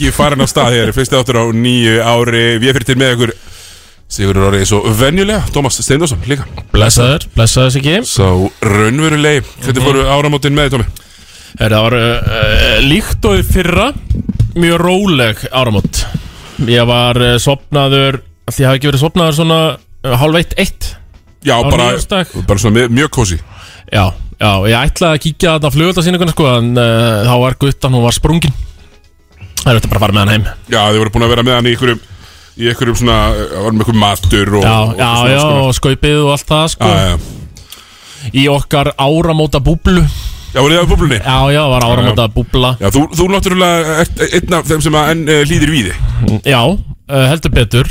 helgi farin á stað hér Fyrsti áttur á nýju ári. Við fyrir til með ykkur Sigurður Orri eins og venjulega Tómas Steindorsson líka. Blessaður, blessaður sig ekki Svo raunverulegi. Hvernig fóru áramótin með þið, Tómi? Það var uh, líkt og fyrra Mjög róleg áramót. Ég var uh, sopnaður Því ég hafi ekki verið sopnaður svona uh, Hálf eitt, eitt. Já, bara, bara svona mjög, mjög kósi Já, já, ég ætlaði að kíkja þetta flugöldasýninguna sko En þá var guttan, hún var sprungin Það er þetta bara að fara með hann heim. Já, þið voru búin að vera með hann í einhverjum Í einhverjum svona, það var með einhverjum matur og, Já, og já, svona, já, sko. og skaupið og allt það sko. Já, Í okkar áramóta búblu já, voru þið á búblunni? Já, já, var áramóta búbla Já, þú, þú náttúrulega ert einn af þeim sem að enn uh, líðir víði Já, uh, heldur betur.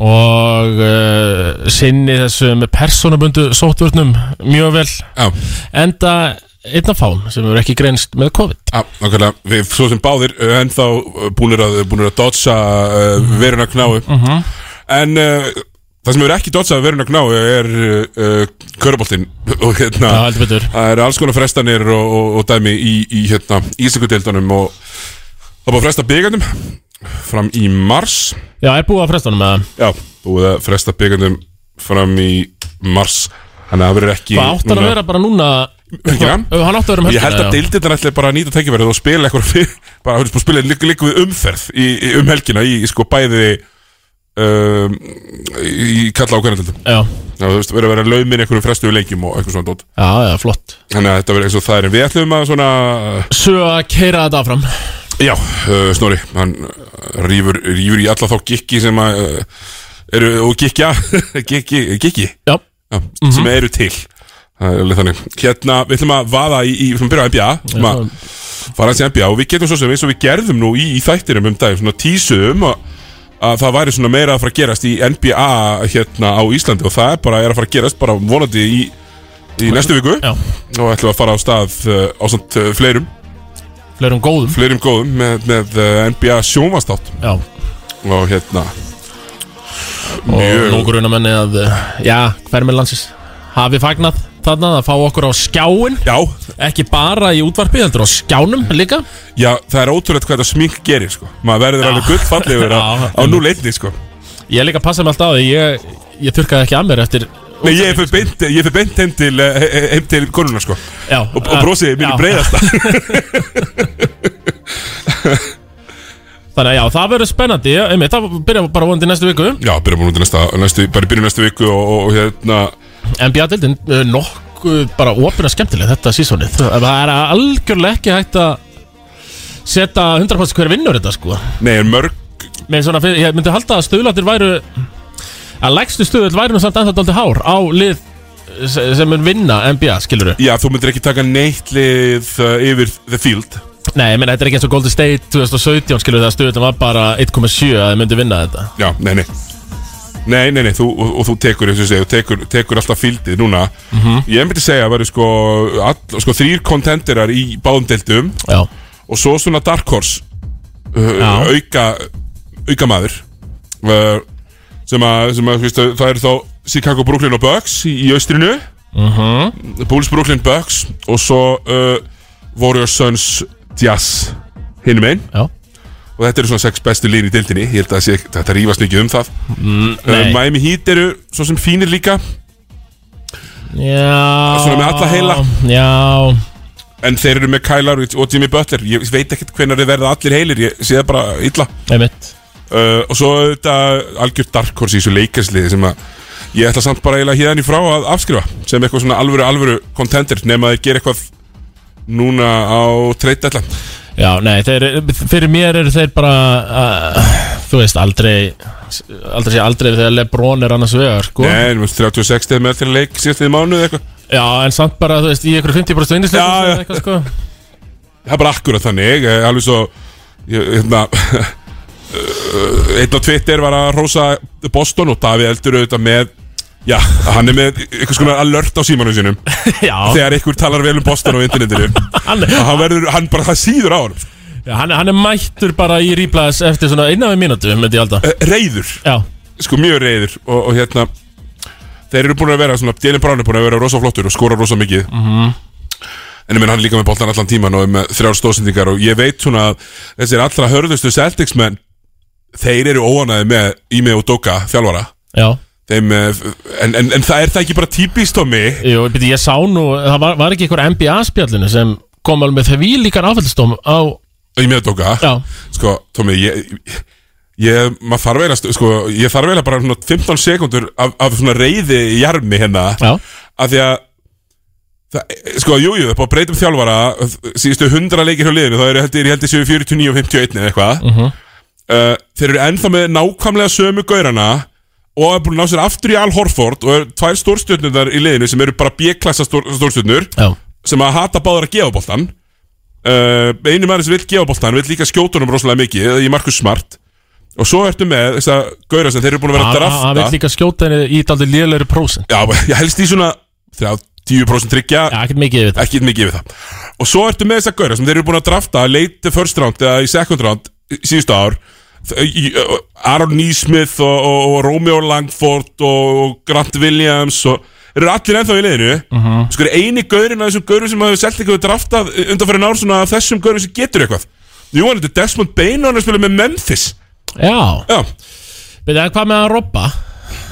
Og uh, sinni þessum persónabundu sóttvörnum mjög vel. Já, enda einn af fám sem hefur ekki greinst með COVID. Já, nákvæmlega. Við svo sem báðir uh, ennþá uh, búnir að, búnir að dodsa uh, veruna knáu En uh, það sem hefur ekki dodsað veruna knáu er uh, köruboltinn Og hérna Já, Það eru alls konar frestanir og, og, og dæmi í, í hérna, Íslingudeildunum og það búið að fresta byggandum fram í mars. Já, er búið að fresta honum með það Já, búið að fresta byggandum fram í mars. Þannig að það verður ekki Hvað áttar að vera bara núna Hann? Áttar að vera um Ég held helgina, að deildin ætli bara að nýta tækifærið og spila eitthvað bara að spila líka, við umferð í, í, um helgina í sko bæði um, í kalla á hverjandildum Já, Já, þú veist, verður að vera laumin einhverjum frestuðu leikjum og eitthvað svona dót. Já, já, flott. Þannig að þetta verður eins og það er. Við ætlum að svona Svo að keira þetta áfram. Já, uh, Snorri, hann uh, rýfur, í alla þá gikki sem að uh, eru, og gikja gikki, gikki Já, já, sem eru til. það er alveg þannig. Hérna, við ætlum að vaða í, í við ætlum að byrja á NBA við ætlum að fara hans í NBA og við getum svo sem eins og við gerðum nú í, í þættinum um dag svona tísuðum að, að það væri svona meira að fara að gerast í NBA hérna á Íslandi og það er bara er að fara að gerast bara vonandi í, í næstu viku. Já, og ætlum að fara á stað uh, á svona uh, fleirum, fleirum góðum. Fleirum góðum með, með uh, NBA sjónvastátt Já, og hérna og nú gruna menni að Já, hver með landsins Hafi fagnað þarna að fá okkur á skjáin Já, Ekki bara í útvarpi, heldur á skjánum líka. Já, það er ótrúlega hvað þetta smink gerir sko. maður verður alveg gullfallegur á, Já, á nú leitni sko. Ég líka passa mig alltaf á því Ég, ég þurrkaði ekki að mér eftir Nei, ég fyrir beint, ég er fyrir beint heim til, eh, he- heim til konuna sko. Já, og, og brosið mínu Já. breiðasta. Þannig að já, það verður spennandi. Einmitt, Það byrja bara vonandi næstu viku. Já, byrjum bara út í næsta, næstu, bara byrjum næstu viku og, og, og hérna NBA-dildin uh, nokkuð bara opina skemmtileg þetta sísonið Það er algjörlega ekki hægt að setja 100% hver vinnur þetta sko. Nei, mörg Með svona, ég myndi halda að stuðlatir væru að lægstu stuðl væri nú samt ennþá dálítið hár á lið se- sem mun vinna NBA, skilur Já, þú myndir ekki taka neitt lið uh, yfir the field. Nei, ég meina, þetta er ekki eins og Golden State 2017, skilur það stuðlum var bara 1,7 að þið myndi vinna þetta. Já, nei, nei Nei, nei, nei, þú, og, og þú tekur, eins og þú tekur, tekur alltaf fíldið núna. Ég myndi segja að væri sko, all, sko þrýr kontenderar í báðum deildum Já, og svo svona Dark Horse uh, auka auka maður uh, sem að, sem að viðstu, það eru þá Chicago, Brooklyn og Bucks í, í austrinu. Mhm. Bulls, Brooklyn, Bucks og svo uh, Warriors, Suns, Jazz hinum einn já og þetta eru svona sex bestu lín í dildinni ég held að sé, þetta rífast mikið um það. Uh, nei. Miami Heat eru svo sem fínir líka. Já. Svona með alla heila. Já, en þeir eru með Kyle Lowry og Jimmy Butler. Ég veit ekkert hvenær þeir verða allir heilir. Ég sé það bara illa. Einmitt. Uh, og svo þetta algjör dark horse í þessu leikarsliði sem að ég ætla samt bara eiginlega hérna í frá að afskrifa. Sem eitthvað svona alvöru alvöru contender nema að þeir gera eitthvað núna á treyt ætla Já, nei, þeir, fyrir mér eru þeir bara uh, Þú veist, aldrei Aldrei sé aldrei þegar Lebron er annars vegar sko. Nei, veist, 36 stegar með til leik síðastliði mánuð eitthvað Já, en samt bara, þú veist, í ykkur 50% vinnisleikum já. eitthvað, sko. það er bara akkurat þannig alveg svo hérna, einn á Twitter var að rosa Boston og Davíð Eldur auðvitað með já, hann er með eitthvað svona alert á símanum sínum. Já, þegar einhver talar vel um Boston á internetinu. Hann, og hann verður, hann bara það síður á hann já, hann, hann er mættur bara í ríplaðis eftir svona innan við mínútu, myndi ég halda. Eh, reyður, Já, sko mjög reyður og, og hérna þeir eru búin að vera svona, Dylan Brown er búin að vera rosa flottur og skora rosa mikið. En ég menn hann er líka með boltan allan tíman og er með þrjár stóðsendingar og ég veit svona að þessir allra hörðustu Celtics menn þeir eru óanæði með Ime og Doka þjálfara. Já Þeim, eh, en, en, en það er það ekki bara típist á mig Jú, beti, ég sá nú, það var, var ekki einhver NBA-spjallinu sem kom alveg með því líkar áfællstóm á, Ime og Doka já, Sko, Tómi, ég, ég maður þarf eiginlega, sko, ég þarf eiginlega bara svona 15 sekundur af, af svona reyði í jarmi hérna. Já, af því að það, sko, jú, jú, það er búið að breyta um þjálfara síðustu 100 leikir hjá liðinu þá eru heldur, ég heldur séu 49 og 51 eða eitthvað. Mhm. uh, þeir eru ennþá með nákvæmlega sömu gaurana og er búin að ná sér aftur í Al Horford og er tvær stórstjörnundar í liðinu sem eru bara B-klassa stór, stórstjörnur já, sem að hata báður að gefa boltan uh, einu maður sem vil gefa boltan vil líka skjóta honum rosalega mikið í Markus Smart. Og svo ertu með þess að gauðra sem þeir eru búin að vera að hann hann drafta. vil líka skjóta henni í daldi lélegri prósent. Já, ég helst í svona 30% tryggja. Ekkert mikið mikið við það. Og svo ertu með þess að gauðra sem þeir eru búin að drafta late first round eða í second round síðustu ár Aaron Neesmith og, og, og Romeo Langford og Grant Williams og eru allir ennþá í liðinu Mhm. sko er eini gaurin af þessum gaurin sem hafa selt eitthvað draftað undanfæri nár svona af þessum gaurin sem getur eitthvað Jú, hann heitir Desmond Bain og hann er að spila með Memphis Já, Já, beti, en hvað með að robba?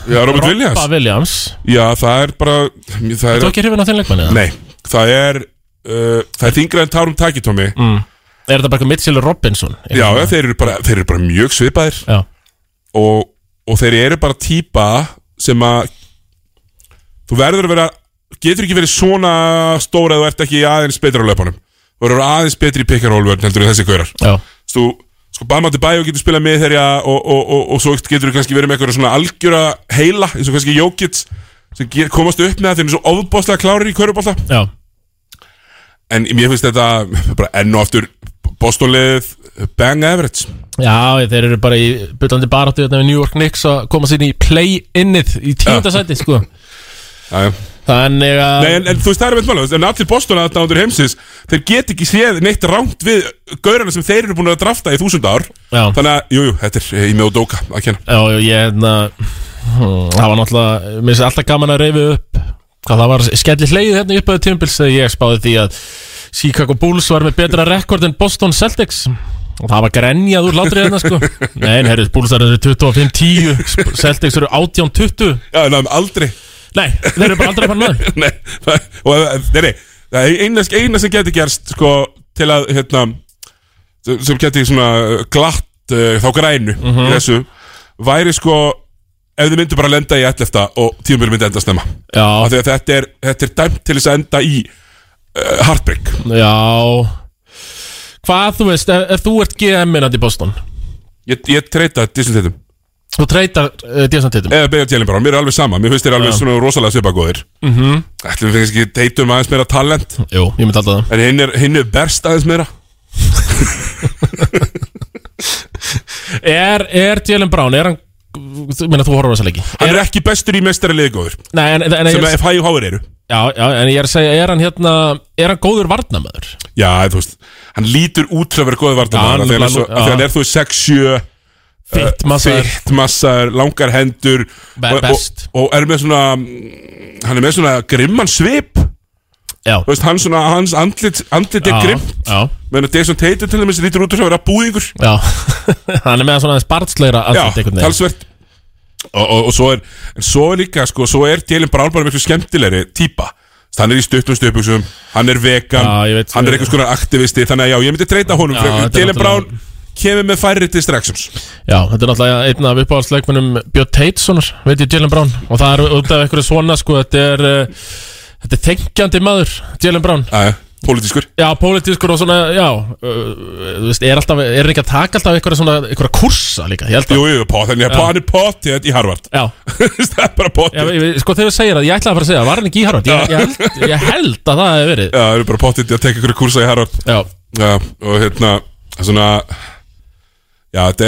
já Robert Williams Robba Williams Já, það er bara það Þú er, ekki hrifin á þinn leikmanni? Nei, það er uh, það er þingra en tárum taki, Tómi mm. Er þetta bara Mitchell Robinson? Já, já, þeir eru bara, þeir eru bara mjög svipaðir. Og, og þeir eru bara típa sem að þú verður að vera getur ekki verið svona stóra að þú ert ekki aðeins betur á löpunum. Þú verður aðeins betri í pick-and-roll-vörn heldur en þessi gaurar. Já, þú, sko Bama til bæ og getur spilað með þeirra og, og, og, og svo getur þú kannski verið með eitthvað svona algjöra heila eins og kannski Jókits sem get, komast upp með það þeir eru svo ofbáslega klárir í körubólta já. En mér finnst þetta bara enn og aftur Bostonlið bang average. Já, þeir eru bara í byllandi baráttu hérna við New York Knicks að koma sér í play-innið í tíundasæti, sko. Þannig að Nei, en, en þú veist, það er með mála En allir Boston aðdándur heimsins Þeir get ekki séð neitt rámt við Gaurana sem þeir eru búin að drafta í þúsund ár. Já. Þannig að, jú, jú, þetta er í með og dóka að kenna. Já, ég hérna hmm, Það var náttúrulega, mér finnst alltaf gaman að reyfi upp Hvað það var skellir hleið hérna upp að tímpils Þegar ég spáði því að Chicago Bulls var með betra rekord en Boston Celtics. Og það var grenjað úr látri hérna sko. Nei, herri, Bulls eru 25-10 Celtics eru 18-20 Já, en það er aldrei. Nei, þeir eru bara aldrei að fara með. Þeim. Nei, það, og, nei, nei. Það er eina, eina sem geti gerst Sko, til að, hérna Sem geti svona glatt uh, Þá grænu Mhm. í þessu Væri sko Ef þið myndu bara lenda í 11 og tímur myndi enda snemma. Já, Af því að þetta er, þetta er dæmt til þess að enda í uh, Heartbreak. Já. Hvað þú veist, ef, ef þú ert GM-inand í Boston? Ég, ég treyta Disney Þú treytar uh, DSN-titum Eða beigja Jalen Brown, mér er alveg sama. Mér finnst þér alveg Já. svona rosalega svipagóðir. Mm Mhm. -hmm. Ætlum við kannski deytum aðeins meira talent? Jú, ég myndi alltaf það. En hinn er, hinn er berst aðeins meira. Er, er Jalen Brown, er hann meina þú horfður þess að leiki Hann er ekki bestur í mestari góður Nei, en, en, Sem að FHI háir eru já, já, en ég er að segja Er hann hérna, er hann góður varnamöður? Já, þú veist Hann lítur út til að vera vartamæður hann Þegar er hann, hann já. er þú 6-7 Fitt massar Fitt massar, langar hendur Be- og, best. og, og er með svona mm, Hann er með svona grimman svip veist, hann svona, hans andlit, andlit er Menn að Jason Tatum til dæmis lítur út til að vera búðingur. Já. Hann er með svona veginn. talsvert. Og, og, og svo er en svo er líka, sko, svo er Jalen Brown bara miklu skemmtilegri típa. Hann er í stuttum stöpuksum, hann er vegan. Já, veit- hann er einhvers konar aktivisti. Þannig að já, ég myndi treyta honum Jalen Brown kemur með færri distractions Já, þetta er náttúrulega einn af uppáhaldsleikmunum Björn Tatessonar, veit ég Jalen Brown. Og það er út af einhverju svona, sko Þetta er, uh, þetta er þengjandi maður Jalen Brown. Æja, pólitískur. Já, pólitískur og svona, já uh, Þú veist, er alltaf, er hann ekki að taka alltaf einhverja svona, einhverja kursa líka, ég held að Jú, jú, pott, hann er, hann er pottið í Harvard. Já, Það er bara já pottið ég- ég- sko þegar þú segir að ég ætlaði að fara að segja Var hann ekki í Harvard? Ég, ég, held, ég held að það hefði verið. Já, það er bara pottið að teka ykkur kursa í Harvard. Já, Já, og hérna svona Já, þetta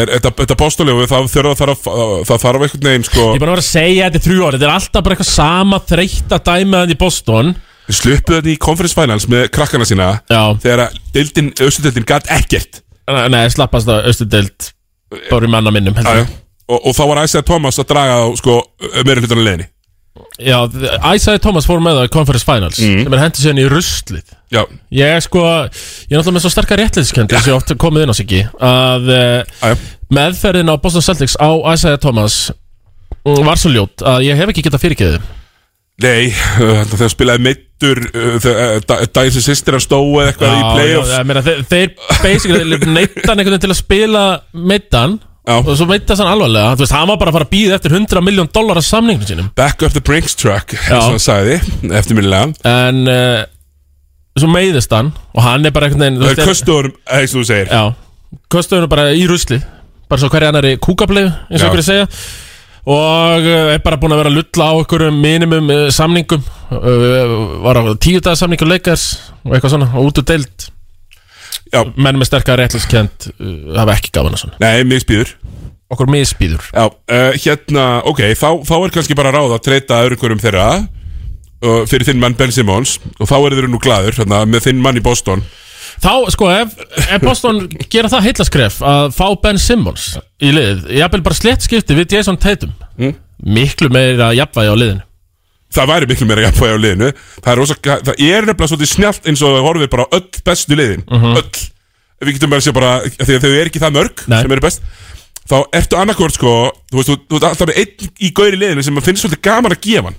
og það þarf, einhvern veginn, sko. Ég er bara að vera að segja þetta í þrjú ári Þetta er alltaf bara eitthvað sama þreytta dæmiðan í Boston. Við sluppuðu þetta í conference finals með krakkana sína Já, Þegar að deildin, austudeildin gat ekkert. Nei, slappast það Östudeld Bara í manna minnum. Og, og þá var Isaiah Thomas að draga á sko, meira hlutan á leiðinni Já, Isaiah Thomas fór með það í Conference Finals Mhm. sem er hendið sérni í ruslið. Já, Ég er sko, ég er náttúrulega með svo sterkar réttliðskend þess að ég oft komið inn á sig að uh, aðja meðferðin á Boston Celtics á Isaiah Thomas mm, var svo ljót að ég hef ekki getað fyrirgeðið Nei, uh, þegar spilaði uh, uh, daginn sem sýstir stóð eða eitthvað í playoffs já, meina, þeir, þeir basically neittan einhvern veginn til að spila meittan Já. og svo meittast hann alvarlega þú veist, hann var bara að fara að býða eftir 100 miljón dólar af samningnum sínum. Back up the Brinks truck, eins og hann sagði eftirminnilega. En uh, svo meiðist hann og hann er bara einhvern veginn Það er köstuður, eins og þú segir. Já, kostuðinu bara í rusli Bara svo hverja annari kúkablegu eins og Já. okkur segja. Og uh, er bara búin að vera að lulla á einhverjum minimum uh, samningum. Uh, Var á tíu dagar samningur leikars Og eitthvað svona, og út úr deild. Já. Menn með sterkar réttliskend Hafa ekki gafana svona. Nei, mig spýður Okkur misbýður. Já, uh, hérna, ok, þá, þá er kannski bara ráð að treyta öðrum hverjum þeirra uh, fyrir þinn mann Ben Simmons og þá eru þeir nú glaður hérna, með þinn mann í Boston. Þá, sko, ef, ef Boston gera það heillaskref Að fá Ben Simmons í lið Jafnvel bara slett skipti við Jason Tatum Mm. Miklu meira jafnvægi á liðinu. Það væri miklu meira jafnvægi á liðinu. Það er, rosa, það er nefnilega svolítið snjált eins og horfið bara á öll bestu liðin. Öll. Við getum bara að segja bara Því að þau eru ekki það mörg Nei. sem eru best Þá ertu annarkvort sko Þú veist, þú, þú alltaf með einn í gauri liðinu sem finnst svolítið gaman að gefa hann.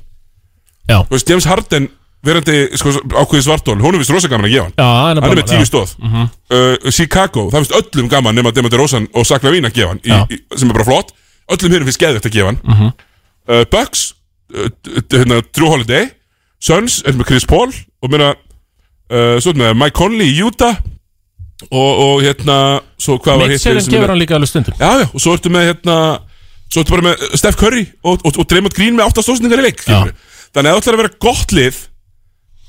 Já, Þú veist, James Harden verandi sko, ákveðið svartól Hún er vist rosa gaman að gefa hann. Já hann er Hann er með tíu stóð uh, Chicago, það finnst öllum gaman nema Demeter Rosan og Sakla Vín að gefa hann í, Já. í, sem er bara flott. Öllum hérum finnst geðvægt að gefa hann. Uh, Bucks uh, d- d- hérna, Drew Holiday. Suns, er með Chris Paul? Og meina uh, svo er með Mike Conley í Utah og, og hérna svo hvað var hitt Mitchellin er gefur hann líka alveg stundum. Já, já, og svo ertu með hérna Svo ertu bara með Steph Curry og, og, og Draymond Green með áttastóðsningar í leik skilurðu. Þannig að það ætlar að vera gott lið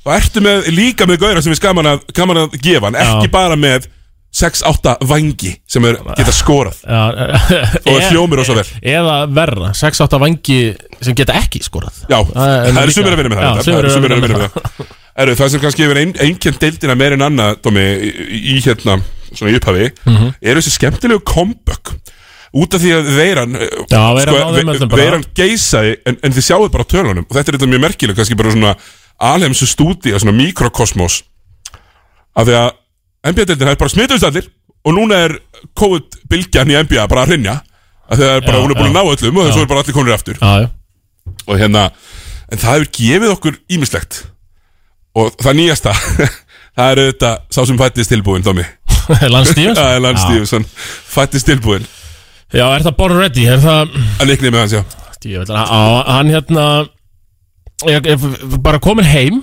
Og ertu með líka með gauðra sem er gaman að, gaman að gefa hann Ekki bara með 6-8 vangi sem er, geta skorað. Já, Og það hljómir rosa vel. Eða verra, 6-8 vangi sem geta ekki skorað. Já, Það er eru sumir að vinna með það Það eru sumir að vinna með það Eru það sem kannski hefur ein, einkjönd deildina meir en annað Dómi, í, í hérna Svona í upphafi Mhm. Eru þessi skemmtilegu comeback. Út af því að veiran Já, Veiran öllum bara. Veiran geisaði en, en þið sjáðu bara tölunum. Og þetta er þetta mjög merkileg Kannski bara svona alheimsu stúdía Svona mikrokosmos. Af því að NBA-deildina er bara smituðist allir Og núna er COVID-bylgjan í NBA bara að hrinja Af því að bara, hún er búin að ná öllum Og þessu er bara allir konur aftur. Já, já, og hérna en það hefur gefið okkur ímislegt og það nýjasta það er auðvitað sá sem fættist tilbúin Dómi, Lance Stevens það er Lance Stevenson. Fættist tilbúin, Já, er það Born Ready? Er það, að leiknið með hans já. Ég að hann hérna ég, er bara komin heim,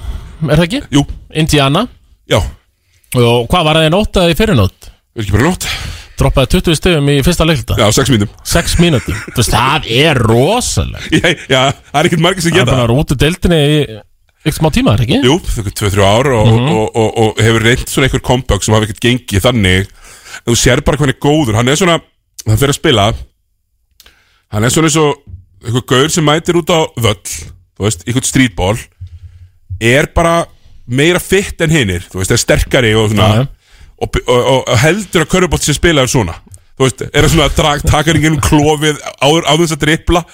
er það ekki? jú, Indiana. Já, Og hvað var það í nótt eða í fyrirnótt? ekki bara nótt? Droppaði 20 stöðum í fyrsta leikluta já, sex mínum 6 mínútur Þú veist, það er rosalega já, það er ekkert margir sem Það er geta bara að rútu deildinni ykkur smá tíma, er ekki? jú, þau er 2-3 ár og, Mhm. og, og, og, hefur reynd svona einhver comeback sem hafa ekkert gengið þannig. Þú sér bara hvernig góður hann er svona, hann fyrir að spila. Hann er svona eins og einhver gaur sem mætir út á völl þú veist, einhvern streetball er bara meira fitt en hinnir, þú veist, er sterkari og svona. Og, heldur að körubótt sem spilaður svona. Þú veist, er það svona drag, takar einhvern klofið áður á þess að drippla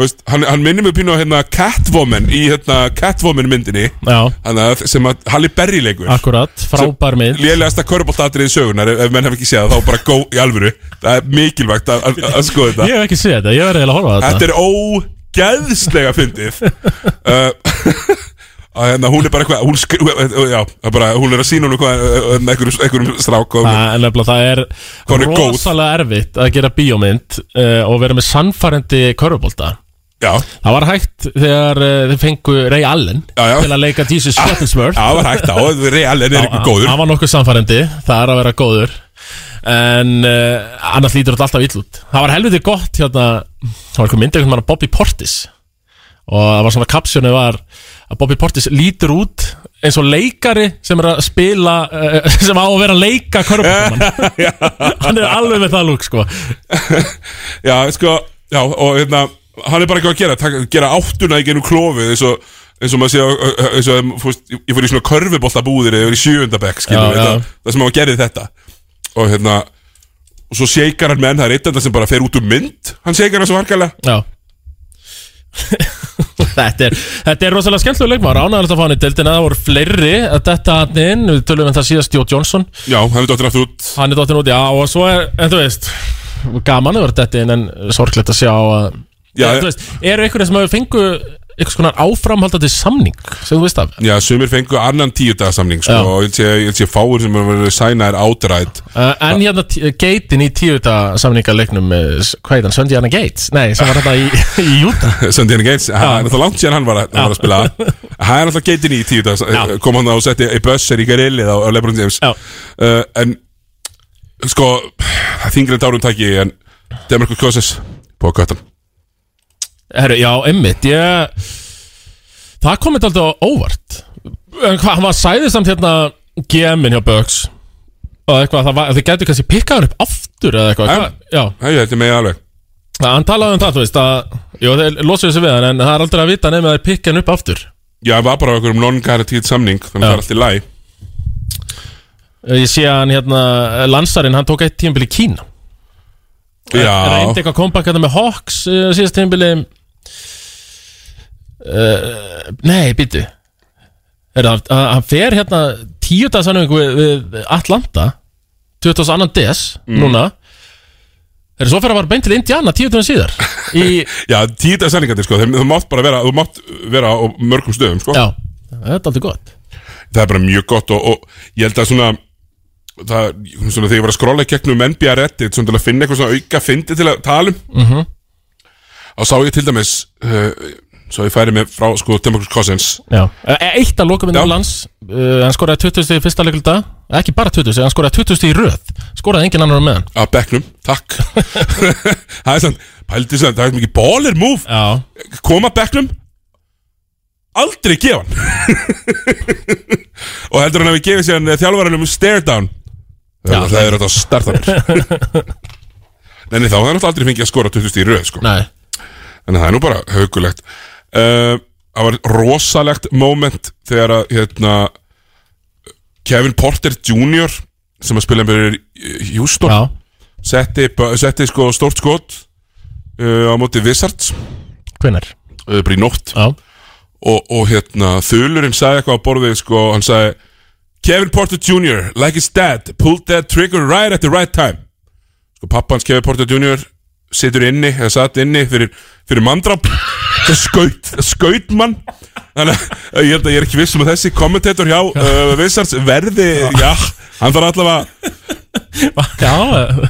veist, hann, hann minnir mig pínu á hérna Catwoman í hérna Catwoman myndinni. Að, sem að Halle Berry leikur. Akkurat, frábær mið lélegasta körubóltatrið sögunar ef, ef menn hef ekki séð það, þá bara gó í alvöru. Það er mikilvægt að, að, að skoða þetta. Ég hef ekki séð þetta, ég verði eiginlega að horfa þetta. Þetta er ógeðslega fyndið. Uh, að hérna, hún er bara eitthvað hún, skri, já, það er bara, hún er að sína hún eitthvað uh, einhverjum, einhverjum strák og, Það er nefnilega, það er er rosalega erfitt að gera bíómynd uh, og vera með sannfærandi körfubólta já, Það var hægt þegar uh, þið fengu Ray Allen Já, já. til að leika Jesus Shuttlesworth. Það var hægt á Real en er eitthvað góður. Hann var nokkuð sannfærandi, það er að vera góður. En uh, annars lítur þetta alltaf ill út. Það var helviti gott hérna Það var eitthvað myndið mann Bobby Portis Og það var svona kapsjónu var að Bobby Portis lítur út eins og leikari sem er að spila uh, sem á að vera að leika körfuboltamann Hann er alveg með það lúk sko. Já, sko, já, og hérna hann er bara eitthvað að gera, taka, gera áttuna í genum klófið eins og eins og maður sé að, og, fúst, ég fór í svona körfuboltabúðir eða í sjöundabæk, skilur Já, já. það, það sem maður gerði þetta. Og hérna og svo seikar hann menn, það er eitt af það sem bara fer út um mynd hann seikar hann svo harkalega. Já þetta, er, þetta er rosalega skemmtilega leikmar Ánægilegt að fá hann í deildina. Það voru fleiri að detta hann inn. Við tölum um það síðast Jó Johnson Já, hann er dottir aftur út. Hann er dottin út, já Og svo er, en þú veist Gaman að vera detta inn En sorglegt að sjá að Já, en, þú veist, Eru einhverjum sem hefur fengu Eitthvað konar áframhaldandi samning Sem þú veist af? Já, sumir fengu annan tíu dagasamning sko, Já. og ég ég sé fáur sem er verið sæna er átræð uh, En hérna t- geitin í tíuta samningaleiknum með, Hvað heit hann, Söndiana Gates? Nei, sem var þetta í, í Júta Söndiðan Gates, hann er náttúrulega langt síðan hann var, að- hann var að spila. Hann er náttúrulega geitin í tíu dags Já. Kom hann og setti í bösser í garillið á, á Lebron James. Já. uh, En Sko, það er þingri en dárum taki En Demarcus Cousins Búið að göttan Herru, já, einmitt ég, Það komið alltaf óvart. En hvað, hann var sæðið samt hérna GM-in hjá Bucks. Og eitthvað, það var, þið gætu kannski pikkað hann upp aftur Eða eitthvað, Já. hvað, já. Það er þetta með alveg. Það- Hann talaði um það, þú veist að Jú, þeir losuðu sig við hann En það er aldrei að vita nefnir að þeir pikka hann upp aftur. Já, það var bara okkur um non-guaranteed samning Þannig að það er allt í læg Ég sé að hann hérna, Lansarinn, hann tók eitt tímbil í Kína. Já, Reyndi eitthvað comeback hérna með Hawks uh, Síðast tímbili uh, Nei, býtu hann fer hérna Tíu dagsanningu við, við Atlanta 22. des Núna. Er svo fyrir að var beint til Indiana Tíu daginn síðar Í, já tíu dagar samningandi sko. Þeim- Þú mátt bara vera, þú mátt vera á mörgum stöðum sko. Já, þetta er aldrei gott. Það er bara mjög gott og, og ég held að svona það, svona þegar ég var að skrolla í gegnum NBA Reddit svona til að finna eitthvað svona auka fyndi til að tala um mm -hmm. og sá ég til dæmis uh, svo ég færi með frá sko Democratic Cousins. Já. E- Eitt að loka Já. myndum lands uh, Hann skoraði 20 stig í fyrsta leikulda Ekki bara 20 stig, hann skoraði 20 stig í röð. Skoraði engin annar á meðan að bekknum, takk. Það er svona, pældi svona, það er mikið baller move, Já, koma að bekknum aldrei gefa hann. Og heldur hann að við gefið sér hann þjálfvaranum stare down. Já. það er þetta að starta mér Nei, þá, það er náttúrulega aldrei fengið að skora 20 stíð í röð, sko. Nei. Þannig að það er nú bara haugulegt uh, Það var rosalegt moment Þegar að hérna, Kevin Porter Jr. Sem að spila með Já, setti, setti sko stórt skot uh, Á móti Wizards hvenær uh, Bara í nótt og, og hérna þulurinn sagði eitthvað á borðið sko Hann sagði Kevin Porter Jr. like his dad Pulled that trigger right at the right time Sko pappans Kevin Porter Jr. Situr inni, eða satt inni Fyrir, fyrir mandrap Það skaut, skaut mann Þannig að ég held að ég er ekki viss um að þessi kommentator hjá uh, Vissards verði, já, hann þarf allavega já. Eh,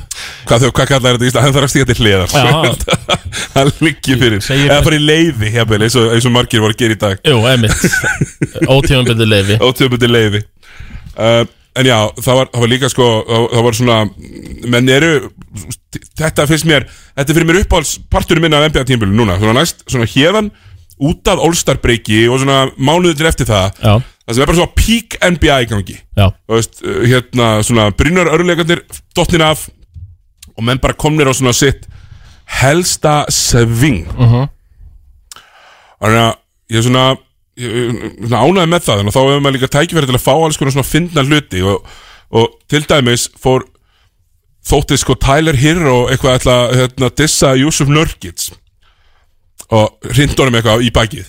hvað, þau- hvað kallar þetta í Ísland, hann þarf að stíga til hliðar. Hann liggi fyrir. Eða bara í leiði, jafnvel, eins eins og margir voru að gera í dag. Jú, einmitt. Ótífamböldi leifi ótöfundi leiði uh, en já, það var, það var líka sko það, var svona, menn eru þetta finnst mér þetta er fyrir mér uppáhalds parturinn minna af NBA tímabölu núna, svona næst, svona hérðan út af All-Star breaki og svona mánuður eftir það, Já, það sem er bara svona peak NBA í gangi, já, þú veist uh, hérna, svona brynjar örleikandir dottnin af og menn bara komnir á svona sitt helsta sving. Mhm. þannig að ég er svona ég er svona ánæði með það að þá hefur maður líka tækifæri til að fá alls konar svona fyndna hluti og, og til dæmis fór þótti sko Tyler Hero eitthvað ætla að hérna, dissa Yusuf Nurkic og hrind honum eitthvað í bakið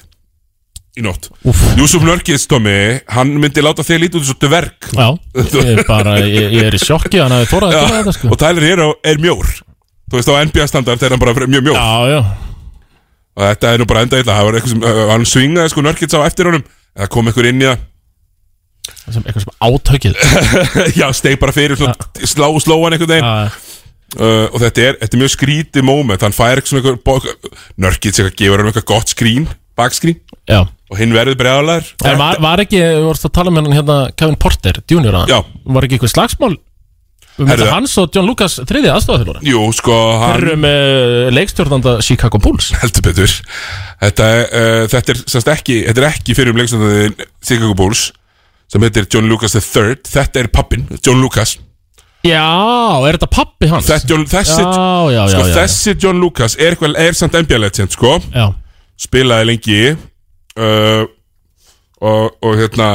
í nótt. Yusuf Nurkic, Tommy, hann myndi láta þig lítið út svo dverg. Já Ég er bara, ég, ég er í sjokki Hann að gera þetta sko. og Tyler Hero er mjór. Þú veist á NBA standard er hann bara mjög mjór. Já, já og þetta er nú bara enda illa það var eitthvað sem, uh, hann svingaði sko Nurkic á eftir honum. Það kom einhver inn í það. Sem, Eitthvað sem átökið. Já, steig bara fyrir svona slá, slóan einhvern veginn. Uh, og þetta er, þetta er mjög skrítið moment. Hann fær eitthvað svona eitthvað nörkið sem gefur hann eitthvað gott skrín bakskrín já. Og hinn verður En var, var ekki, við vorst að tala með hann hérna Kevin Porter, junior að Já. Var ekki eitthvað slagsmál um þetta hans og John Lucas þriði aðstofað Jú, sko, hann Þeir eru með leikstjórnanda Chicago Bulls. Heldur betur. Þetta, uh, þetta er sannst ekki þetta er ekki fyrir um lengstöndin Chicago Bulls sem heitir John Lucas III þetta er pappin, John Lucas. Já, er þetta pappi hans? Þetta, John, þessi, já, já, já, sko, já, þessi John Lucas er, eitthvað, er samt NBA legend sko. Já. spilaði lengi uh, og, og hérna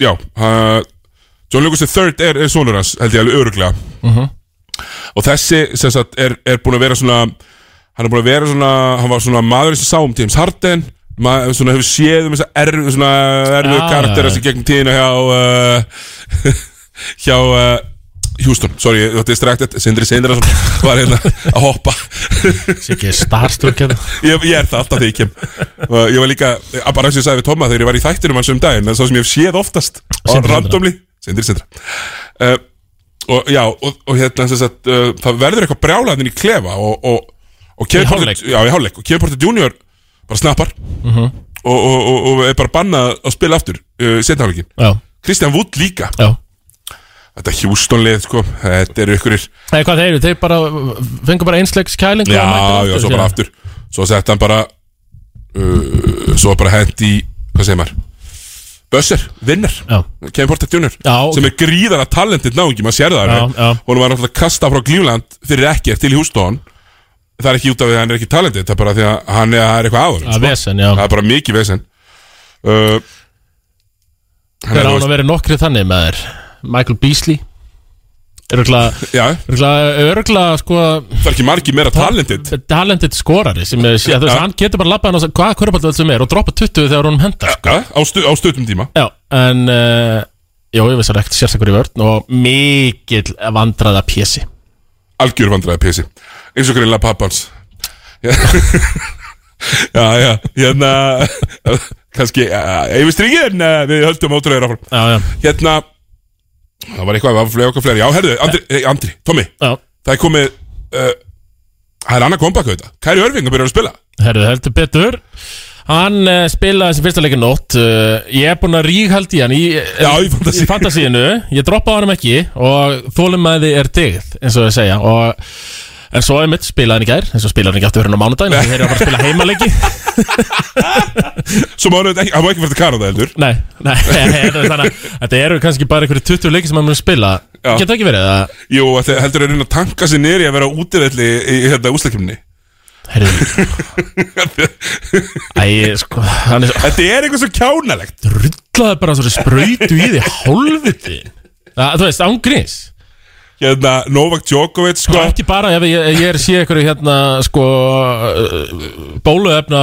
já uh, John Lucas III er, er sonur hans held ég alveg öruglega Mhm. og þessi sagt, er, er búin að vera svona hann er búin að vera svona hann var svona maður sem sá um James Harden maður svona hefur séð um þessa erf, svona erfu Já, karaktera já, já. sem gegnum tíðina hjá uh, hjá uh, Houston, sorry, þetta er strækt Sindri Sindrason var hérna að hoppa. Sér ekki starstruck hérna. Ég, ég er það alltaf þegar ég kem. Og ég var líka, að bara eins og ég sagði við Tóma þegar ég var í þættinum hans um daginn, en svo sem ég hef séð oftast randomli, Sindri Sindra uh, og já, og, og hérna að uh, það verður eitthvað brjálaðin í klefa og, og, og hálfleik. já, í hálfleik, og Kevin Porter Junior bara snappar. Mhm. og, og, og, og er bara bannað að spila aftur uh, setna hálfleikin, Já, Christian Wood líka. Já. Þetta Houston lið, sko, þetta eru ykkurir Eða hvað þeir eru, þeir bara fengur bara einsleiks kæling Já, já, svo bara aftur. Svo sett hann bara uh, Svo bara hendi Hvað segir maður? Bösser, vinnar Kevin Porter Jr. Já, ok. Sem er gríðara talentið náungi Maður sér það já. Honum var náttúrulega kasta frá Cleveland Fyrir ekkert til Houston. Það er ekki út af því að hann er ekki talentið Það er bara því að hann er, það er eitthvað áður að vesen, já. Það er bara mikið vesen. Uh, Hver er, á þú hann að vera nokkri þannig með þér? Michael Beasley Öruglega sko það er ekki margið meira talentið Talented. Skorari sem er, ja, veist, Já. hann getur bara labbað hann og hvað hverjabaldið sem er og droppa 20 þegar hún hendar ja, á, stu, á stöðum tíma. Já, en uh, Jó, ég veist að ekkert sérstakur í vörn og mikill vandraða pjessi algjör vandræði pjessi eins og greinlega pappans. Já, já, hérna kannski, uh, yfir strikið en uh, við höldum ótrúlega áfram. Hérna, það var eitthvað, það var fleiri okkar fleiri. Já, herðu, Andri, eh, Andri Tommi. Já. Það er komið uh, það er annað kompakku þetta Kæri Örving að byrja að spila. Herðu, heldur betur. Hann uh, spilaði þessi fyrsta leikin nótt. Uh, Ég er búinn að ríghaldi hann í, Já, í fantasíu. í fantasíinu. Ég droppaði hann ekki Og þólumæði er digð, eins og ég segja. Og, En svo er mitt spilaði hann í gær En svo spilaði hann ekki aftur fyrir á mánudaginn Þeir eru að fara að spila heimaleiki. Svo hann ekki, hann má ekki fyrir til Kanada heldur. Nei, nei Þannig að þetta eru kannski bara einhverju 20 leiki sem hann mun spila. Já. Getur ekki verið það jú, þetta heldur er að tanka sér í að vera útivelli í, í hérna úslakimni Herðu Æ, sko Hann er þetta er eitthvað svo kjánalegt. Rullaði bara svona sprautu í því Hálfviti. Það, þú veist, ángriðs hérna, Novak Djokovic Sko. Ekki bara ef ég, ég er sé ykkur hérna sko uh, bóluefna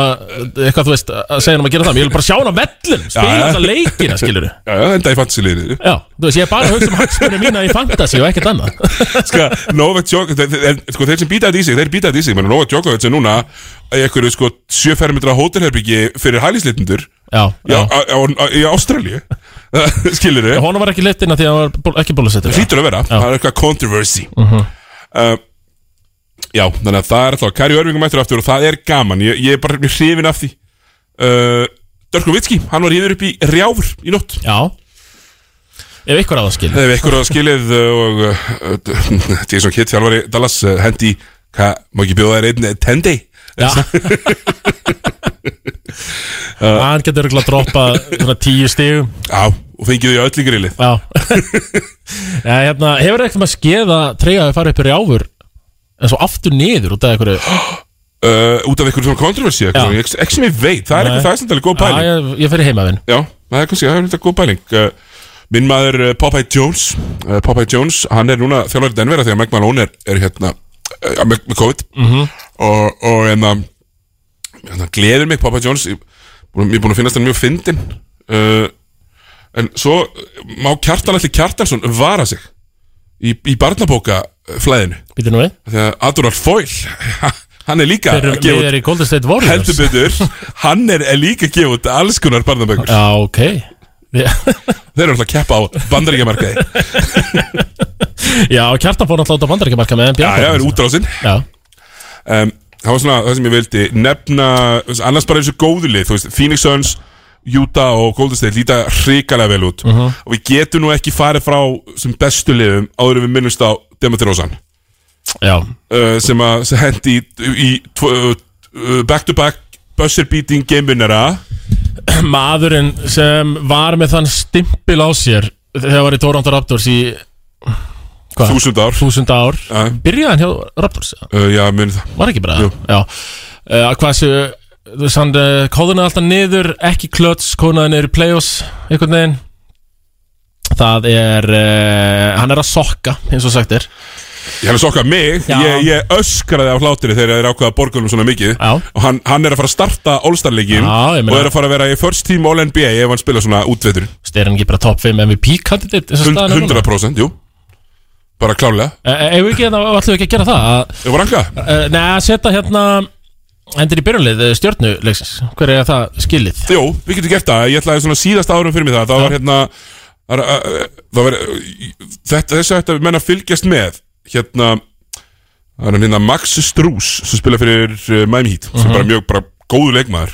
eitthvað þú veist að segja hann um að gera það. Ég vil bara sjá hann á vellum, spila alltaf leikina skilur já, já, enda í fantasiliðinu Já, þú veist, ég er bara að hugsa um hagsmunni mína í fantasy og ekkert annað. Sko, Novak Djokovic sko, þeir sem býta þetta í sig, þeir býta þetta í sig menn Novak Djokovic er núna í einhverju sko sjöfermetra hótelherbyggi fyrir hælisleitundur Já, í, já, skilur þið, honum var ekki leitt inn að því að hann var ekki bólusettur. Hlýtur að vera. Það er eitthvað controversy. Uh, já, þannig að það er alltaf Kari Örvingum mættur aftur og það er gaman. Ég, ég er bara hrifin af því. Uh, Dörknovitski, hann var hýður upp í rjáfur í nótt. Já. Ef ykkur á það skil Það hefur ykkur á skilið uh, og uh, Jason Kidd, þjálfari Dallas uh, hendi, hvað, má ekki bjóða þér einn tendi? Já. Hann getur örugglega að droppa tíu stigum. Já, og fengið því öll í grillið. Já. Ja, hérna, Hefur eitthvað með skeða treyja að fara upp í rjáfur en svo aftur niður út af einhverju uh, Út af ykkur svona kontroversi Já. ekki, sem ég veit, það er eitthvað það er alveg góð Já, pæling. Já, ég, ég fyrir heimavinn það er kannski, það er eitthvað góð pæling. Uh, Minn maður uh, Popeye Jones uh, Popeye Jones, hann er núna þjálfari Denver að Mike Malone er, er hérna með, með COVID. -hmm. og, og en að hérna, gleður mig Popeye Jones ég, er búin að finnast hann mjög fyndin uh, en svo má Kjartan allir Kjartansson vara sig í, í barnabóka flæðinu. Býtur nú við. Því að Adorar Foyle hann er líka heldur betur hann er, er líka út alls konar barnabækur. Já, ok þeir eru alltaf að keppa á bandaríkjamarkaði. Já kjartan fór út á bandaríkjamarka með já, NBA já, er útrásinn Já, um, það var svona það sem ég vildi nefna, annars bara eins og góðu lið þú veist, Phoenix Suns, Utah og Golden State líta hrikalega vel út. Mhm. og við getum nú ekki farið frá sem bestu liðum áður en við minnumst á Demetri Rosan já. Uh, sem að hendi í, uh, back-to-back buzzer beating game winnera Maðurinn sem var með þann stimpil á sér þegar var í Toronto Raptors í þúsund ár. Þúsund ár. Já. Byrjaði hann hjá Raptors? uh, já, muni það. Var ekki bara Jú. Já. Uh, Hvað þessu Þú veist hann uh, Kóðunaði alltaf niður Ekki klöts Kóðunaði niður í play-offs Einhvern veginn. Það er uh, Hann er að sokka eins og sagt er Ég hann sokka mig, Já. ég, ég öskraði af hlátri þegar þeir ákveða borgunum svona mikið. Já. Og hann, hann er að fara að starta All-Star-leikin Og er að fara að vera í first team All-NBA ef hann spila svona útvetur. Er hann ekki bara top 5 MVP-kandidat eins og staðan er núna? 100% jú. Bara klálega Eh, Ef við ekki, þá ætlum við ekki að gera það að, Ég var ranga uh, Nei, að setja hérna Endur í byrjunlið stjórnuleiksins Hver er það skilið? Jú, við getum gert það. Ég ætlaði svona síðasta árum fyrir mig það. Það var hérna það var, uh, þetta, Þess að þetta menn að fylgjast með Hérna hann hérna Max Strús Sem spila fyrir uh, Miami Heat Sem bara mjög bara góðu leikmaður.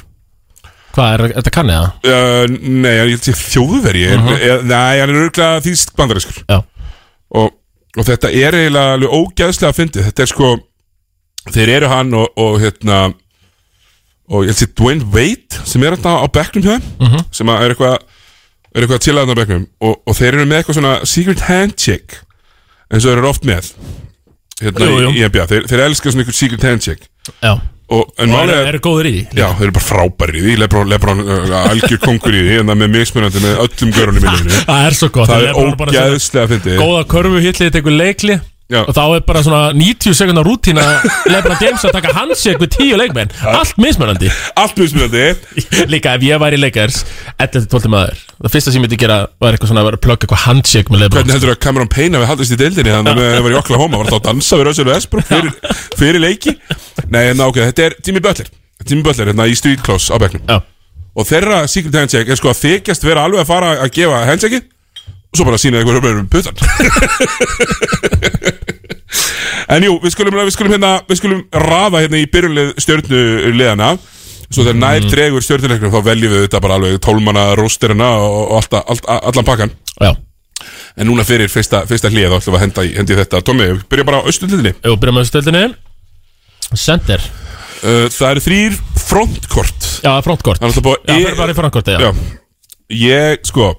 Hvað er þetta kannið það? uh, Nei, ég held ég þjóðveri uh Nei, hann er örgulega þýst bandariskur Já, og, og þetta er eiginlega alveg ógæðslega að fyndi Þetta er sko Þeir eru hann og, og hérna Og ég held sér Dwayne Wade Sem er hérna á bekknum hjá þeim Sem að er eitthvað Er eitthvað til aðeins á bekknum. Og, og þeir eru með eitthvað svona Secret handshake eins og þeir eru oft með. Hérna Jú, jú. í, NBA Þeir, þeir elska svona eitthvað secret handshake. Já. Og, En Og málið er er góður í því? Já, þeir eru bara frábæri í því. Lebron, Lebron uh, algjör kongur í því En það með mismunandi með öllum görunum í liðinu. Það er svo gott. Það er Lebron bara svona ógæðslega að fyndi Góða körfu hillið tekur leikli Já. Og þá er bara svona 90 sekundar rútína Lebron James að taka handshake við 10 leikmenn. Allt mismunandi. Allt mismunandi. Líka ef ég væri leikars 11-12 maður. Það fyrsta sem ég myndi gera var eitthvað svona að vera að plugga eitthvað handshake með Lebron. Hvernig heldur að Cameron Payne hafi haldist í deildinni Þannig að það var í Oklahoma? Var það að dansa við Russell Westbrook fyrir, fyrir leiki? Nei, en ok, þetta er Jimmy Butler. Jimmy Butler, hérna í street close á bekknum. Já, Og þeirra secret handshake er sko að þykjast vera alveg að fara að gefa handshake Og svo bara sína eitthvað röfnir um puttan. En jú, við skulum, við skulum hérna Við skulum rafa hérna í byrjunlið stjörnuliðana Svo þegar nær dregur stjörnuleiknum Þá veljum við þetta bara alveg Tólmana, rósterina og, alltaf, allt, allan pakkan já. En núna fyrir fyrsta, fyrsta hlýja þá ætlum við að henda í, hendi í þetta. Tommi, við byrjum bara á austundlinni Jú, byrjum með stöldinni Center. Uh, Það eru þrýr frontkort. Já, frontkort. Já, það er bara í frontkorti, já. Já, ég, sko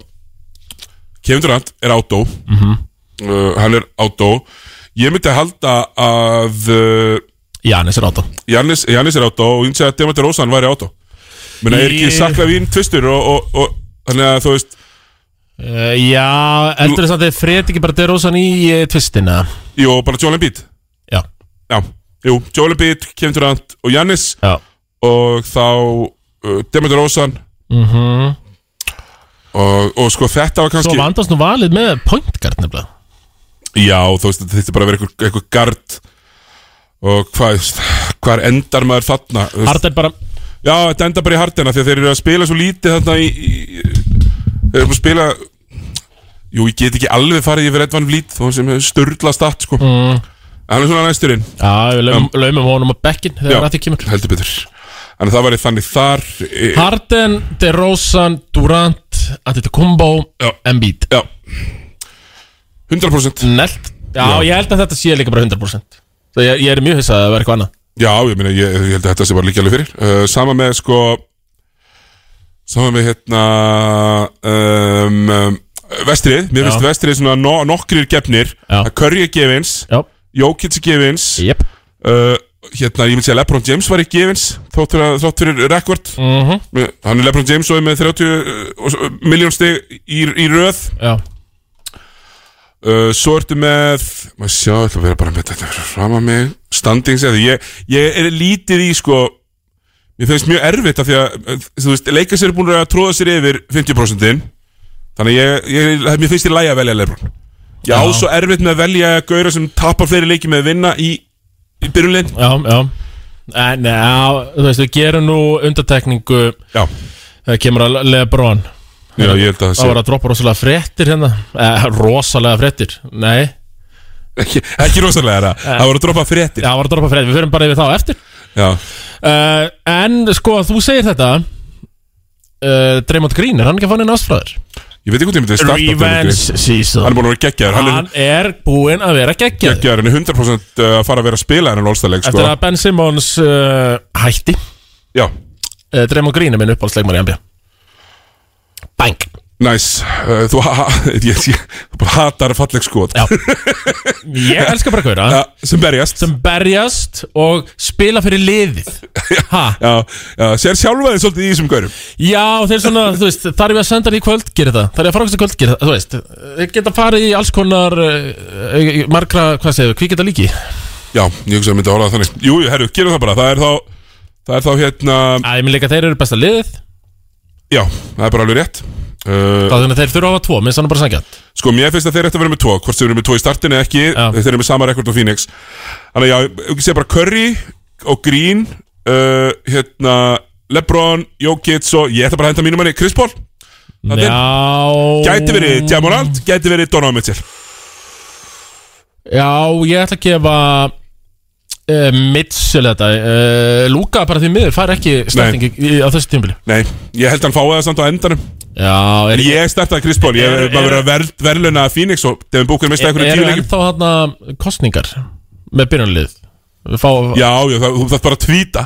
Kevin Durant er átó Mhm. uh, Hann er átó Ég myndi að halda að uh, Janis er átta Jannis, Jannis er átó og ég myndi að Demeter Rosan væri átó Menna, er ekki sakla vín tvistur og, og, og þannig að þú veist uh, Já, heldur þess að þið fredi ekki bara DeRozan í tvistina? Jú, bara Joel Embiid. Já, Já, jú, Joel Embiid, Kevin Durant og Jannis já. og þá uh, Demeter Rosan mm og, og sko þetta var Svo kannski vandast nú valið með pointgard nefnilega. Já, þú veist, þetta þurfti bara að vera eitthvað, eitthvað gard og hvað, hvað endar maður þarna? Veist, Harden bara Já, þetta endar bara í hardina því að þeir eru að spila svo lítið þarna í, í þeir eru að spila Jú, ég get ekki alveg farið yfir Edvan Vlít þó sem störla start sko. Mm, Hann er svona næsturinn, Já, við laumum, laumum honum á bekkin þegar rætti kemur. heldur betur. Þannig að það væri þannig þar e, Harden, DeRozan, Durant Antetokounmpo, Já. Embiid Já. 100% Nelt. Já, Já. ég held að þetta sé líka bara 100% Það ég, ég er mjög hissað að vera eitthvað annað. Já, ég meina, ég, ég held að þetta sé bara líka alveg fyrir. Uh, Sama með sko Sama með hérna um, um, Vestrið, mér Já. finnst vestrið svona no, nokkrir gefnir. Já. að Curry er gefins, Já, Jókits er gefins. Jep. Uh, Hérna, ég myndi að Lebron James var í gefins Þótt fyrir, þótt fyrir rekord. Mm Hann er Lebron James og er með 30 miljón stig í, í röð. Já, uh, Svo ertu með Maður sjá, ég ætla að vera bara með þetta fram að mig. Standings ég, ég er lítið í sko Mér finnst mjög erfitt af því að uh, Þú veist, leika sér er búin að tróða sér yfir 50% Þannig að ég, ég, mér finnst ég lægi að velja Ég á Já. svo erfitt með að velja Gaura sem tapar fleiri leiki með að vinna í, í byrjunlein já, já. En já, þú veist, við gerum nú undartekningu Já, þegar kemur að Lebron. Já, ég held að það Það var að droppa rosalega frettir hérna. Eh, Rosalega frettir, nei. Ekki, ekki rosalega það? Það voru að droppa fréttir. Já, það var að droppa frettir, við förum bara yfir þá eftir. Já, uh, En sko, þú segir þetta uh, Draymond Green, er hann ekki að fá neina ástfræður? Ég veit ekki hvað ég myndi starta Revenge Hann season. Er búin að vera geggjaður. Hann Hann er búinn að vera geggjaður. Geggjaður Hann er 100% að fara að vera að spila hennar lólstæðleik sko. Eftir að Ben Simmons uh, hætti. Já, uh, Draymond Green er minn uppáhaldsleikmar í NBA Bang Næs, uh, þú, ha, ég, ég, bara hatar falleg skot. Já. Ég elska bara gauðra Ja, sem berjast. Sem berjast og spila fyrir liðið. Ha? Já, já, sér sjálfa þið svolítið í þessum gaurum. Já, þeir svona, þú veist, þar er við að senda því kvöld gera það, þar er að fara okkur kvöld gera það, þú veist Þeir geta farið í alls konar uh, margra, hvað segir við, hví geta líki? Já, ég hugsa að myndi að orða það þannig. Jú, jú, herru, gerum það bara. Það er þá, það er þá hérna Æ, ég minn líka þeir eru besta liðið Já, það er bara alveg rétt uh, þannig að þeir þurfa að hafa tvo, minnst hann bara sangja Sko, mér finnst að þeir ætti að vera með tvo Hvort þeir eru með tvo í startinu ekki Já. Þeir eru með sama rekord á Phoenix. Þannig að já, ég sé bara Curry og Green uh, Hérna, Lebron, Jokic og Ég ætla bara að henda mínum manni Chris Paul. Þarna inn. Já. Gæti verið Jamorant, gæti verið Donovan Mitchell. Já, ég ætla að gefa uh, Mitchell þetta. Uh, Luka bara því miður fær ekki starting í- á þessu tímbili Nei, ég held að hann fái það samt á endanum Já, er, ég startaði Chris Paul Ég Er- bara verið að ver, verðluna Phoenix og Devin Booker mista er, einhverju er tíu leikjum ennþá þarna kostningar með byrjunlið Fá, Já, já, það, þú þarf bara að tvíta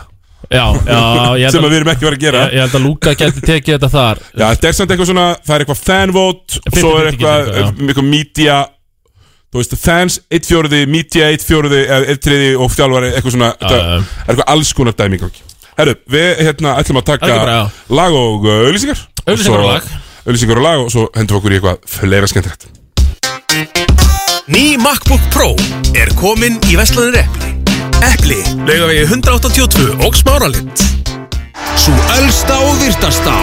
já, já ég, Sem að við erum ekki verið að gera. ég, ég held að Luka geti tekið þetta þar. Já, þetta er samt eitthvað svona Það er eitthvað fanvote Og svo er 50-50 eitthvað eitthvað, media Þú veist, fans, eitt fjóruði, media, eitt fjóruði Eða eitt triði og þjálfari Eitthvað svona já. er eitthvað alls konar dæmi í gangi. Herru, við hérna ætlum að taka. Lag og auðlýsingar Auglýsingar og lag. Auðlýsingar og lag Og svo hendum við okkur í eitthvað fleira skemmtilegt Ný MacBook Pro er komin í Vestlandir Eppli. Eppli, laugavegi 182 og smáralind. Svo elsta og virtasta,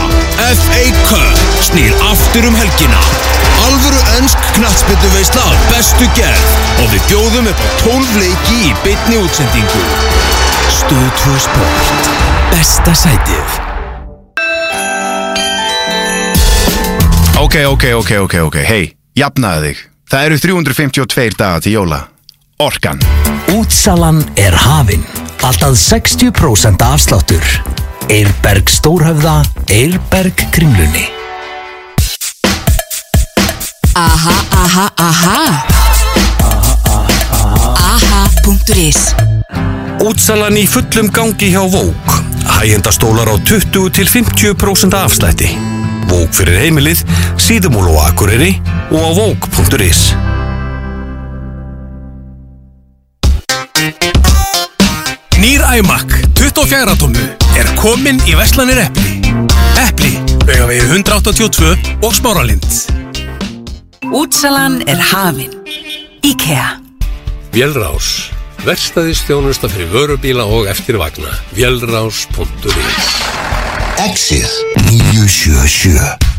FA Cup, snýr aftur um helgina. Alvöru önsk knatsbyttu veistla af bestu gerð og við bjóðum upp á 12 leiki í bytni útsendingu. Stöð 2 Sport, besta sætið. Ok, ok, ok, ok, ok, hei, jafnaði þig. Það eru 352 daga til jóla. Orkan. Útsalan er hafin. Alltaf 60% afsláttur. Eirberg Stórhöfða, Eirberg Kringlunni. Aha, aha, aha Aha.is Útsalan í fullum gangi hjá Vók. Hægjendastólar á 20-50% afslætti. Vók fyrir heimilið, síðumúl og akureyri og á vók.is. Nýr iMac 24 tómu er kominn í Veslanir Eppli. Eppli, vegavegi 182 og smáralind. Útsalan er hafin IKEA Vélrás, verstaðistjónusta fyrir vörubíla og eftirvagna. Vélrás.is Exið 977. 977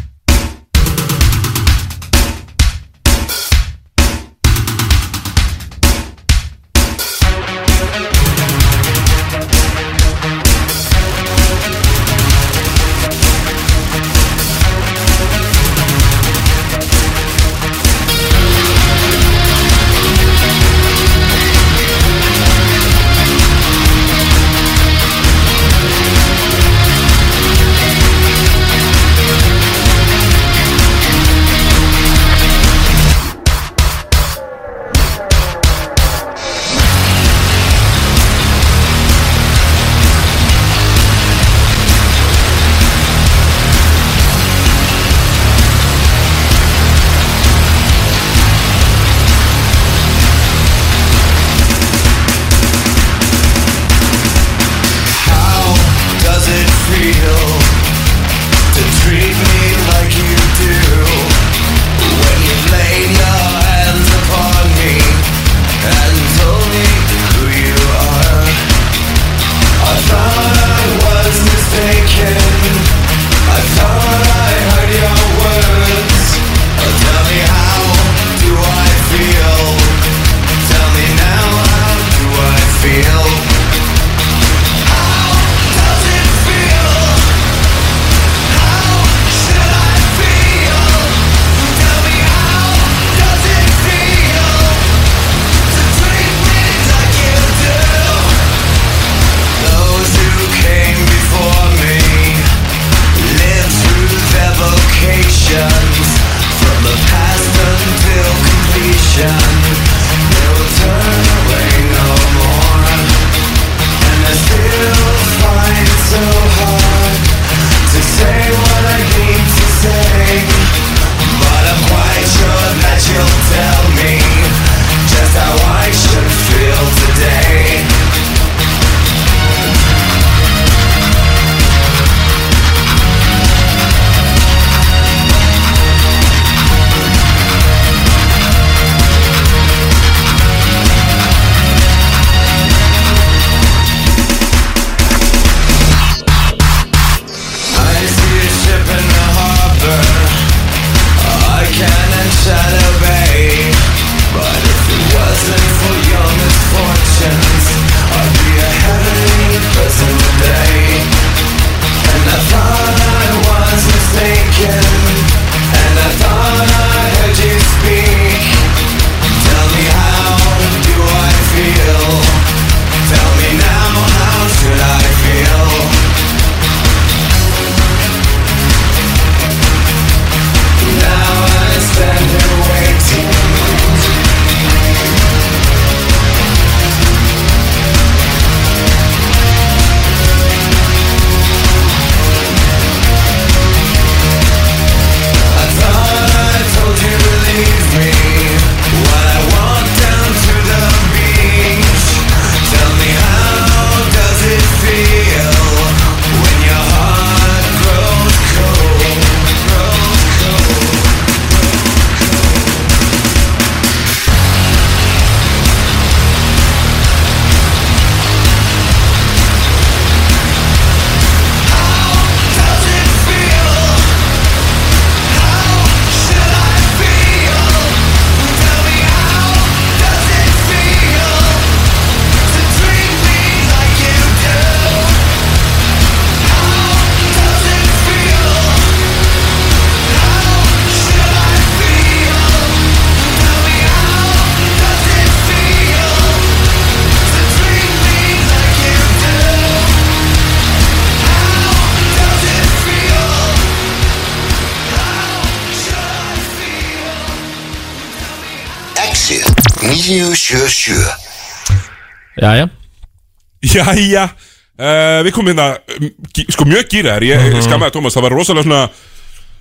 Jæja uh, Við komum hérna um, gí- Sko mjög gýrar Ég mm skammaði Tómas Það var rosalega svona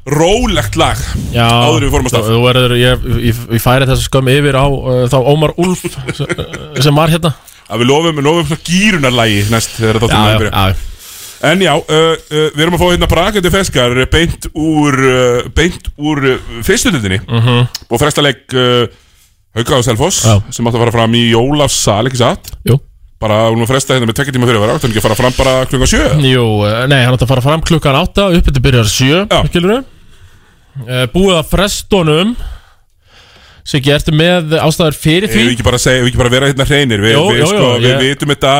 Rólegt lag Já, Áður en við fórum af stað. Þú verður, ég, ég, ég færi þessu skömm yfir á uh, þá Ómar Úlf sem, sem var hérna Að við lofum, lofum svona gýrunarlægi Næst þegar þáttum að byrja já En já, uh, uh, við erum að fá hérna brakandi feskar beint úr uh, beint úr uh, fyrstundinni mm -hmm. og frestaleg uh, Hauka og Selfoss Já. sem átti að fara fram í Ólafsal, ekki satt? Jú, Bara hún var frestað hérna með tekja tíma fyrir að vera átt hann ekki að fara fram bara klukkan sjö? Jú, uh, nei, hann átti að fara fram klukkan átta upp til byrjar sjö, skilur við Búið að frestunum Siggi, ertu með ástæður fyrir því? Við ekki bara ef við ekki bara vera hérna hreinir? Við, Jú, við, jú, sko, jú, við ég- vitum þetta,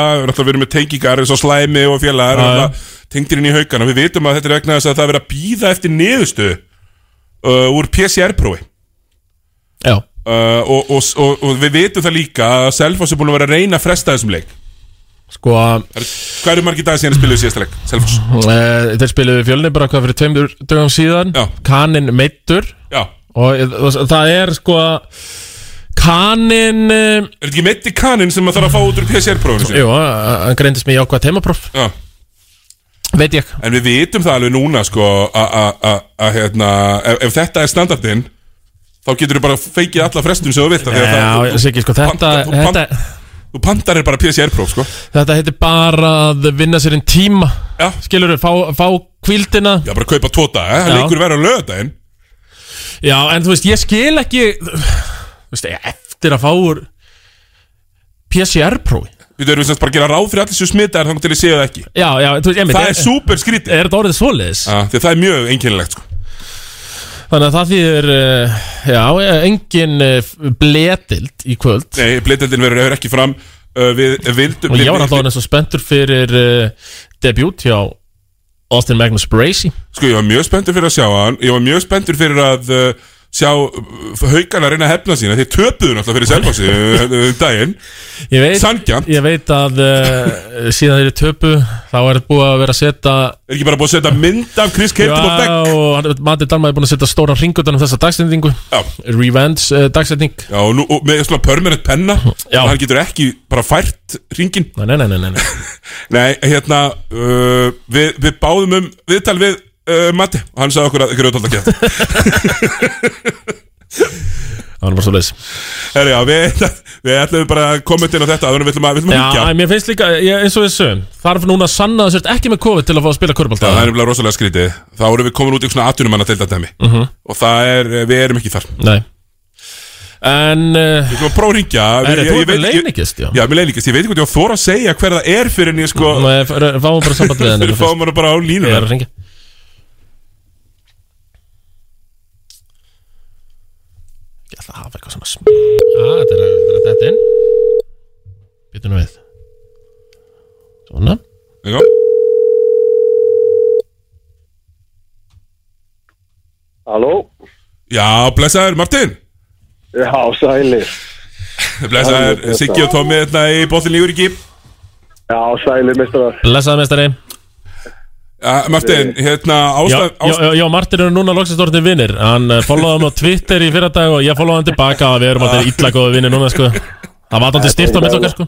við erum með tengingar eins og slæmi og og tengdir inn í haugana. Við vitum að þetta er vegna þess að það er verið að býða eftir niðurstu uh, úr PCR-prófi Já, uh, og, og, og, og við vitum það líka að Selfoss er búin að vera að reyna að fresta þessum leik. Sko Hvað eru margir dagar síðan að spiluðu síðasta leik? Selfoss? uh, Þeir spiluðu fjölni bara hvað fyrir tveimur dögum síðan. Já. Kanin meittur Já, og, það er sko Kanin uh, er þetta ekki metti kaninn sem maður þarf að fá út úr PCR-prófinu? Jú, hann greindist með jákvæð teimapróf Já, Veit ég. En við vitum það alveg núna sko að hérna ef, ef þetta er standardinn þá getur þú bara feikið alla frestun sem þú vilt að sko, þú þú Þú pandar er bara PCR-próf sko. Þetta heitir bara að vinna sér inn tíma. Já, Skilur við, fá, fá kvíldina já bara kaupa tvo daga, það Já. leikur verið á lögadaginn Já, en þú veist, ég skil ekki Þú veist, eftir að fá PCR-prófi Við erum semst bara að gera ráð fyrir allir sem smita er þannig til ég séu það ekki. Já, já, þú veist, ég Það er súper skrítið. Er þetta orðið svoleiðis? Já, því að það er mjög einkennilegt sko Þannig að það þýðir, uh, já, engin uh, bletild í kvöld. Nei, bleitendin verður ekki fram. Uh, Við vildum Og ég var alltaf eins og spenntur fyrir debut hjá Austin Magnus Bracey. Sko, ég var mjög spenntur fyrir að sjá hann. Ég var mjög spenntur fyrir að sjá uh, haugana reyna að hefna sína Þeir töpuðu náttúrulega fyrir Selfossi uh, um daginn Sanngjarnt. ég veit að uh, síðan þeir töpu þá er búið að vera að setja Er ekki bara búið að setja mynd af Chris á vegg Já, og Mati Dalma er búin að setja stóran ringutan um þessa dagsendingu Já, Revenge uh, dagsending já og, nú, og með svona permanent penna Já. Hann getur ekki bara fært ringin Nei, nei, nei, nei, nei. Nei, hérna uh, við, við báðum um viðtal við uh, Matti hann sagði okkur að grjótald að geta Það var bara svo leis Herri, já, við, við ætlum bara að koma inn á þetta Þannig við ætlum að, við ætlum að Já, hengja en mér finnst líka, ég, eins og við sögum Þarf núna að sanna að sért ekki með COVID til að fá að spila Já, körbálta það er nefnilega rosalega skrítið. Þá erum við komin út í svona atvinnumanna til þetta dæmi. Mhm. Og það er, við erum ekki þar. Við Nei. En uh, ætlum að prófa að ringja Er þú með leiningist, já? Já, með leiningist, ég veit ekki hvað á þóra að segja hver það er fyrir en ég sko Nei, fáum bara samband við henni Við fáum bara á línuna er að ringja Ég ætla að hafa eitthvað svona sm... ah, Þetta er að- þetta er þetta inn. Býtum nú við. Svona. Já, Halló? já blessaður Martin. Já, sælir. Blessaður Siggi og Tommi hérna í bóttin lífur ekki Já, sælir, mistarar. Blessaði mestari ja, Martin, hérna Já, ástæð já, já, já, Martin eru núna loksist orðin vinnir Hann uh, followaði hann á Twitter í fyrra dag og ég followaði hann tilbaka og við erum alltaf illa góða vinnir núna sko Það var alltaf stift á mitt okkar sko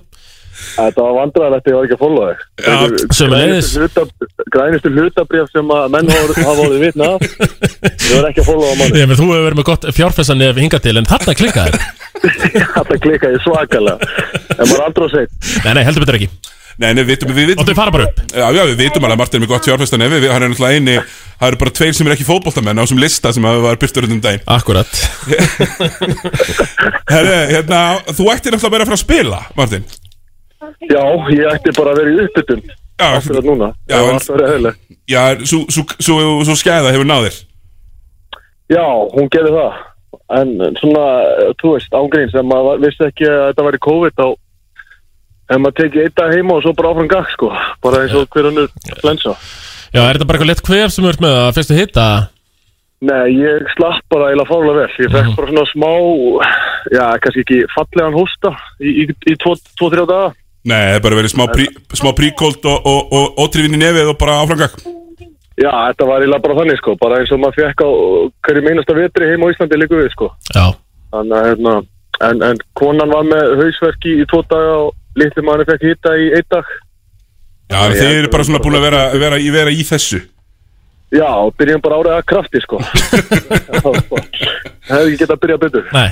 Þetta var vandræðilegt að ég var ekki að followa þig. Já, Þetta er sömuleiðis. grænustu hluta- Grænustu hlutabrif sem að menn hafa hafa orðið vitna af. Ég var ekki að followa manni. Þú hefur verið með gott fjárfessan ef hingað til en þarna klikkaði Þetta klikkaði svakalega. En maður aldrei að segja. Nei, nei, við vitum, við vitum Og þau fara bara upp Já, já, við vitum alveg að Martin er með gott fjárfestan ef við, hann er náttúrulega eini, það eru bara tveir sem er ekki fótboltamenn á þessum lista sem hafa var byrtur um daginn Akkurat Herri, hérna, þú ættir náttúrulega bara að fara að spila, Martin Já, ég ætti bara að vera í uppbytun. Já, Akkurat núna. Já, en- verið já, svo, svo, svo, svo skæða hefur náðir Já, hún gerði það. En svona, þú veist, ángrín sem maður vissi ekki að þetta væri COVID þá en maður tekið eitt dag heima og svo bara áfram gakk sko. Bara eins og hver önnur flensa. Já, er þetta bara eitthvað lett kvef sem þú ert með að fyrstu hitta? Nei, ég slapp bara eiginlega fálega vel. Ég fekk bara svona smá, já, kannski ekki fallegan hósta í, í, í tvo, tvo, þrjá daga. Nei, það er bara verið smá, prí, smá príkólt og, og, og ótrifin í nefið og bara áframgak Já, þetta var eiginlega bara þannig sko. Bara eins og maður fekk á hverju meinasta vetri heima á Íslandi líku við sko. Já Þannig að, hérna, en, en konan var með hausverki í tvo daga og litli manni fekk hitta í einn dag. Já, en þið eru bara svona búin að vera, vera, í, vera í þessu. Já, byrjum bara árið að krafti sko. Hefði ekki getað að byrja betur. Nei,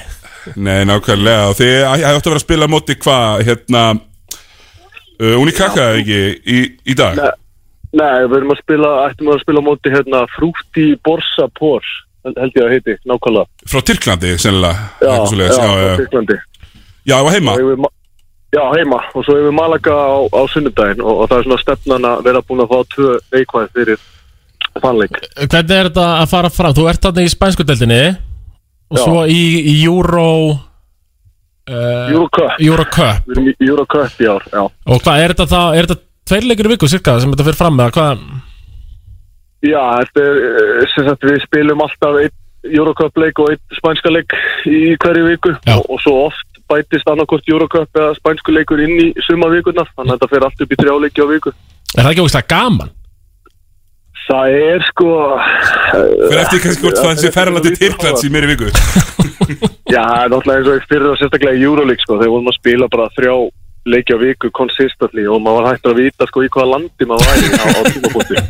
Nei, nákvæmlega. Og þið ætti að vera að spila á móti hvað Hérna uh, Unikaka eða ekki í, í dag? Nei, nei, við erum að spila ættum að spila á móti hérna Frúti Borsa Pors held ég að heiti, nákvæmlega. Frá Tyrklandi, sennilega. Já, já, já, frá. Tyrklandi. Já, það var heima Já, heima. Og svo yfir Malaga á, á sunnudaginn og, og það er svona stefnan að vera búin að fá tvö neikvæð fyrir fannleik. Hvernig er þetta að fara fram? Þú ert þarna í spænsku deildinni Og Já. svo í, í Euro uh, Eurocup Eurocup í Eurocup í ár, já. Og hvað, er þetta er þetta tveir leikur í viku cirka sem þetta fyrir fram með? Hvað? Já, þetta er eh, sem sagt við spilum alltaf einn Eurocup leik og einn spænska leik í hverju viku og, og svo oft bætist annarkort Eurocup eða spænsku leikur inn í suma vikunar þannig að þetta fer allt upp í þrjá leiki á viku Er það ekki ógæslega gaman? Það er sko Fyrir eftir kannski hvort það sé ferðala til Tyrklands í meiri viku Já, það er náttúrulega eins og ég fyrir og sérstaklega í Euroleague sko, þegar vorum að spila bara þrjá leiki á viku consistently og maður var hægt að vita sko í hvaða landi maður væri á, á tímabúti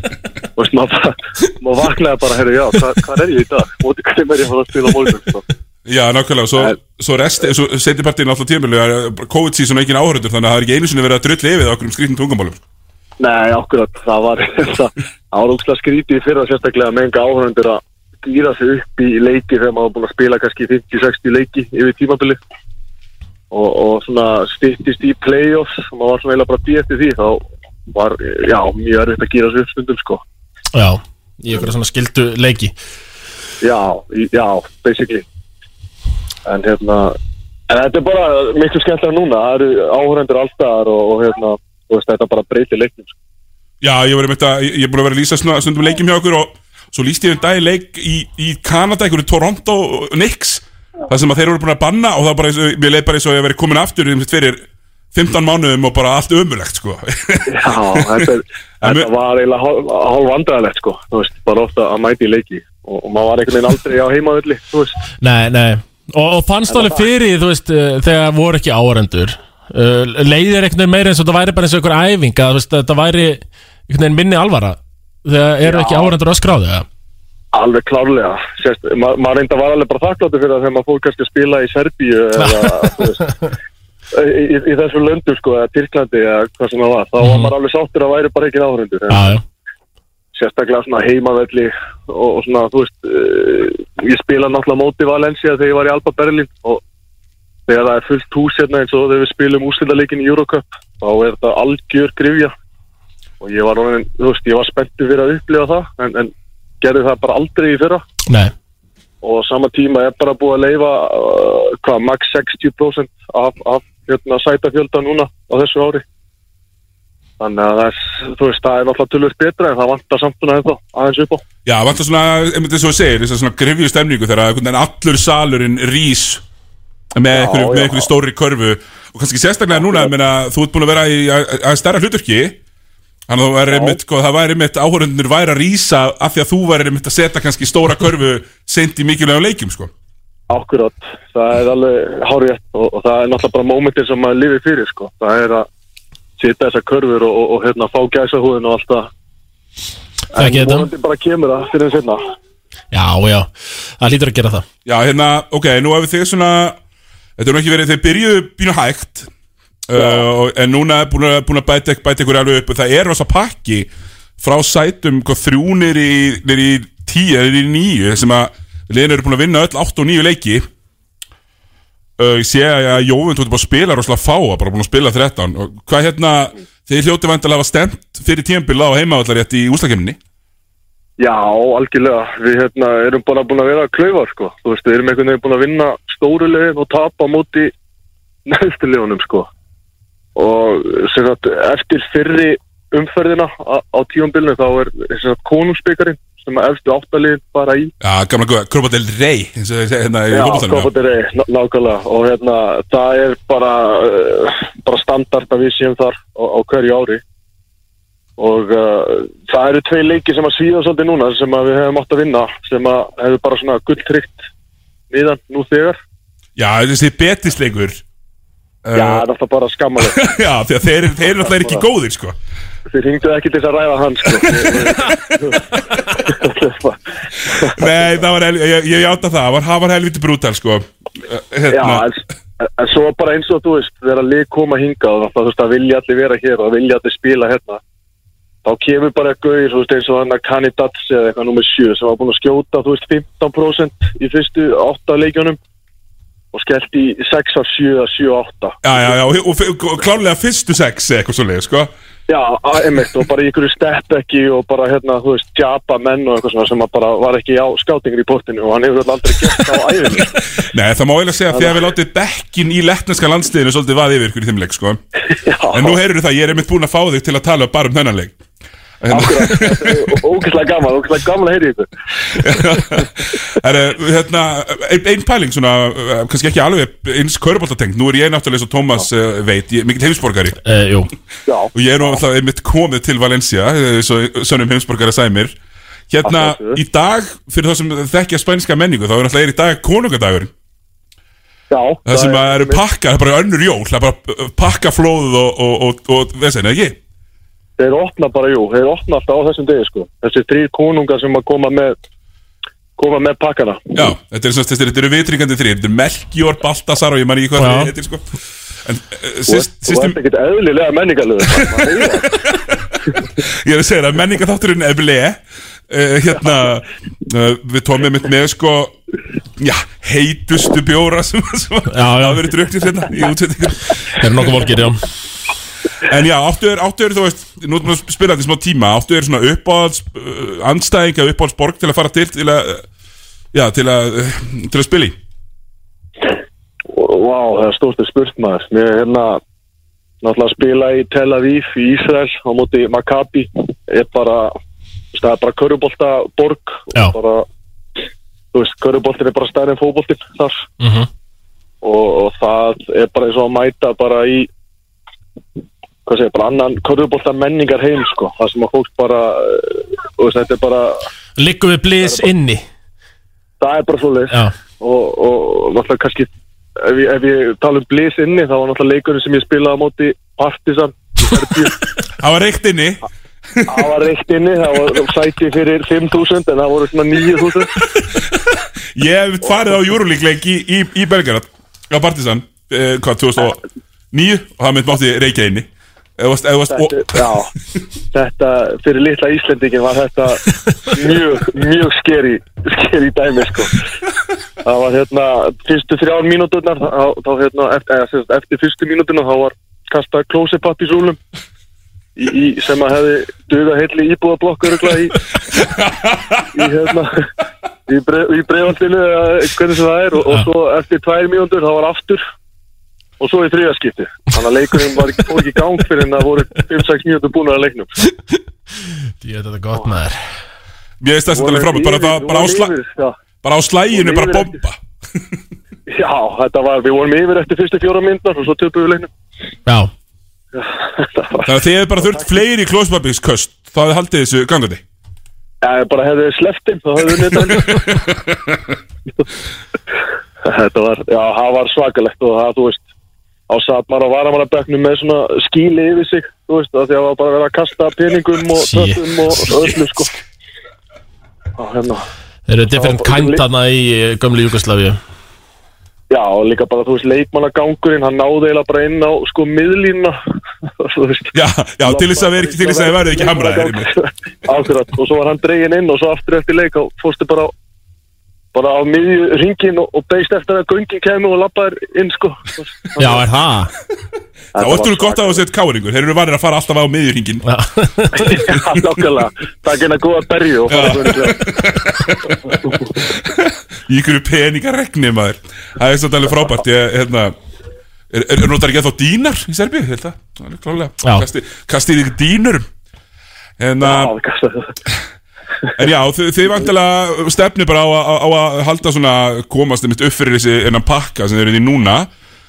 og maður, maður vaknaði bara, herru, já, hvað, hvað er ég í dag? Móti hverjum er ég að fara að spila sko. Já, nákvæmlega, svo, svo resti, svo setjapartíðin alltaf tímilu COVID-season og engin áhörundur þannig að það er ekki einu sinni verið að drulli yfir okkur um skrýtnum tungumálum. Nei, akkurat, það var það úkslega skrítið í fyrra sérstaklega með enga áhörundur að gýra sig upp í leiki þegar maður var búin að spila kannski 50-60 leiki yfir tímabili og, og svona styttist í play-offs og maður var svona eiginlega bara bí eftir því þá var, já, mjög erfitt að gýra sig upp stundum sko. Já, í ykkur svona skildu leiki. Já, í- já, basically En hérna En þetta er bara miklu skemmtilega núna Það eru áhörendur allstaðar og, og hérna, þú veist, þetta bara breytir leiknum sko. Já, ég, var einmitt að, ég ég er búin að vera að lýsa svona, stundum leikjum hjá okkur og svo lýsti ég um dagi leik í, í Kanada, einhverju Toronto Knicks, það sem að þeir voru búin að banna og það var bara eins og, mér leið bara eins og ég verið komin aftur um fyrir 15 mánuðum og bara allt ömulegt, sko Já, þetta, er, þetta var eiginlega hálf, hálf vandræðalegt sko. Þú veist, bara ofta að mæti í leiki og, og maður var einhvern veginn aldrei á heimavilli Þú veist, Nei, nei Og, og fannst alveg fyrir, þú veist, uh, þegar voru ekki áhörendur uh, Leiðir einhvern veginn meira eins og það væri bara eins og einhver æfing að þetta væri einhvern veginn minni alvara Þegar eru ekki áhörendur öskráði eða? alveg klárlega. Ma maður reynda var alveg bara þakkláttur fyrir það þegar maður fór kannski að spila í Serbíu eða, í, í, þessu löndu sko, eða Tyrklandi eða hvað sem það var, þá var maður alveg sáttur að væri bara ekki já sérstaklega svona heimavelli og, og svona, þú veist uh, ég spila náttúrulega móti Valencia þegar ég var í Alba Berlin og þegar það er fullt hús hérna eins og þegar við spilum úrslitaleikin í Eurocup þá er þetta algjör grifja og ég var, orðinn, þú veist, ég var spenntur fyrir að upplifa það en, en gerði það bara aldrei í fyrra. Nei, og sama tíma er bara búið að leifa uh, hvað, max 60% af, af hérna, sætafjölda núna á þessu ári þannig að það er, þú veist, það er náttúrulega tölvöld betra en það vantar samt svona ennþá aðeins upp á. Já, vantar svona, einmitt eins og þú segir, þess að svona grifju stemningu þegar einhvern veginn allur salurinn rís með einhverju, stóri körfu. Og kannski sérstaklega núna, ég meina, þú ert búin að vera í að, að stærra hlutverki. Þannig að væri einmitt, sko, það væri einmitt áhörundunir væri að rísa af því að þú væri einmitt að setja kannski stóra körfu seint í mikilvægum leikjum, sko. Akkurat, það er alveg hárið og, og það er náttúrulega bara mómentir sem maður lifir fyrir sko. það er að setja þessar körfur og, og, og hérna fá gæsa húðin og allt það. En vonandi bara kemur það fyrir en setna já, já. Það lítur að gera það. Já, hérna, ok, nú hefur þið svona Þetta er nú ekki verið, þið byrjuðu bínu hægt uh, og- En núna er búin að, búin að bæta, bæta ykkur alveg upp. Og Það er rosa pakki frá sætum hvað, þrjú nýri í, í tíu, niður í níu sem að liðin eru búin að vinna öll 8 og 9 leiki uh, sé að Jóvund ert bara að spila rosalega fáa bara búin að spila 13 og hvað hérna þið hljóti vantilega að hafa stemt fyrir tímpil á heimavallarétt í úslakemni Já, algjörlega, við hérna, erum bara búin að vera klaufar sko. þú veist, við erum einhvern veginn búin að vinna stóru liðin og tapa á móti neðstu liðunum sko. og sem sagt, eftir fyrri umferðina á tíumbilinu þá er sem sagt, konungsbyggarinn sem að efstu áttaliðin bara í. Já, gamla góða, Kropa del Rey eins og þeir segja hérna í Já. Copa del Rey, ná- nákvæmlega. Og hérna, það er bara uh, bara standard að við séum þar á, á hverju ári. Og uh, það eru tvei leiki sem að svíða svolítið núna sem að við hefum átt að vinna sem að hefur bara svona gulltrykt miðan nú þegar. Já, þessi betisleikur. Já, það er alltaf bara skammalegt Já, að þeir, þeir eru alltaf ekki góðir sko Þið ringduð ekki til þess að ræða hann sko. Nei, það var, hel- ég, ég játa það, það var, það var helviti brútal sko. Já, hérna, en, en svo bara eins og þú veist þegar að lið koma hingað og þú veist að vilja allir vera hér og vilja allir spila hérna þá kemur bara gauðir þú veist eins og hann að Kanidats eða eitthvað nummer 7 sem var búin að skjóta þú veist 15% í fyrstu 8 leikjunum og skellt í 6 af 7 að 7 af 8 Já, já, já, og, og, og klárlega fyrstu sex eða eitthvað svo leið, sko Já, einmitt og bara ykkur stepp ekki og bara hérna, þú veist, japa menn og eitthvað svona sem bara var ekki á skátingir í portinu og hann hefur aldrei það á æðinu Nei, það má eiginlega segja að að við látið bekkin í lettneska landsliðinu svolítið vaði yfir ykkur í þeim leik, sko. En nú heyrður það, ég er einmitt búin að fá þig til að tala bara um þennan þetta er ógeðslega gaman, ógeðslega gaman að heyri Er, hérna, ein, ein pæling svona, eh, kannski ekki alveg eins köruboltatengt Nú er ég náttúrulega eins og Tómas uh, veit, ég, mikill heimsborgari uh, Jú Já Og ég er nú alltaf einmitt komið til Valencia, eh, svo sönnum heimsborgara sæmir Hérna, í dag, fyrir þá sem þekkja spænska menningu Þá er alltaf er í dag konungadagurinn Já Það sem að eru pakka, það er bara önnur jól Það er bara uh, pakka flóð og, og, og, og veist eða ekki? Þeir opna bara, jú, þeir opna alltaf á þessum degi sko. Þessi þrýr konungar sem að koma með koma með pakkana. Já, þetta er svona, þetta eru- þetta eru vitringandi þrýr Þetta er Melkjór, Baltasar og ég man ekki hvað það heitir sko. En uh, sýst, ert- þú ert ekkert eðlilega menningarlegu ég er að segja það Menningaþátturinn er ble uh, Hérna, uh, við tómum mitt með sko Já, heitustu bjóra sem, sem Já, já. hafa verið drukknir hérna í útsendingur Það eru nokkuð volkir, já. En já, áttu er, áttu er, þú veist, nú erum við að spila þetta í smá tíma. Áttu er svona uppáhalds uh, andstæðing eða uppáhaldsborg til að fara til til að, já, til að, uh, til að spila í? Vá, það er stórt að spurt maður. Mér er hérna náttúrulega að spila í Tel Aviv í Ísrael á móti Maccabi. Er bara, það er bara körubolta borg Já. og bara þú veist, köruboltin er bara stærri en fótboltin þar. Mhm. og, og það er bara eins og að mæta bara í hvað segir, bara annan körubolta menningar heim sko, það sem að fólk bara eh, þú veist, þetta er bara Liggum við blis inni. Það er bara svo leið Já. Og, og náttúrulega kannski ef ég, ef ég tala um blis inni þá var náttúrulega leikurinn sem ég spilaði á móti Partisan. Það var reykt inni. Það var reykt inni það var sæti fyrir 5.000 en það voru svona 9.000 Ég hef farið á Euroleague-leik í, í, í Belgrad á Partisan, uh, hvað, 2009 og það mitt mátti reykja inni Eða varst, eða varst, og, þetta, já, þetta fyrir litla Íslendingin var þetta mjög, mjög skeri skeri dæmi sko. Það var hérna fyrstu þrjár mínúturnar þá, þá hérna eftir, eftir fyrstu mínúturnar þá var kastað klósepappísúlum í, í, sem að hefði dugað heilli íbúðablokk öruglega í í hérna í, bref, í breyfaldinu eða hvernig sem það er og, og svo eftir tvær mínútur þá var aftur og svo í þriðaskipti þannig að leikurinn var ekki, gang fyrir en það voru 5-6 mínútur búin að leiknum. Ég veit þetta gott maður. Mér veist sem þetta er frábært. Bara, bara, bara, já, bara á slæginu, bara bomba. já, þetta var, við vorum yfir eftir fyrstu fjóra myndar og svo töpum við leiknum. Já. Þannig að þið hefur bara þurft fleiri klóspappísköst þá hefði haldið þessu gangandi. Já, ég bara hefði sleppt þeim, þá hefði við neitt Þetta var, já, það var svakalegt og það, þú veist, á satt maður á varamannaböknum með svona skíli yfir sig, þú veist, að því að það var bara verið að kasta peningum og töpum og öllu, sko. Já, hérna, Þeir eru different þarna í eh, gömlu Júgoslavíu? Já, og líka bara, þú veist, leikmannagangurinn, hann náði eiginlega bara inn á, sko, miðlínuna, þú veist. Já, já, til þess að vera ekki, til þess að verið ekki hamraðir Akkurat, og svo var hann dregin inn og svo aftur eftir leik og fórstu bara á, bara á miðju ringin og, og beist eftir að göngin kemur og lappaður inn sko. Já, er það? Það varstu nú gott að það setja káringur. Þeir eru vanir að fara alltaf á miðjurhingin Já, Já, nokkulega, það er hérna góða berju og fara svo Í ykkur peningaregni maður. Það er svolítið alveg frábært. Ég, hérna Er, er, er notar ekki að þá dýnar í Serbíu, held það? Það er klálega Já. Kasti, Kastið ykkur dýnurum. En, uh, en já, þið, þið vantilega stefni bara á, á, á að halda svona komast einmitt upp fyrir þessi enn pakka sem þið eruð í núna.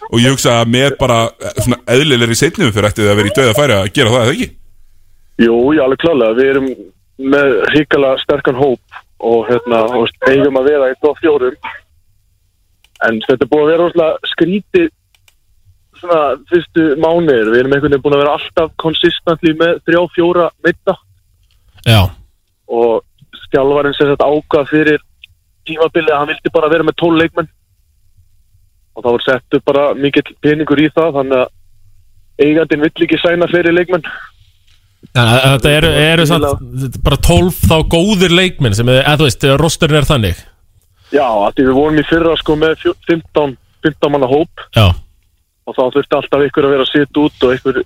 Og ég hugsa að með bara eh, svona eðlilegri setnum fyrir ættið að vera í döða færi að gera það, eða ekki? Jú, já, alveg klálega, við erum með hrikalega sterkan hóp og hérna, eigum að vera í top fjórum. En þetta er búið að vera rosalega skrítið svona fyrstu mánuðir. Við erum einhvern veginn búin að vera alltaf konsistentli með þrjá, fjóra mitta Já, og stjálfarinn sem þetta ákvað fyrir tímabilið að hann vildi bara vera með tól leikmenn. Og þá var settu bara mikill peningur í það þannig að eigandinn vill ekki sæna fyrir leikmenn. Að þetta eru, eru er bara 12 þá góðir leikminn sem, er- eða þú veist, rosterinn er þannig. Já, við vorum í fyrra sko með fjó- 15, 15 manna hóp. Já, og þá þurfti alltaf ykkur að vera að sitja út og ykkur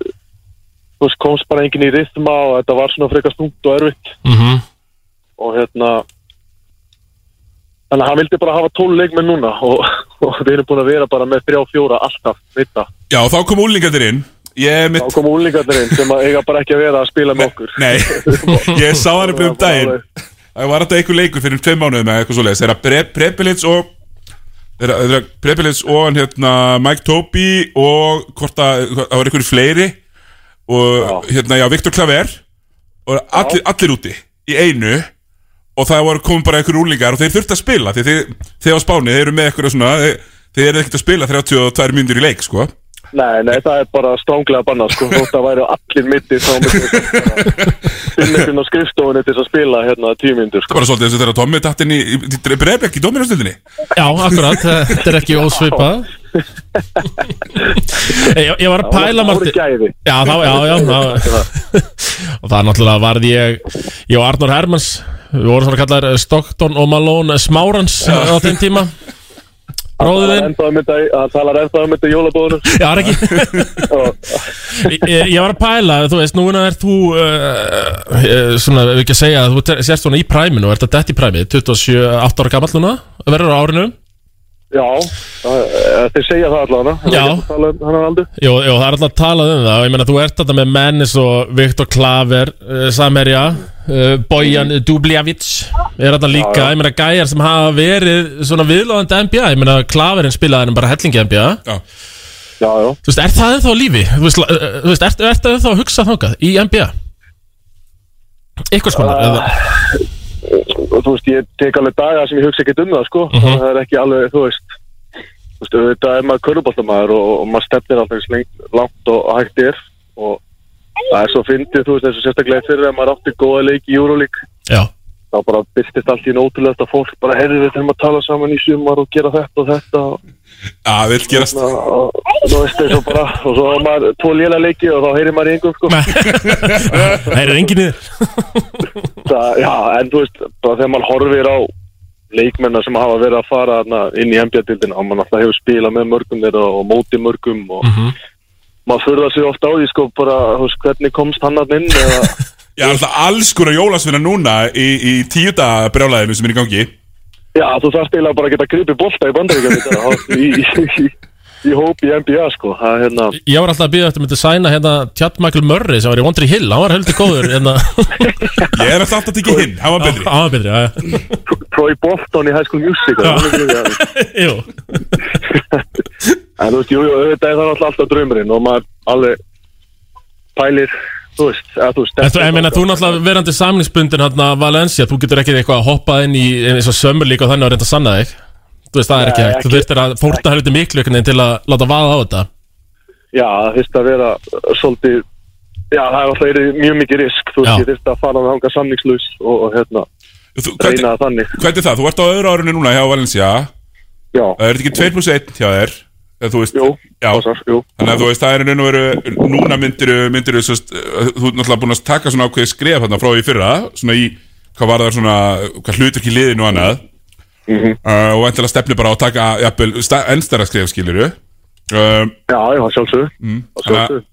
komst bara enginn í rithma og þetta var svona frekar stungt og erfitt. Mhm og hérna þannig að hann vildi bara hafa tól leikmenn núna og, og við erum búin að vera bara með þrjá, fjóra alltaf mitta. Já, þá kom úlingarnir inn. Ég mitt þá kom úlingarnir sem að eiga bara ekki að vera að spila með okkur. Nei, ég sá hann upp um daginn. Það var þetta einhver leikur fyrir tveim mánuðum eða eitthvað svoleiðis. Þeirra Pre Prepilits og Þeirra Prepilits og hérna Mike Toby og hvort að það var einhverju fleiri og hérna já, Viktor Klaver og allir, allir úti í einu og það voru komið bara einhverju úlingar og þeir þurfti að spila því þeir, þeir á spáni, þeir eru með eitthvað svona þeir, þeir eru ekkert að spila 32 mínútur í leik sko. Nei, nei, það er bara stránglega bannað sko, þótt að væri allir mitti þá myndi finna einhvern á skrifstofunni til að spila hérna tíu mínútur sko. bara svolítið þess að þeirra Tommi datt inn í, í, í breyfbekk í dominastöldinni Já, akkurat, þetta er ekki ósvipað ég, ég var að pæla Það voru Marti gæði Já, þá, já, já Og það er náttúrulega varði ég Ég og Arnur Hermans Við vorum svona kallar Stockton og Malone Smárans á þeim tíma. Bróðurinn Það talar ennþá um þetta í jólabóðunum Já, það er ekki? Ég, ég var að pæla, þú veist, núna er þú uh, svona, ef ekki að segja þú sért svona í præminu ert að dett í præmi 27, 8 ára gamall núna verður á árinu Já, það- eh, þeir segja það allavega Já. um Hann er aldrei Jú, jú, það er alltaf að tala um það og ég meina þú ert þetta með mennis og Viktor Klaver, uh, Samerja uh, Bojan Dubljavic er þetta líka, Já, já. ég meina gæjar sem hafa verið svona viðlóðandi NBA ég meina Klaverinn spilaði hann bara hellingi NBA Já, Já, já Þú veist, er það ennþá lífi? Þú veist, þú veist ertu er ennþá að hugsa þangað í NBA? Eitthvað skonar eða þú veist, ég tek alveg daga sem ég hugsa ekkert um það, sko. Mhm. það er ekki alveg, þú veist þú veist, auðvitað er maður köruboltamaður og, og maður stefnir alltaf langt og hægt er. Og það er svo fyndið, þú veist, eins og sérstaklega fyrir að maður átti góða leik í Euroleague Já, þá bara byrstist allt í nótulegt að fólk bara heyrðu við þurfum að tala saman í sumar og gera þetta og þetta og, Já, vill gerast. Og, og þú veist, og bara og svo er maður tvo léla leiki og þá heyrir maður í engum, sko. Það er það, já, en þú veist, bara þegar maður horfir á leikmennar sem hafa verið að fara þarna inn í NBA-dildina og maður alltaf hefur spilað með mörgum þeirra og móti mörgum og Mhm. maður förðar sig ofta á því sko bara, veist, hvernig komst hann að inn eða, Já, alltaf alls konar jólasvinna núna í, í tíu daga brjálæðinu sem er í gangi já, þú þarft eiginlega bara að geta gripið bolta í bandaríkjum í, í, í, í hóp í NBA sko, er hérna Ég var alltaf að býða eftir að myndi sæna hérna Michael Murray sem var í Wondry Hill, hann var heldur góður hérna. Ég er alltaf að tekja hinn, hann var betri. Hann var betri, já, já. Troy Bolton í High School Music. Jú, en þú veist, jú, jú, þetta er það alltaf, alltaf draumurinn og maður alveg pælir þú veist, að þú En þú, ég meina, þú náttúrulega verandi samlingsbundin hérna Valencia, þú getur ekki eitthvað að hoppa inn í eins og sömur líka og þannig að reynda að sanna þig. Þú veist, það er ekki Nei, hægt, þú ekki- þurftir að fórta helviti miklu einhvern veginn til að láta vaða á þetta. Já, það þurfti að vera svolítið, já, það er alltaf verið mjög mikið risk, þú Já. veist, ég þurfti að fara að hanga samningslaus og, og hérna, Þú, reyna hvernig, það þannig. hvernig er það? Þú ert á öðru árinu núna hjá Valencia. Já, Það er ekki 2 plus 1 hjá þér þú veist, jú, passar, þannig að þú veist, það er og veru núna myndir þú veist, þú ert náttúrulega búin að taka svona ákveði skref þarna frá í fyrra svona í, hvað var það svona hvað hlutverk í liðinu og annað. Mhm. uh, og endilega stefni bara á að taka jafnvel, sta- enn stærra skref skiluru um, Já, já, sjálfsög, mm, sjálfsög.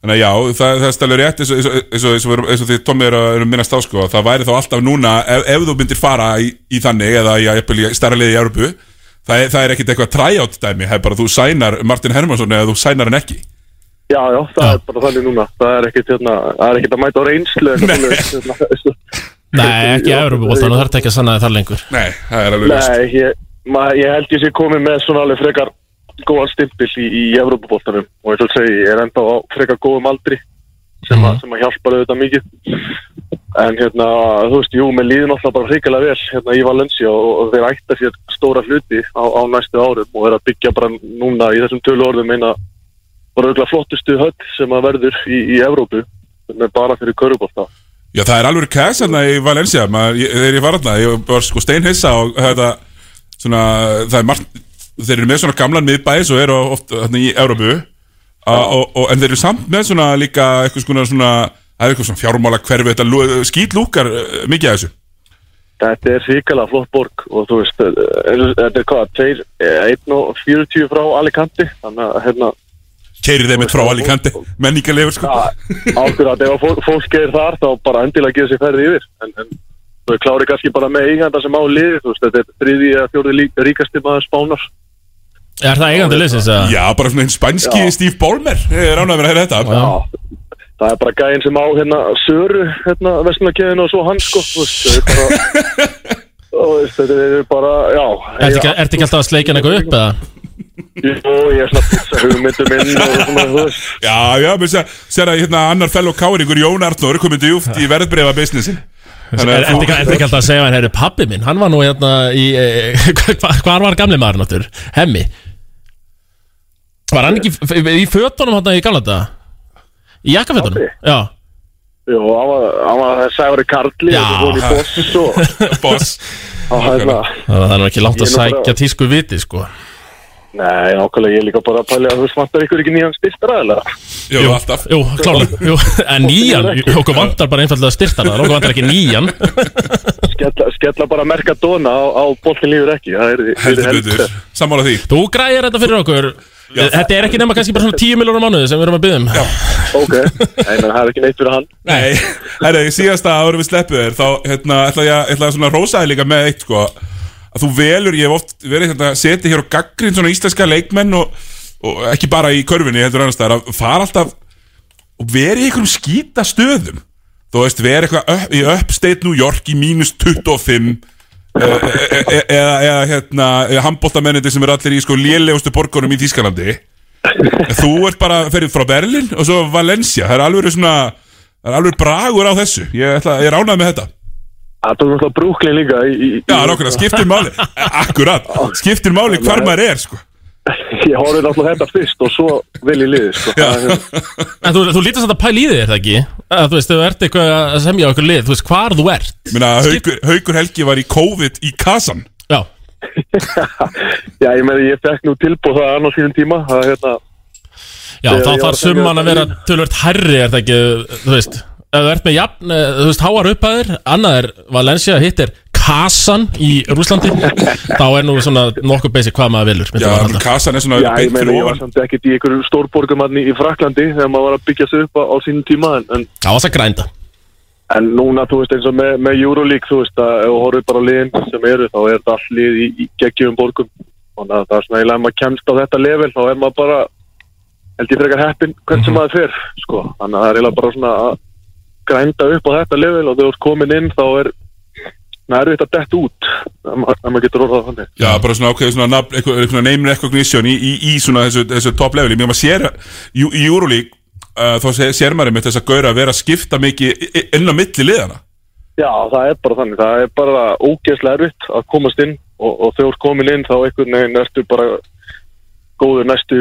þannig, að- já, það, það er stælur rétt eins og, því Tommi er að, er minnast á sko, það væri þá alltaf núna ef, ef þú myndir fara í, í þannig eða í, í stærra liði í Európu það, er- það er ekkit eitthvað tryout dæmi það er bara þú sænar Martin Hermansson eða þú sænar hann ekki. Já, já, það er bara þannig núna, það er ekkit, hérna, það er ekkit að mæta á reynslu, hérna, Nei, ekki Európa-bóltan, það þarf ekki að sanna þar lengur. Nei, það er alveg ljóst. Nei, ég, ma, ég held ég sé komið með svona alveg frekar góðan stimpil í, í Evrópubóltanum. Og eins og segi, ég er enda á frekar góðum aldri sem, Mhm. að, sem að hjálpar auðvitað mikið En hérna, þú veist, jú, mér líður náttúrulega bara hrikalega vel hérna í Valencia og, og þeir ætta sér stóra hluti á, á næstu árum og er að byggja bara núna í þessum tölu orðum eina bara auðvitað flottustu höll sem að verður í, í Evrópu sem er bara fyrir körubólta. Já, það er alveg kæs hérna í Valencia þegar ég var hérna, ég var sko steinhissa og þetta, svona, það er margt þeir eru með svona gamlan miðbæs og eru oft hérna í Európu og, og, en þeir eru samt með svona líka eitthvað svona, svona er eitthvað svona fjármála hverfi þetta lú- skítlúkar eh, mikið af þessu. Þetta er hrikalega flott borg og þú veist, eh, þetta er hvað, þeir 1.40 frá Alicante, þannig að hérna, Keirir þeim eitt frá Alicante, menningarlegur sko. Ákveður ef að fólk, fólk er þar þá bara endilega gefa sér ferði yfir en, en þú klári kannski bara með eiganda sem á liði, þú veist, þetta er þriði eða fjóri ríkasti maður spánar Er það eigandi liðsins að Já, bara svona hinn spænski Já. Steve Ballmer. Ég er ánægður að heyra þetta. Já, það er bara gæðin sem á hérna Söru, hérna, vestlunarkeðinu og svo hann sko, þú veist, þetta er bara þú veist, þetta er bara, já. Ertu ekki, ertu ekki alltaf að sleikja hann eitthvað upp eða? Jú, ég er svona pizza hugmyndum inn og svona, þú veist. Já, já, mér sé að hérna annar fellow káringur Jón Arnór komið djúft í verðbrefa businessin Er- Ertu ekki, alltaf að segja hann, herri, pabbi minn, hann var nú hérna í, e, hva, hvar var gamli maður náttúr? Hemmi Var hann ekki í fötunum hann í gamla þetta? Í jakkafötunum? Já Jú, hann var, var Sævari Karli Já. boss og Boss og hérna Það er nú ekki langt að sækja tísku viti, sko Nei, nákvæmlega, ég er líka bara að pæli að þú veist, vantar ykkur ekki nýjan styrstaraðilega Jú, alltaf. Jú, klálega, jú, en nýjan, okkur vantar bara einfallega styrtana, okkur vantar ekki nýjan. Skella, skella bara Mercadona á, á boltin lífur ekki það er, Heldur betur, sammála því. Þú græðir þetta fyrir okkur. Þetta er ekki nema kannski bara svona 10 miljónar mánuði sem við erum að byggja um. Já, Ok, menn, það er ekki neitt fyrir hann. Nei, herri, síðasta áður við sleppu þér Þá, hérna, ætla ég, að- að rósaði líka með eitt, sko Að þú velur, ég hef oft verið hérna Setið hér og gaggrind svona íslenska leikmenn og, og ekki bara í körfunni, heldur annars staðar Að fara alltaf Og verið í einhverjum skýta stöðum. Þú veist, verið eitthvað upp, í upstate New York í mínus 25 e- e- e- Eða, hérna Hamboltamennindi sem eru allir í sko lélegustu borgunum í Þýskalandi. Þú ert bara ferið frá Berlin og svo Valencia. Það er alveg svona Það er alveg bragur á þessu. Ég, ætla, ég er ánægð með þetta Það tók náttúrulega brúklin líka í, í, Já, nákvæmlega, skiptir máli Akkurat, skiptir máli hvar maður er sko. Ég horfði náttúrulega þetta fyrst og svo vil ég liði sko. Er- En þú, þú lítast þetta pæl í þig, er það ekki? Að, þú veist, þú ert eitthvað að semja okkur lið Þú veist, hvar þú ert Minna, haukur, haukur Helgi var í COVID í Kazan Já, Já, ég meði, ég fekk nú tilbúð það annars sínum tíma það er hérna já þá þarf að summan að vera tölvört hærri, er það ekki? Þú veist, ef þú ert með jafn, eh, þú veist, háar upphæðir Annað er Valencia, hitt er Kasan í Rúslandi Þá er nú svona nokkuð basic hvað maður vilur Já. Kazan er svona Já, ég beint meina, ég var samt ekkert í einhverju stórborgum hann í Fraklandi þegar maður var að byggja sig upp á, á sínum tíma en, en, Það var það grænda. en núna, þú veist, eins og með, með Euroleague þú veist, að ef þú horfið bara á liðin sem eru þá er þetta all lið í, í geggjum borgum. Þannig að það er svona eiginlega ef maður kemst á þetta level þá er maður bara held ég frekar heppin hvert sem maður fer sko. þannig að það er eiginlega bara svona að grænda upp á þetta level og þegar þú ert komin inn þá er erfitt að detta út ef maður, getur orðað þannig. Já, bara svona ákveð svona, eitthvað name recognition í, í, í svona þessu, þessu top leveli Mér maður sér í, í Euroleague uh, þá sé, sér maður með þess að gaura að vera að skipta mikið inn á milli liðana Já, það er bara þannig, það er bara ógeðslega erfitt að komast inn og, og þegar þú ert komin inn þá einhvern veginn ertu bara góður næstu,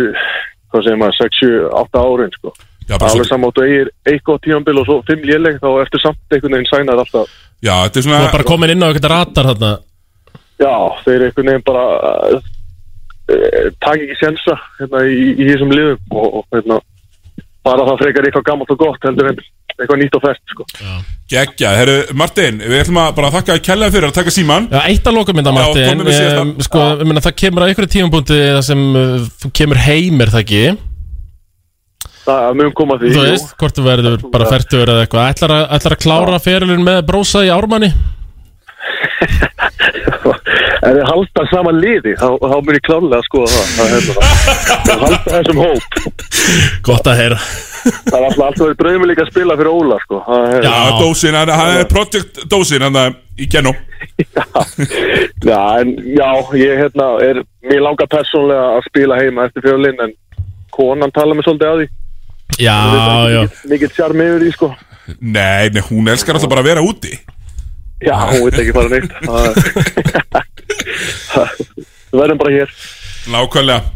hvað segir maður, 6, 7, 8 árin sko. Já, Alveg svo, saman áttu eigir eitthvað tímanbil og svo 5 léleg þá ertu samt einhvern veginn sænað alltaf. já, þetta er Þú er svona bara komin inn á eitthvað ratar þarna Já, þeir einhvern veginn bara uh, uh, taka ekki sjensa hérna, í, í þessum liðum og, og hérna, bara það frekar eitthvað gammalt og gott heldur en eitthvað nýtt og fest sko. geggja Herru, Martin, við ætlum að bara þakka að kella fyrir að taka síman Já, eitt að loka mynda, Já, Martin við síðasta. um, Sko, ég meina, það kemur að ykkur Það sem uh, þú kemur heim, er það ekki? Það mun koma því. Þú veist, hvort þú verður bara færtur eða eitthvað. Ætlar að, ætlar að klára ferilin með brósa í ármanni? Ef þið halda saman liði þá, þá mun ég klálega að skoða það. Það er það Það halda þessum hóp. Gott að heyra. Það var alltaf alltaf verið draumur líka að spila fyrir Óla sko. Það er, Já, dósin, hann, hann er project dósin hann er í genó já, en, já, ég hérna, er Mér langar persónlega að spila heima eftir fjölinn En konan tala mig svolítið að því Já, já. Mikill sjarm yfir því sko. Nei, nei, hún elskar alltaf bara að vera úti. Já, hún veit ekki fara neitt. Við verðum bara hér. Nákvæmlega.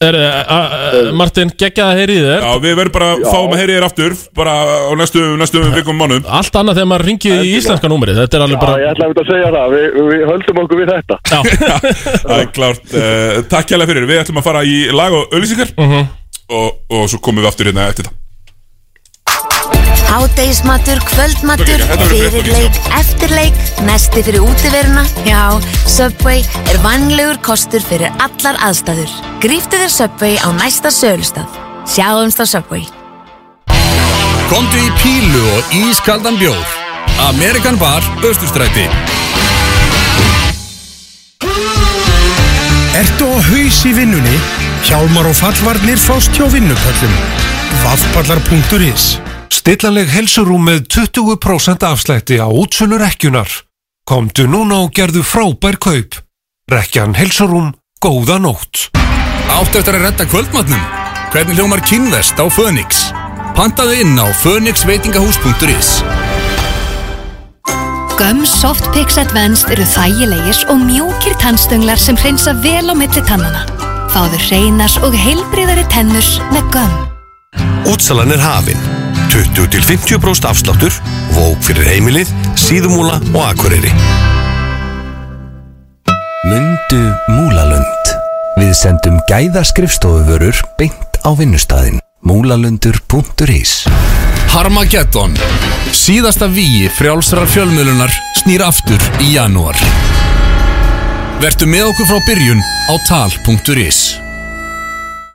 Er, uh, Martin, geggjaði að heyri þér. Já, við verðum bara að fáum að heyri þér aftur Bara á næstu, næstu vikum mánuðum. Allt annað þegar maður ringi í íslenska númerið Þetta er alveg Já, bara ég ætla að segja það. Við, við höldum okkur við þetta. Já, Það er klárt. Uh, Takk hérlega fyrir, við ætlum að fara í lag og auðlýsingar og, og svo komum við aftur hérna eftir það Hádegismatur, kvöldmatur, fyrirleik, eftirleik, nesti fyrir útiveruna. Já, Subway er vannlegur kostur fyrir allar aðstæður. Gríftu þér Subway á næsta sölustað. Sjáumst á Subway. Komdu í pílu og ískaldan bjór Amerikan Bar, Östustræti Ertu á haus í vinnunni? Hjálmar og fallvarnir fást hjá vinnupöllum. Vafpallar.is Stillanleg helsurúm með 20% afslætti á útsölu rekkjunar. Komdu núna og gerðu frábær kaup. Rekkjan helsurúm, góða nótt. Áttu eftir að redda kvöldmatnum? Hvernig hljómar kynvest á Fönix? Pantaðu inn á fönixveitingahús.is Gum Soft Pix Advanced eru þægilegir og mjúkir tannstönglar sem hreinsa vel á milli tannana. Fáðu hreinar og heilbriðari tennur með gum. Útsalan er hafin. 20-50% afsláttur, vók fyrir heimilið, síðumúla og akureyri. Mundu Múlalund. Við sendum gæðaskrifstofuvörur beint á vinnustæðin. Múlalundur.is Harmageddon Síðasta víi frjálsrar fjölmiðlunar snýr aftur í janúar Vertu með okkur frá byrjun á tal.is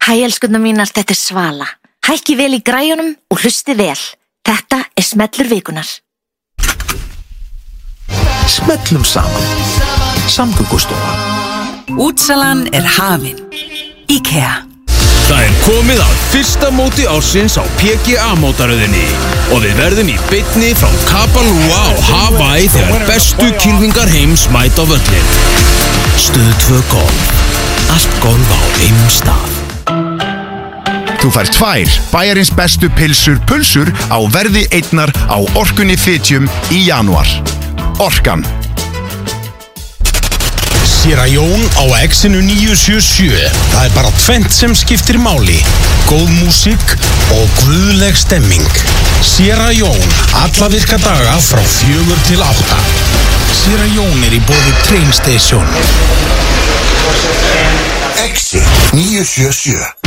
Hæ, elskunna mínar, þetta er Svala. Hækki vel í græjunum og hlusti vel. Þetta er smellur vikunar. Smellum saman. Samgöngustofa. Útsalan er hafin. IKEA Það er komið að fyrsta móti ársins á PGA mótaröðinni og við verðum í bytni frá Kapalúa á Hawaii þegar bestu kýlvingar heims mæta völlin Stöð 2 golf. Allt golf á einum stað. Þú fær tvær bæjarins bestu pilsur pulsur á verði einnar á Orkunni Fitjum í janúar. Orkan. Séra Jón á Exinu 977 Það er bara tvent sem skiptir máli. Góð músík og guðleg stemming. Séra Jón Alla virka daga frá fjögur til átta. Séra Jón er í bóði Train Station. Exit 977.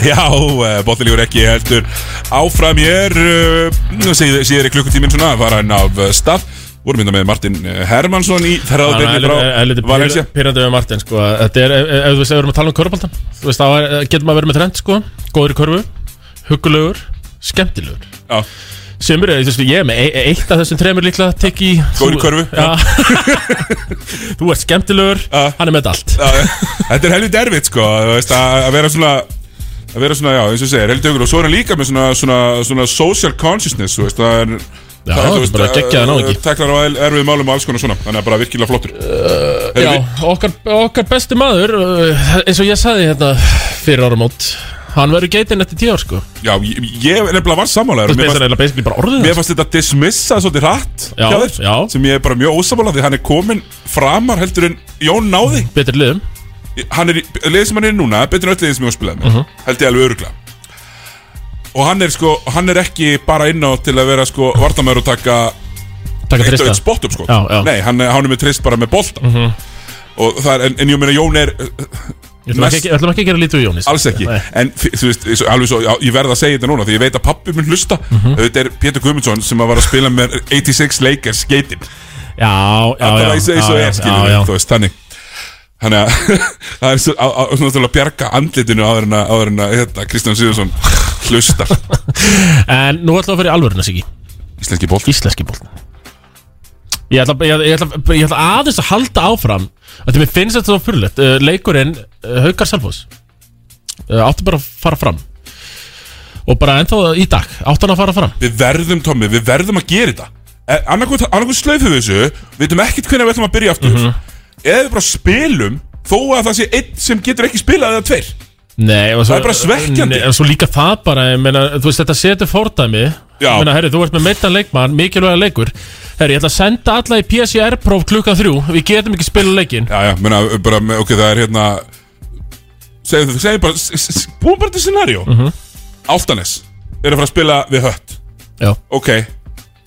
Já, uh, bóttilíkur ekki heldur. Áfram uh, síð, síðar í klukkutíminn svona var hann af stað. Vorum mynda með Martin uh, Hermansson í þræðabinni frá Valencia. Pyrrandi við Martin sko. Þetta er, ef ef þú veist, við erum að tala um körpaltan Þú veist, þá er- getur maður verið með trend sko. Góður í körfu, huggulegur, skemmtilegur. Já. Veist, ég er með e eitt af þessum tremur líklega tek í Góður körfu, Þú ert skemmtilegur, hann er með allt. Þetta er helvið derfitt sko. Að, að vera svona að vera svona, já, eins og ég segir, heldur ykkur og svo er hann líka með svona, svona, svona social consciousness þú veist, það er Já, það, er bara geggjaður náungi. Teklar á erfið málum og alls konar svona Þannig að bara virkilega flottur. Uh, Já, okkar, okkar besti maður uh, eins og ég sagði hérna fyrir áramót hann verður geitin eftir tíu ár sko. Já, ég, ég nefnilega var sammálaður það bara orðið Mér fannst þetta dismissa svolítið hratt Já, hjá þér, já. Sem ég er bara mjög ósammála Því hann er komin framar heldur en Jón náði. Betur liðum Hann er, liðið sem hann er núna, betur en öll liðið sem ég var að spila með Mhm. Held ég alveg öruglega Og hann er sko, hann er ekki bara inn á til að vera sko Vartamæður og taka Taka eitt og Trista. eitt spott upp sko Já, já. Nei, hann, er- hann er með trist bara með bolta Mhm. Og það er, en, en ég meina Jón er Við ætlum ekki, við ætlum ekki að gera lítið úr Jónis Alls ekki, Nei. en f- þú veist, svo- alveg svo, já, ég verð að segja þetta núna Því ég veit að pappi mun hlusta Mhm. Þetta er Pétur Guðmundsson sem að var að spila með 86 Lakers skeitin Já, já, já var eins og já, er, já, skiljum já, já. þú veist, þannig Þannig að það er svona til að bjarga andlitinu áður en að, áður en að hérna, Kristján Sigursson hlustar. En nú við að fyrir alvöruna sig Íslenski ból Íslenski ból Ég ætla, ég, ætla, ég ætla aðeins að halda áfram. Að því mér finnst þetta svo fyrirlegt uh, Leikurinn, uh, Haukar Selfoss. Uh, átti bara að fara fram. Og bara ennþá í dag átti hann að fara fram. Við verðum, Tommi, við verðum að gera þetta. Eh, Annarkoð slöfum við þessu. Við veitum ekkert hvernig við ætlum að byrja aftur. Mhm. Eða við bara spilum Þó að það sé einn sem getur ekki spilað eða tveir. Nei, og svo, Það er bara svekkjandi. Nei, og svo líka það bara, ég meina, þú veist, þetta setur fordæmi. Já. Ég meina, herri, þú ert með meittan leikmann, mikilvæga leikur. Herri, ég ætla að senda alla í PCR-próf klukkan þrjú. Við getum ekki spila leikin Já, já, menna, bara, með- ok, það er hérna Segjum þú, segjum bara s- s- Búum bara til scenario. Mhm. Áltanes Er að fara að spila við hött. Já. Ok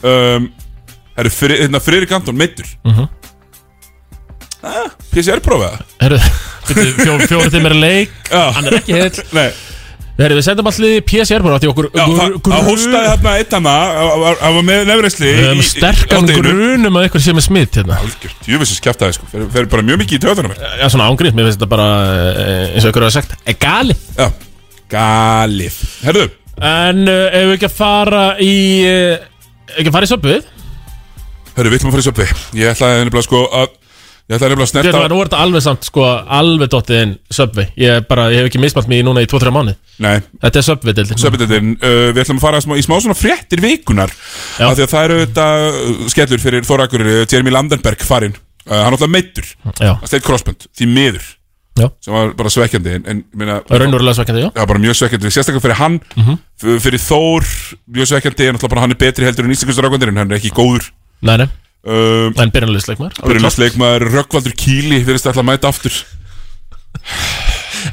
um, Það eru fyrir, hérna, Friðrik Anton meittur Mhm. ah, PCR-prófið Herri, fjóri fjó, tímur leik. Hann er ekki Herri, við sendum allir í PCR-próf Því okkur Já, það það hóstaði hérna eitt hana Það var með nefnreysli Við höfum sterkan grunum að ykkur sé með smitt hérna Algjört, jöfisins kæftæði sko Fer, fer bara mjög mikið í töðunum Já, svona ángríð, mér finnst þetta bara eh, eins og ykkur hafa sagt Er gali Já, galið Herðu En uh, ef við ekki að fara í uh, Ekki að fara í söpvið Herðu, við ætlum að fara í söpvi Ég ætlaði sko að Ég ætlaði nefnilega að Snerta... snerta Nú er þetta alveg samt sko Alveg dottið inn söpvi Ég, bara, ég hef ekki mismalt mig núna í 2-3 mánu Nei. Þetta er söpvið dildin Söpindin, uh, við ætlum að fara smá, í smá svona fréttir vikunar Já. af því að það eru þetta uh, skellur fyrir Þórakur Jeremy Landenberg farinn. Uh, hann er alltaf meittur Já. að steitt crossbund, því miður. Já. sem var bara svekkjandi en, en minna, Raunverulega svekkjandi, já. Já, bara mjög svekkjandi, sérstaklega fyrir hann. Mhm. f- fyrir Þór, mjög svekkjandi en alltaf bara hann er betri heldur en íslenskastur rákvöndirinn hann er ekki góður. Nei, nei um, En byrjanleisleikmar Byrjunarleikmaður Rökkvaldur Kíli að ætla að mæta aftur.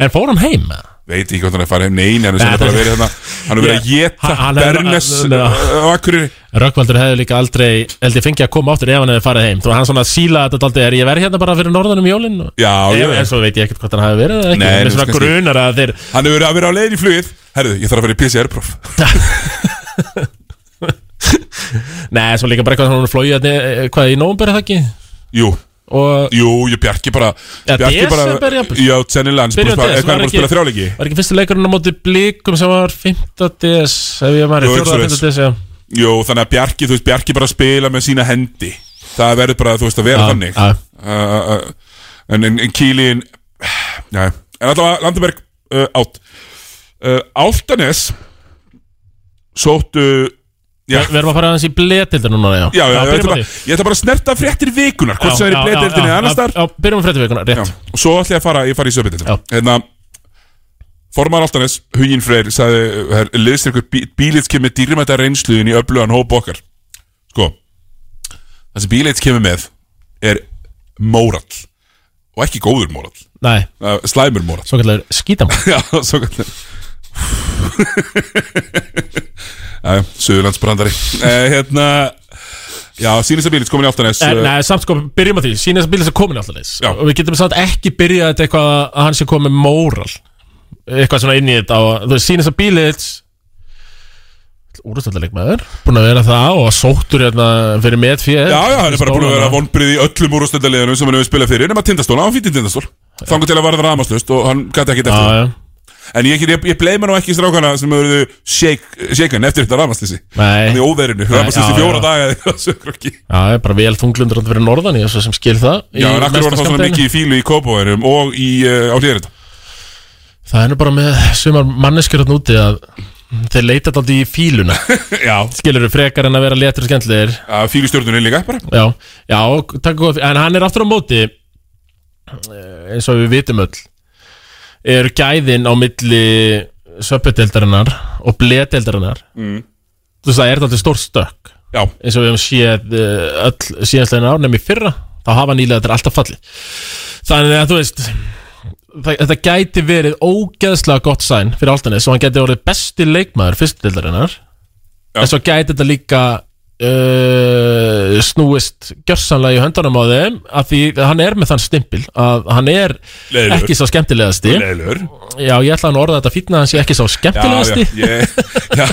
En fór hann heim? Veit ekki hvort hann er að fara heim. Nein, hann er bara verið hérna. Hann er verið að geta Bernes Akureyri. Rökkvaldur hefði líka aldrei held ég fengið að koma áttur ef hann hefði farið heim. Þú hann svona síla þetta aldrei Er ég verið hérna bara fyrir norðan um jólin? Já, ég- En svo veit ég ekkert hvort hann hefði verið Nei, Mér nei, svona grunar að þeir Hann hefur verið að vera á leiðin í flugið. Herðu, ég þarf að fara í PCR-próf Nei, svo líka bara eitthvað svona flóið Hvað, í nóvumber er það ekki? Jú Og Jú, ég bjargi bara Ja, Bjarki bara. Já, sennilega Hann er hann búin að spila þrjáleiki? Var ekki fyrsti leikurinn á móti blikum sem var 5. des Ef ég var í Jú, 4. svoleiðis. 5. des, já Jú, þannig að Bjarki, þú veist, Bjarki bara spila með sína hendi Það verður bara, þú veist, að vera þannig uh, En, Kílin Já, en allavega Landenberg uh, átt Áltanes Sóttu Við erum að fara aðeins í bletildar núna, já. Já, já, ég, byrjum ætla bara, ég ætla bara að snerta fréttir vikunar Hvort Já, sem er í já, já, eða annars já, þar Já, byrjum á fréttivíkuna, rétt. Já, og svo ætla ég að fara, ég fara í söpindina Hérna Formar Altanes, Huginn Freyr sagði, liðstyrkur bí, bílits kemur dýrmæta reynsluðin í öflugan hóp okkar. Sko Það sem bílits kemur með er mórall og ekki góður mórall. Nei. Slæmur mórall. Svo kallar skítamál Suðurlandsbrandari. Uh, Hérna Já, Sýnisa Bílits komin í Altanes En, uh, nei, samt sko, byrjum á því. Sýnir þess að bíla sem komin alltaf leis Já. Og við getum samt ekki byrjað þetta eitthvað að hann sé komið móral. Eitthvað svona inn í þetta og, Þú veist, sýnir þess að bílits Úrstöldarleikmaður Búin að vera það og sóttur hérna fyrir með fyrir Já, já, hann er bara búin að vera vonbrið í öllum úrústendaliðinu sem hann hefur spilað fyrir nema tindastól, hann var fítið tindastól Þannig til að varða ramaslust og hann gæti ekkert eftir Já, já. En ég, ég, ég bleima nú ekki strákana sem shake, shaken eftir þetta ramaslisi Nei. Þannig óverinu, já, fjóra daga það er bara vel þunglundur fyrir norðan er svo sem skil það í Já, en akkur var mesta það svona mikið í fílu í kópavænum og í, uh, á hlýðarita Það er nú bara með sumar manneskjur hérna úti að þeir leita alltaf í fíluna Já. Skilur frekar en að vera letur og skemmtilegir. Já, fílu stjórnunni líka bara. Já, já, takk góð En hann er aftur á móti eh, eins og við vitum öll eru gæðin á milli söpjudeldarinnar og bledeldarinnar Mm. Þú veist það er þetta stór stökk. Já. eins og við hefum séð eh, öll síðanstæðin ár nefnir fyrra þá hafa nýlega þetta alltaf fallið. Þannig að þú veist þetta gæti verið ógeðslega gott sæn fyrir Altanis og hann gæti orðið besti leikmaður fyrstdeldarinnar en svo gæti þetta líka uh, snúist gjörsanlega í höndunum á þeim af því að hann er með þann stimpil að hann er Leiðilegur. ekki sá skemmtilegasti Leiðilegur. Já, ég ætla að orða þetta fítna að hann sé ekki sá skemmtilegasti Já, já, ég, já.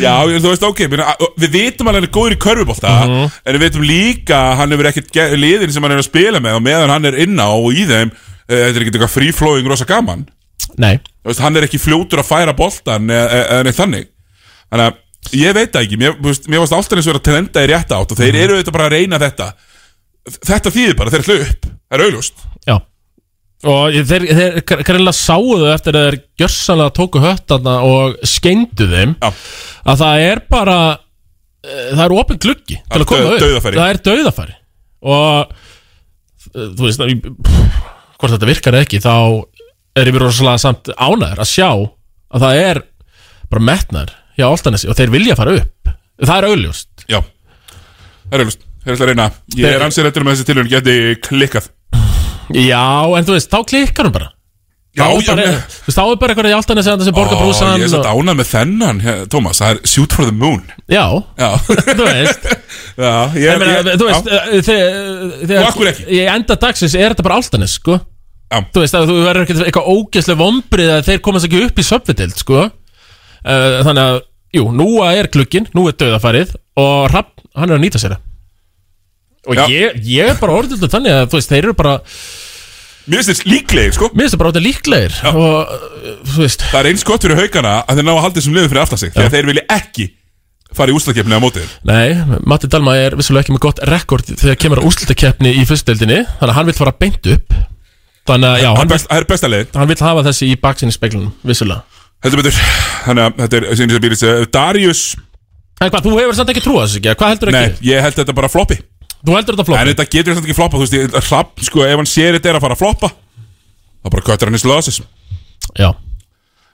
Já, ég- þú veist, ok minna, Við vitum að hann er góður í körfubólta Mhm. En við vitum líka að hann hefur ekkert liðin sem hann er að spila með Og meðan hann er inná og í þeim uh, Þetta er ekkert eitthvað free-flowing rosa gaman veist, Hann er ekki fljótur að færa boltan eða eða neitt þannig Þannig að ég veit það ekki Mér, mér varst alltaf eins og vera að trenda í rétt átt Og þeir eru þetta bara að reyna þetta. Þetta þýðir bara, þeir ætla upp Það er augljóst. Já. Og þeir, þeir greinlega sáu þau eftir að þeir gjörsanlega tóku höttana og skeindu þeim. Já. að það er bara eh, það er opin gluggi til að koma dauðafæri. það er dauðafæri. Og eh, þú veist í- hvort þetta virkar ekki þá er ég mér rosalega samt ánæður að sjá að það er bara metnar hjá Altanesi og þeir vilja fara upp. Það er augljóst. Já, það er augljóst. Þeir ætla að reyna. Ég er Þeir- ansið réttur með þessi tilhörn geti klikkað. Já, en þú veist, þá klikkar hann bara. Já, Þá er já, bara, nei. Þú veist, þá er bara eitthvað í Altanesi sem borgar Ó, brúsan Ég er satt ánað með þennan, hér, Tómas Það er shoot for the moon. Já, Já. Þú veist. Já, ég, Ég meina, þú veist, já. eh, þe- þegar Og af hverju ekki? Í enda dagsins er þetta bara Altanes, sko. Já. Þú veist, að þú verður ekkert eitthvað ógeðslega vombrið að þeir komast ekki upp í söpvidild, sko. Uh, Þannig að, jú, nú er glugginn, nú er döðafarið Og Rapp, hann er að nýta sér það. Og ég, ég er bara orðið þannig að, þú veist, þeir eru bara Mér finnst þess líklegir, sko. Mér finnst það bara orðið líklegir Og, þú veist Það er eins gott fyrir haugana að þeir ná að halda þessum liðum fyrir aftan sig að þeir vilja ekki fara í úslakefni á mótið. Nei, Matti Dalma er vissulega ekki með gott rekord þegar kemur að úrslitakeppni í fyrstdeildinni þannig að hann vil fara beint upp. Þannig að já, hann, það er besta leiðin. hann vil hafa þessi í baksinni speglunum, vissulega Heldur betur. Þannig að þetta er sinni sem býrist Darius. En hvað, þú hefur samt ekki trúið þessu ekki, hvað heldur Nei, ekki? ég held þetta bara floppi. Þú heldur þetta En floppi? þetta getur samt ekki floppa Þú veist, ég- Hrafn, sko, ef hann sér þetta er að fara að floppa þá bara köttur hann í slöðasis Já.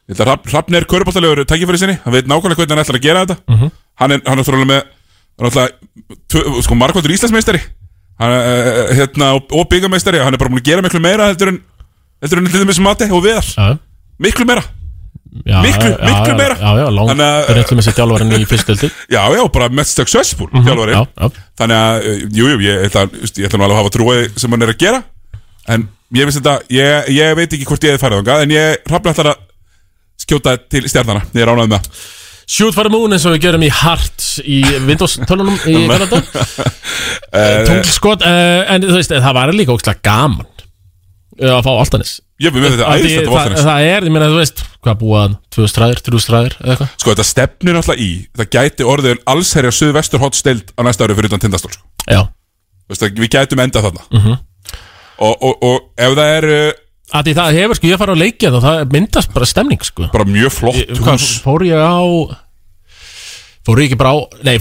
Ég held að Hrafn, Hrafn er köruboltalegur tækifæri sinni Hann veit nákvæmlega hvernig hann ætlar að gera þetta. Hann er, hann er þrólega með hann er náttúrulega, sko, markvöldur Íslandsmeistari. Hann, uh, hérna, og, og byggameistari Hann er bara búin að gera miklu meira heldur en heldur en til þess mati og viðar. Já. Miklu meira Já, Miklu, já, miklu já, meira. Já, já, langt með sér þjálfarinn í fyrstdeildi Já, já, bara mest successful þjálfari já, já. Þannig að, uh, jú, jú, ég ætla, ég ætla nú alveg að hafa trúið sem hann er að gera. En ég veist þetta, ég, ég veit ekki hvort ég hefði farið þangað En ég hrafna ætlar að skjóta til stjarnana Ég er ánægð með Shoot for the moon eins og við gerum í Heart í Windows tölunum í Kanada. Tunglskot uh, En þú veist, það var líka ógslag gaman að fá Altanis Ég með þetta æðislegt á það, Álftanes. það er, ég meina, þú veist Hvað búa tvö stræðir, þrjú stræðir eða eitthvað? Sko, þetta stefnir náttúrulega í Það gæti orðið allsherja suðvestur hot stild á næsta ári fyrir utan tindastól sko. Já. Veist, það, Við gætum endað þarna. Mhm. og, og, og ef það er uh, Að því það hefur, sko, ég fara að leikja það og það myndast bara stemning, sko. Bara mjög flott Ég- Hvað, hús fór ég á Fór ég ekki bara á Nei, á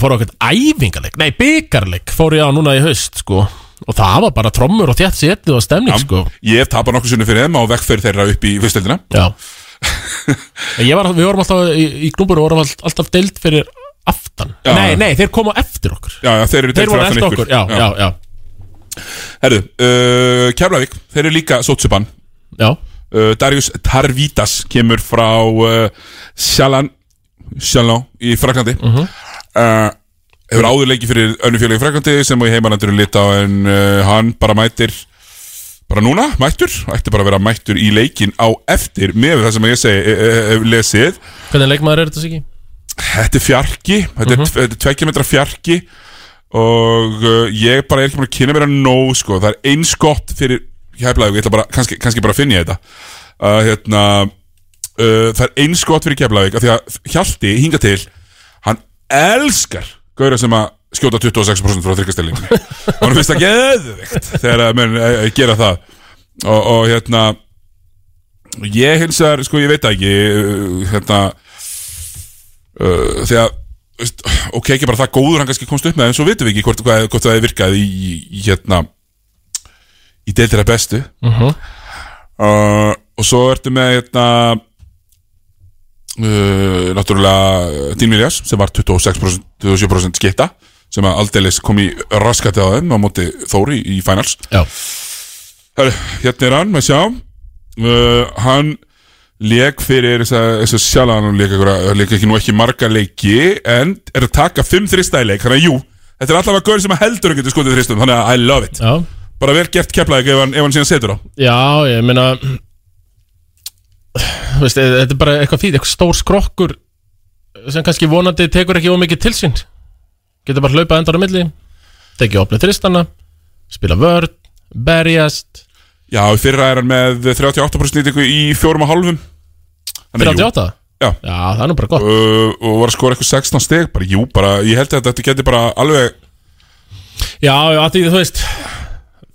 fór ég á Og það var bara trommur og þétt setið og stemning, sko. Ég hef tapað nokkuð sinni fyrir þeim á vekkferð þeirra upp í Já. Ég var, Við vorum alltaf í, í knúbur og vorum all- alltaf deild fyrir aftan. Já. Nei, nei, þeir koma eftir okkur. Já, já, þeir eru voru fyrir aftan ykkur. okkur, já, já, já Herðu, uh, Keflavík, þeir eru líka Sotsuban Já. Uh, Darius Tarvitas kemur frá uh, Sjalan Sjalan í Fraklandi Mhm. Uh, hefur áður leikið fyrir önnu félagi frækandi sem og í heimalandur lita en uh, hann bara mætir bara núna, mættur ætti bara að vera mættur í leikin á eftir með það sem ég segi, e, lesið Hvernig leikmaður er þetta Siggi? Þetta er fjarki, þetta er, Mhm. þetta er tveggja metra fjarki og uh, ég bara er ekki búin að kynna mér að nóg sko, það er eins gott fyrir Keflavík, ég ætla bara, kannski, kannski bara að finna ég þetta uh, hérna uh, það er eins gott fyrir Keflavík af því að Hjalti hinga til hann elskar gauðra sem að skjóta 26% frá þryggastillingin og hann finnst það geðvikt þegar að menn uh, gera það. Og, og hérna ég hins vegar, sko ég veit ekki uh, hérna uh, veist, ok, ekki bara það góður hann kannski komst upp með en svo vitum við ekki hvort, hvað, hvort það er virkað í, í hérna í deildir að bestu. Mhm. uh, og svo ertu með hérna uh, náttúrulega Dín Viljas sem var 26%, 27% skipta sem að aldeilis kom í raskati á þeim á móti Þóri í finals. Já. Hérna er hann, maður sjá uh, Hann Leik fyrir þess að, sjálf hann leik, ekki nú ekki marga leiki En er að taka fimm þrista í leik Þannig að jú, þetta er alltaf að gaur sem að heldur að getur skotið þristum Þannig að I love it. Já. Bara vel gert keplaðið ef hann, ef hann síðan setur á. Já, ég meina veist, e- Þetta er bara eitthvað fít, eitthvað stór skrokkur sem kannski vonandi tekur ekki ómikið til sín. Getur bara hlaupað endar á milli tekið opnið þristana spila vörn, berjast. Já, fyrra er hann með 38% nýtingu í fjórum og jú. 38? Já. Já, það er nú bara gott. Uh, Og var að skora eitthvað 16 steg Bara jú, bara, ég held að þetta geti bara alveg Já, já, því þú veist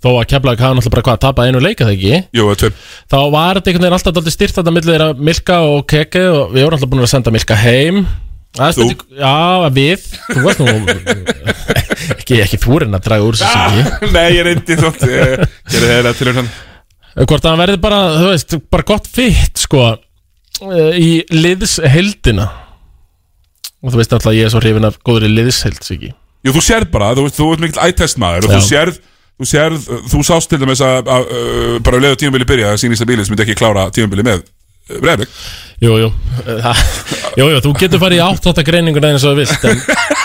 þó að Keflavík hafa náttúrulega bara hvað að tapa einu leika það ekki? Jú, tveim þá var þetta einhvern veginn alltaf dálítið styrt þetta millir þeirra Milka og Keke og við vorum alltaf búin að senda Milka heim. Er Þú? Já, við. Þú veist nú ekki, ekki reyna að draga úr þessu singi Nei, ég reyndi þótt Ég gerði þeirra til hann Hvort að hann verði bara, þú veist, bara gott fitt sko eh, í liðsheldina og þú veist alltaf að ég er svo hrifin af góðri liðsheld Jú, þú sérð bara, þú, veist, þú ert mikill ættest maður og þú sérð, þú sérð, þú sást til dæmis að, að, að bara leið og tímabili byrja að sínist að bílis myndi ekki klára tímabili með Breivik Jú, jú, það, jú, jú, þú getur farið í áttáttagreininguna eins og þú vilt en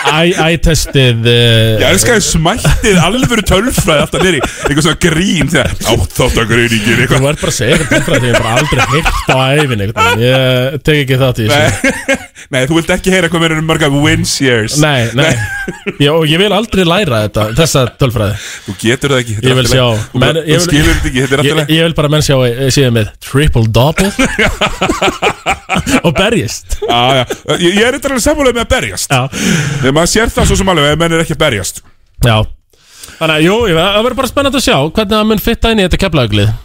æ-testið Ég elskaði smættið alvöru tölfræði alltaf nýri, eitthvað svona grín þegar áttáttagreiningin Þú ert bara að eitthvað tölfræði ég hef bara aldrei heyrt á æfin eitthvað Ég tek ekki í þessu. Nei, nei, þú vilt ekki heyra hvað mér eru mörga wins years. Nei, nei, Já, og ég vil aldrei læra þetta, þessa tölfræði. Þú getur það ekki þetta er Ég vil allt í sjá lagi. Þú skilur þetta ekki, þetta er alltaf ég vil bara að menn sjá síðan með triple double og berjist. Já, já, ég, ég er eitthvað sammálega með að berjast. Þegar maður sér það svo sem alveg ef menn er ekki að berjast. Já. Þannig að, jú, ég- það verður bara spennandi að sjá hvernig það mun fitta inn í þetta keflauglið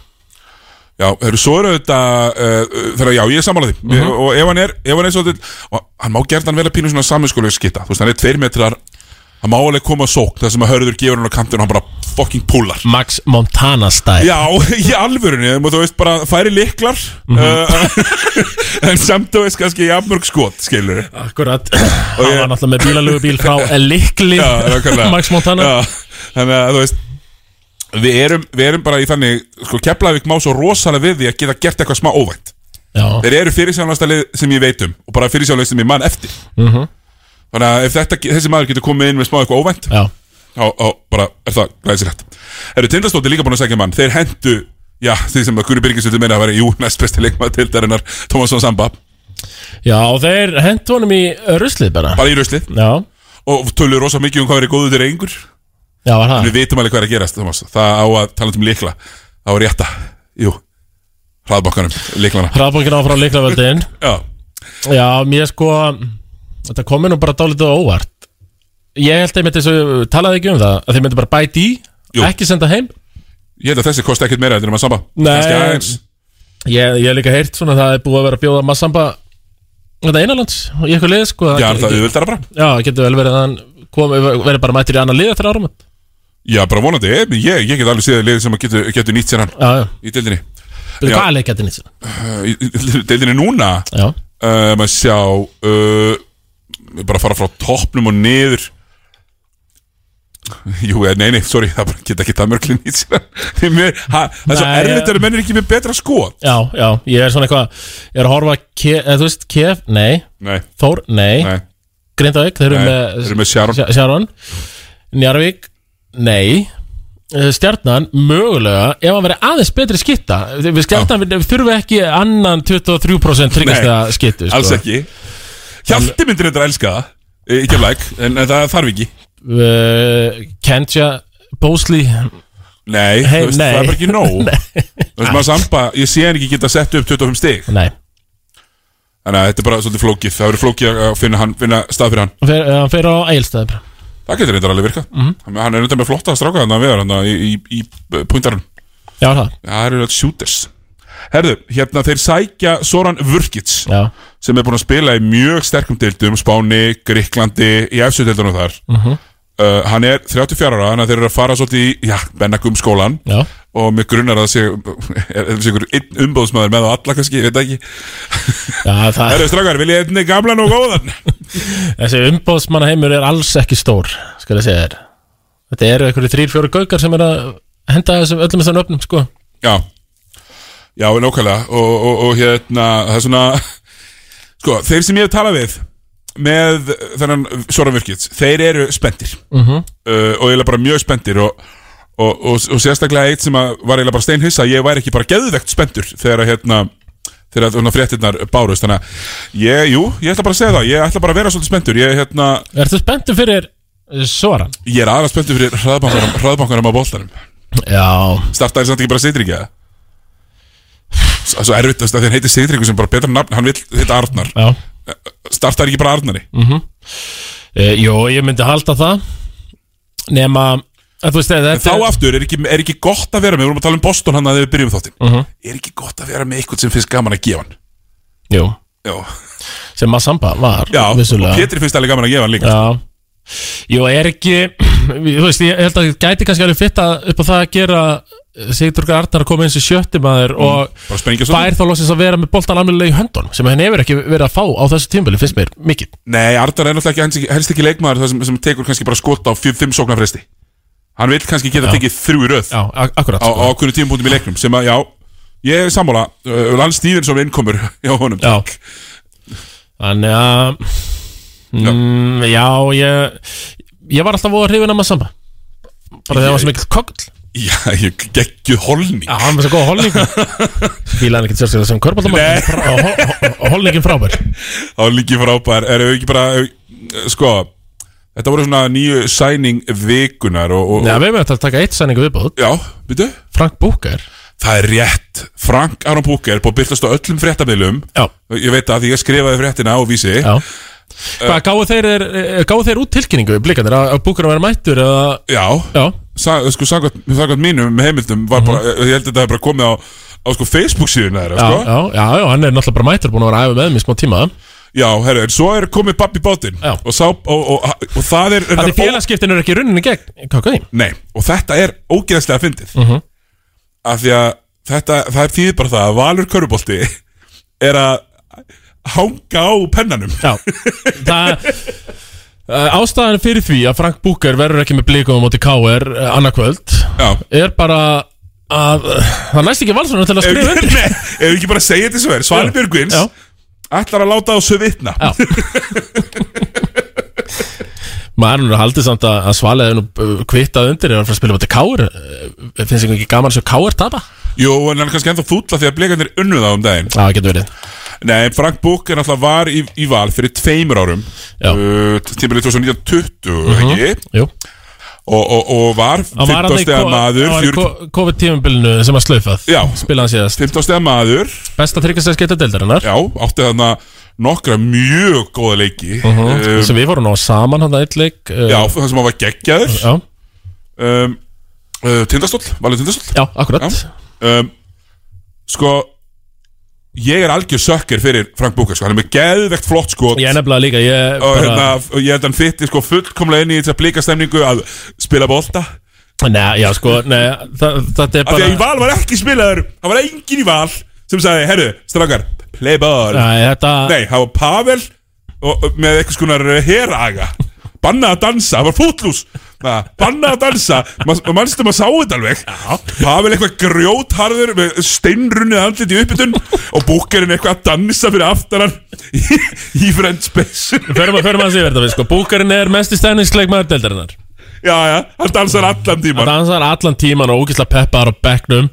Já, eru svo eru þetta uh, þegar já, ég er sammála því. Mhm. og ef hann er, ef hann er svo og hann má gerðan vera pínu svona saminskolega skitta þú veist, hann er tveir metrar hann má alveg koma að sókn þar sem að hörður gefur hann á kantinu og hann bara fucking púlar. Max Montana stæl Já, í alvörunni, og þú veist bara færi liklar Mhm. uh, en samt þú veist kannski jafnmörg skot, skilur Akkurat. Hann var náttúrulega með bílalögu bíl frá Likli Já. Max Montana. Já, þannig að þú veist við erum, við erum bara í þannig sko, Keflavík má svo rosalega við því að geta gert eitthvað smá óvænt. Já. Þeir eru fyrirsjánasta lið sem ég veit um og bara fyrirsjánlega sem ég man eftir. Mhm. Þannig að ef þetta, þessi maður getur komið inn með smá eitthvað óvænt Já. þá bara er það glæsilegt. Eru tindastótti líka búin að segja mann. Þeir hendu, já, því sem að Guri Birgisvöldur meina að vera jú, næst besti leikmaður til darinnar Tómasson Samba, Já, og þeir hentu honum í ruslið bara. Bara í ruslið. Já. Og tölu rosa mikið um hvað er góður þeir einhver Já, var það? Við vitum alveg hvað er að gerast, Thomas. Það á að tala um líkla Það var rétta, jú Hraðbakkanum, líklana Hraðbókin áfrá Liklavöldin Já. Já, mér sko Þetta komi nú bara dálítið á óvart. Ég held að ég myndi þessu Talaði ekki um það Að þeir myndi bara bæti í Jú. Ekki senda heim. Ég held að þessi kosti ekkert meira Þetta er maður samba Kannski aðeins. Ég, ég hef líka heyrt svona að Það er búið að vera að bjóða Massamba Þetta einanlands Í eitthvað lið sko. Já, það auðvöldara bara. Já, getur vel verið að hann kom, verið bara mættir í annan lið eftir árum Já, bara vonandi. Ég, ég, ég get alveg séð lið sem að getur, getur nýtt sér hann Já, já. Í deildinni. Byrju, Hvað leik getur nýtt sér? Uh, Í í deildinni núna? Já. Uh, Maður sjá uh, Bara fara frá toppnum og niður. Jú, eh, nei, nei, sorry Það geta ekki það mörglið nýtt sér Það er svo erfitt að menn er ekki með betra skot. Já, já, ég er svona eitthvað Ég er að horfa ke, eða, Þú veist, Kef, nei. Nei. Þór, nei, Nei. Grindavík, þeir eru með, þeir eru með Sharon. Sharon. Njarvík, nei. Eh, Stjarnan, mögulega ef hann verið aðeins betri skitta við skjartan við þurfum ekki annan 23% tryggast að skittu sko. alls ekki Hjalti myndir þetta að elska það eh, Ekki af læk, en, en það þarf ekki. Uh, Kentja Bósli Nei, Hey, þú veist, nei. það er bara ekki nóg. Þú veist, maður samba, ég sé hann ekki geta sett upp 25 stig. Nei. Þannig að þetta er bara svolítið flókið. Það verður flókið að finna, hann, finna stað fyrir hann. Hann fer, hann fer á Egilstæði Það getur reyndar alveg virkað. Mhm. Hann hann er reyndar með flotta stráka þannig að við hann í, í, í, í puntarinn Já, það? Það eru þetta shooters. Herðu, hérna þeir sækja Soran Vurkits Já. Sem er búin að spila í mjög sterkum deildum Spáni, Gríklandi, í efstu-deildunum þar. Mhm. uh, Hann er 34 ára, þannig að þeir eru að fara svolítið í, já, Bennagum skólan Já. og mig grunnar að það sé er einhver umbóðsmaður með á alla kannski, ég veit ekki. Já, það Herðu, strákar, vil ég einni gamlan og góðan? Þessi umbóðsmanna heimur er alls ekki stór Skal ég segja þér. Þetta eru einhverju þrýr, fjóru gaukar sem er að henda þessum öllum þessum öfnum sko. Já, já, nákvæmlega. Og, og, og hérna, það er svona sko, þeir sem ég hef talað við með þennan Soran Virkits, þeir eru spenntir Mhm. uh, og eiginlega bara mjög spenntir og, og, og, og sérstaklega eitt sem að var eiginlega bara steinhissa, ég væri ekki bara geðvegt spenntur þegar að hérna þegar að fréttinnar bárust þannig að ég, jú, ég ætla bara að segja það ég ætla bara að vera svolítið spenntur ég, hérna, Ertu spenntur fyrir uh, Soran? ég er aðra spenntur fyrir hraðbankarum, á boltanum Já startaði samt ekki bara Seytringi eða? S- svo erfitt að þeir heiti Seytringu sem bara betra nafn, hann vil heita Arnar. Já. startaði ekki bara Arnari? Mm Jó, ég myndi halda það. Nema þú veist en þá aftur er ekki, er ekki gott að vera með við vorum að tala um Boston hann að við byrjum þáttinn. Mhm. er ekki gott að vera með eitthvað sem finnst gaman að gefa hann? Jú. Já. Sem Massamba var Já, vissulega. og Pétri finnst alveg gaman að gefa hann líka Já. Jú, er ekki Þú veist, ég held að það gæti kannski alveg fitta upp á það að gera Sigturga Arnar að koma eins í sjötti maður og Mm, svolítið. fær þá losins að vera með boltan alveg í höndun sem hann hefur ekki verið að fá á þessu tímbili finnst mér mikið. Nei, Arnar er náttúrulega ekki, helst ekki, leikmaður það sem, sem tekur kannski bara skot á 5 sóknarfresti. Hann vil kannski geta tekið þrjú röð Já, ak- akkurat Á, sko. á okkur tímpúntum í leiknum sem að, já, ég er sammála. Uh, Lance Stevenson innkomur hjá honum Já. Þannig að mm, Já, ég Ég var alltaf voða hrifin að Massamba Bara þegar það var svo mikill kokl Já, ég geggjuð holning. Já, hann var svo góð holning Fílaði hann ekki sérstaklega sem körbáltamæður og holningin frábær. Líki frábær. Erum við ekki bara, sko Þetta voru svona nýju sæning vikunar og, og, Já, við mögum að taka eitt sæningu viðbúð Já, byrju Frank Búker Það er rétt. Frank Aron Búker búið að byrtast á öllum fréttamilum Já. Ég veit það því ég skrifaði fréttina á vísi. Já Hvað, gáðu þeir, er- gáfu þeir út tilkynningu blikandir að, Búker að vera mættur eða Já, Já. Sa, sko, saggat mínum heimildum var bara, ég held að þetta hef bara komið á, á sko, Facebook síðuna þeirra, já, sko. já, já, já, hann er náttúrulega bara mættur búin að vera æfa með í smá tíma. Já, herru, en svo er komið babbi bátinn og, sá, og, og, og, og það er Það er félagskiptin er ekki runninni gegn Hvað, Nei, og þetta er ógeðslega fyndið. Mhm. af því að þetta, það er þýðir bara það að Valur Körubolti er að hanga á pennanum Já, það uh, Ástæðan fyrir því að Frank Búker verður ekki með blikum á móti K.R. Uh, annarkvöld Já. er bara að uh, það næst ekki valsvörnum til að skrifa Ef undir við ekki bara segja þetta svo er Svali Já. Björgvins Já. ætlar að láta á svo vitna maður er haldið samt að, að Svali hefur nú uh, kvittað undir að fara að spila móti K.R. Finnst ekki gaman að sjá K.R. tapa? Jú, en hann er kannski ennþá fúlla því að blikandir unnu það um daginn Já, getur verið Nei, Frank Búker náttúrulega var í, í val fyrir tveimur árum. Uh, Tímbilið 2020, Mhm. ekki? Jú. Og, og, og var Hann var 15 stega maður var í fjör- COVID-tímabilinu sem að slaufað. Já. Spilaði hann síðast. 15 stega maður. Besta tryggastæð skeitta deildarinnar Já, átti þarna nokkra mjög góða leiki. Uh -huh. Sem við fórum ná saman hann að eitt leik uh, Já, það sem hann var geggjaður. Já. Um, uh, Tindastóll, valið Tindastóll. Já, akkurat. Um, Sko Ég er algjör sökker fyrir Frank Búker sko. Hann er með geðvegt flott skot. Ég er nefnilega líka Ég, Og bara, hérna, og ég held að hann fytti sko fullkomlega inn í þetta blíkastemningu að spila bolta. Nei, já sko nei, það, Það er bara að í val var ekki spilaður Það var engin í val sem sagði, herru, strákar, play ball. Nei, þetta Nei, það var Pavel og, með eitthvað skonar heraga Banna að dansa, það var fútlús Banna að dansa. Ma- Manstu maður sá þetta alveg? Pavel eitthvað grjótharður Með steinrunnið andlit í uppbytun Og búkerinn eitthvað að dansa fyrir aftaran Í, í French Space. Förum að, förum að sé verða við sko. Búkarinn er mest í stæningsleikmaður deildarinnar Já, já, hann dansar allan tíman Hann dansar allan tíman og ógislega peppaðar á bekknum.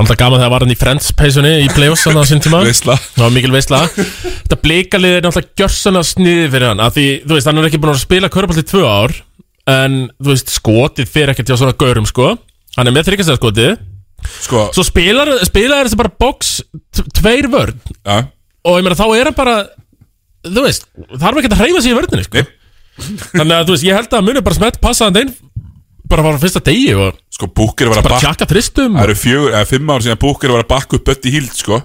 Og það gaman þegar var hann í Friends peysunni Í playoffs hann á sín tíma. Það var mikil veisla. Þetta blikalið er náttúrulega gjörsanna sniði fyrir hann Því, þú veist, hann er ekki búin að spila körbált í tvö ár En, þú veist, skotið fyrir ekkert hjá svona gaurum, sko. Hann er með þryggjastæða skotið Sko. Svo spilar, spilar þessi bara box t- Tveir vörn. Já Og ég meina, þá er hann bara Þú veist, þarf ekki að hreyfa sig í vörninni, sko. Þannig að, þú veist, ég held að muni bara smett passa hann einn Bara var á fyrsta degi og Sko Búker var að Bara bakka tjakka þristum Það eru fjögur, eða fimm ár síðan Búker var að bakka upp Bötti Hild, sko.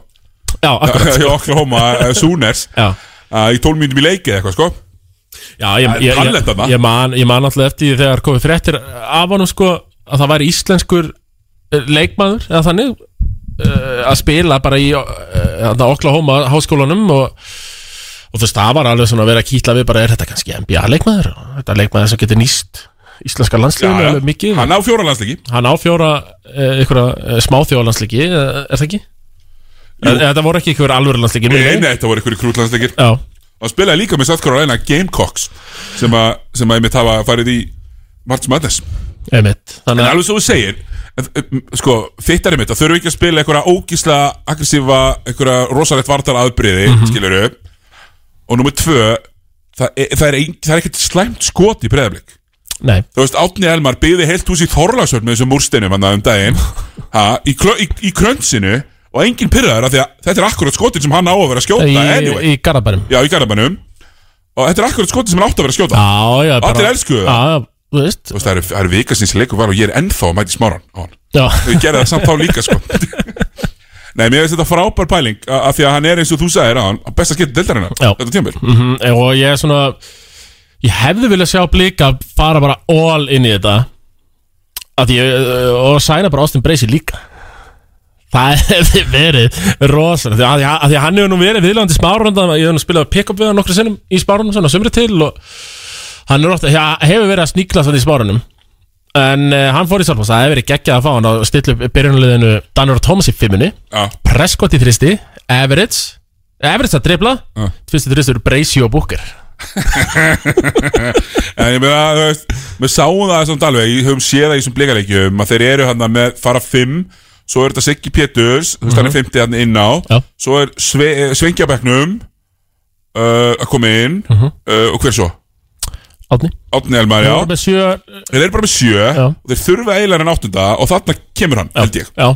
Já, akkurat. Í Oklahoma, eh, Sooners. Já. Í 12 mínútum í leikið eitthvað, sko Já, ég, ég, ég, ég, man, ég man alltaf eftir því þegar komið fréttir af honum sko að það væri íslenskur eh, leikmaður eða þannig uh, að spila bara í uh, Oklahoma háskólanum og, og veist, það var alveg svona að vera að kýtla við bara er þetta kannski NBA leikmaður? Þetta er leikmaður sem getur nýst íslenska já. alveg mikið. Hann á fjóra landsliki Hann á fjóra ykkur smáþjóðalandsliki, uh, er það ekki? En, þetta voru ekki ykkur alvöru landsliki Nei, nei, þetta voru ykkur krútlandsleikir. Já Og spilaði líka með South Carolina Gamecocks sem að, sem að einmitt hafa farið í March Madness. Einmitt. En alveg svo þú segir Sko, er einmitt að þurfu ekki að spila einhverja ógísla, aggressífa einhverja rosalegt vartar aðbriði mm Mhm. skilurðu. Og númer tvö það er, það er, ein, það er ekkert slæmt skot í breðablik Nei. Þú veist, Átni Elmar byggði heilt hús í Þorlagsvöld með þessum múrsteinum hann um daginn. Ha, í, í, í krönsinu og enginn pyrraður af því að þetta er akkurat skotin sem hann á að vera að skjóta Í, anyway. í Garabænum Já, í Garabænum Og þetta er akkurat skotin sem hann átt að vera að skjóta. Já, já bara- Allir elskuðu Já, já, þú veist. Þú veist, það eru, það eru vika sinns leikur var og ég er ennþá að mæti smáran á hann. Já. Við gerðum það samt þá líka, sko. Nei, mér finnst þetta frábær pæling a- af því að hann er eins og þú sagðir á hann besta skipti deildarinnar Já. Þetta tímabil. Mm Og ég er svona Ég hefði viljað sjá blika fara bara all inn í þetta. Að ég, og sæna bara Austin Bracey líka Það hefði verið rosalega því að, að, að því að hann hefur nú verið viðlandi spárunda ég hef nú spilað pick-up við hann nokkru sinnum í spárunum svona sömri til og hann er ofta, ja, hefur verið að sníkla svona í spárunum en uh, hann fór í Salfos, það hefur verið geggjað að fá hann að stilla upp byrjunarliðinu Danur Thomas í fimmunni Já. Prescott í þristi, Average Average að dribla, fyrstu þristi eru Bracey og Booker. En ég meina, þú veist Við sáum það samt alveg, ég höfum séð það í þessum blíkaleikjum að þeir eru hann með fara fimm Svo er þetta Siggi Péturs Þú veist, hann er 50 hann inn á. Já. Svo er sve, Svengjabekknum uh, Að koma inn. Uh, Og hver svo? Átni Átni Elmar, já. með sjö Þeir eru bara með sjö. Já. Og þeir þurfa eiginlega en áttunda Og þarna kemur hann, held ég. Já.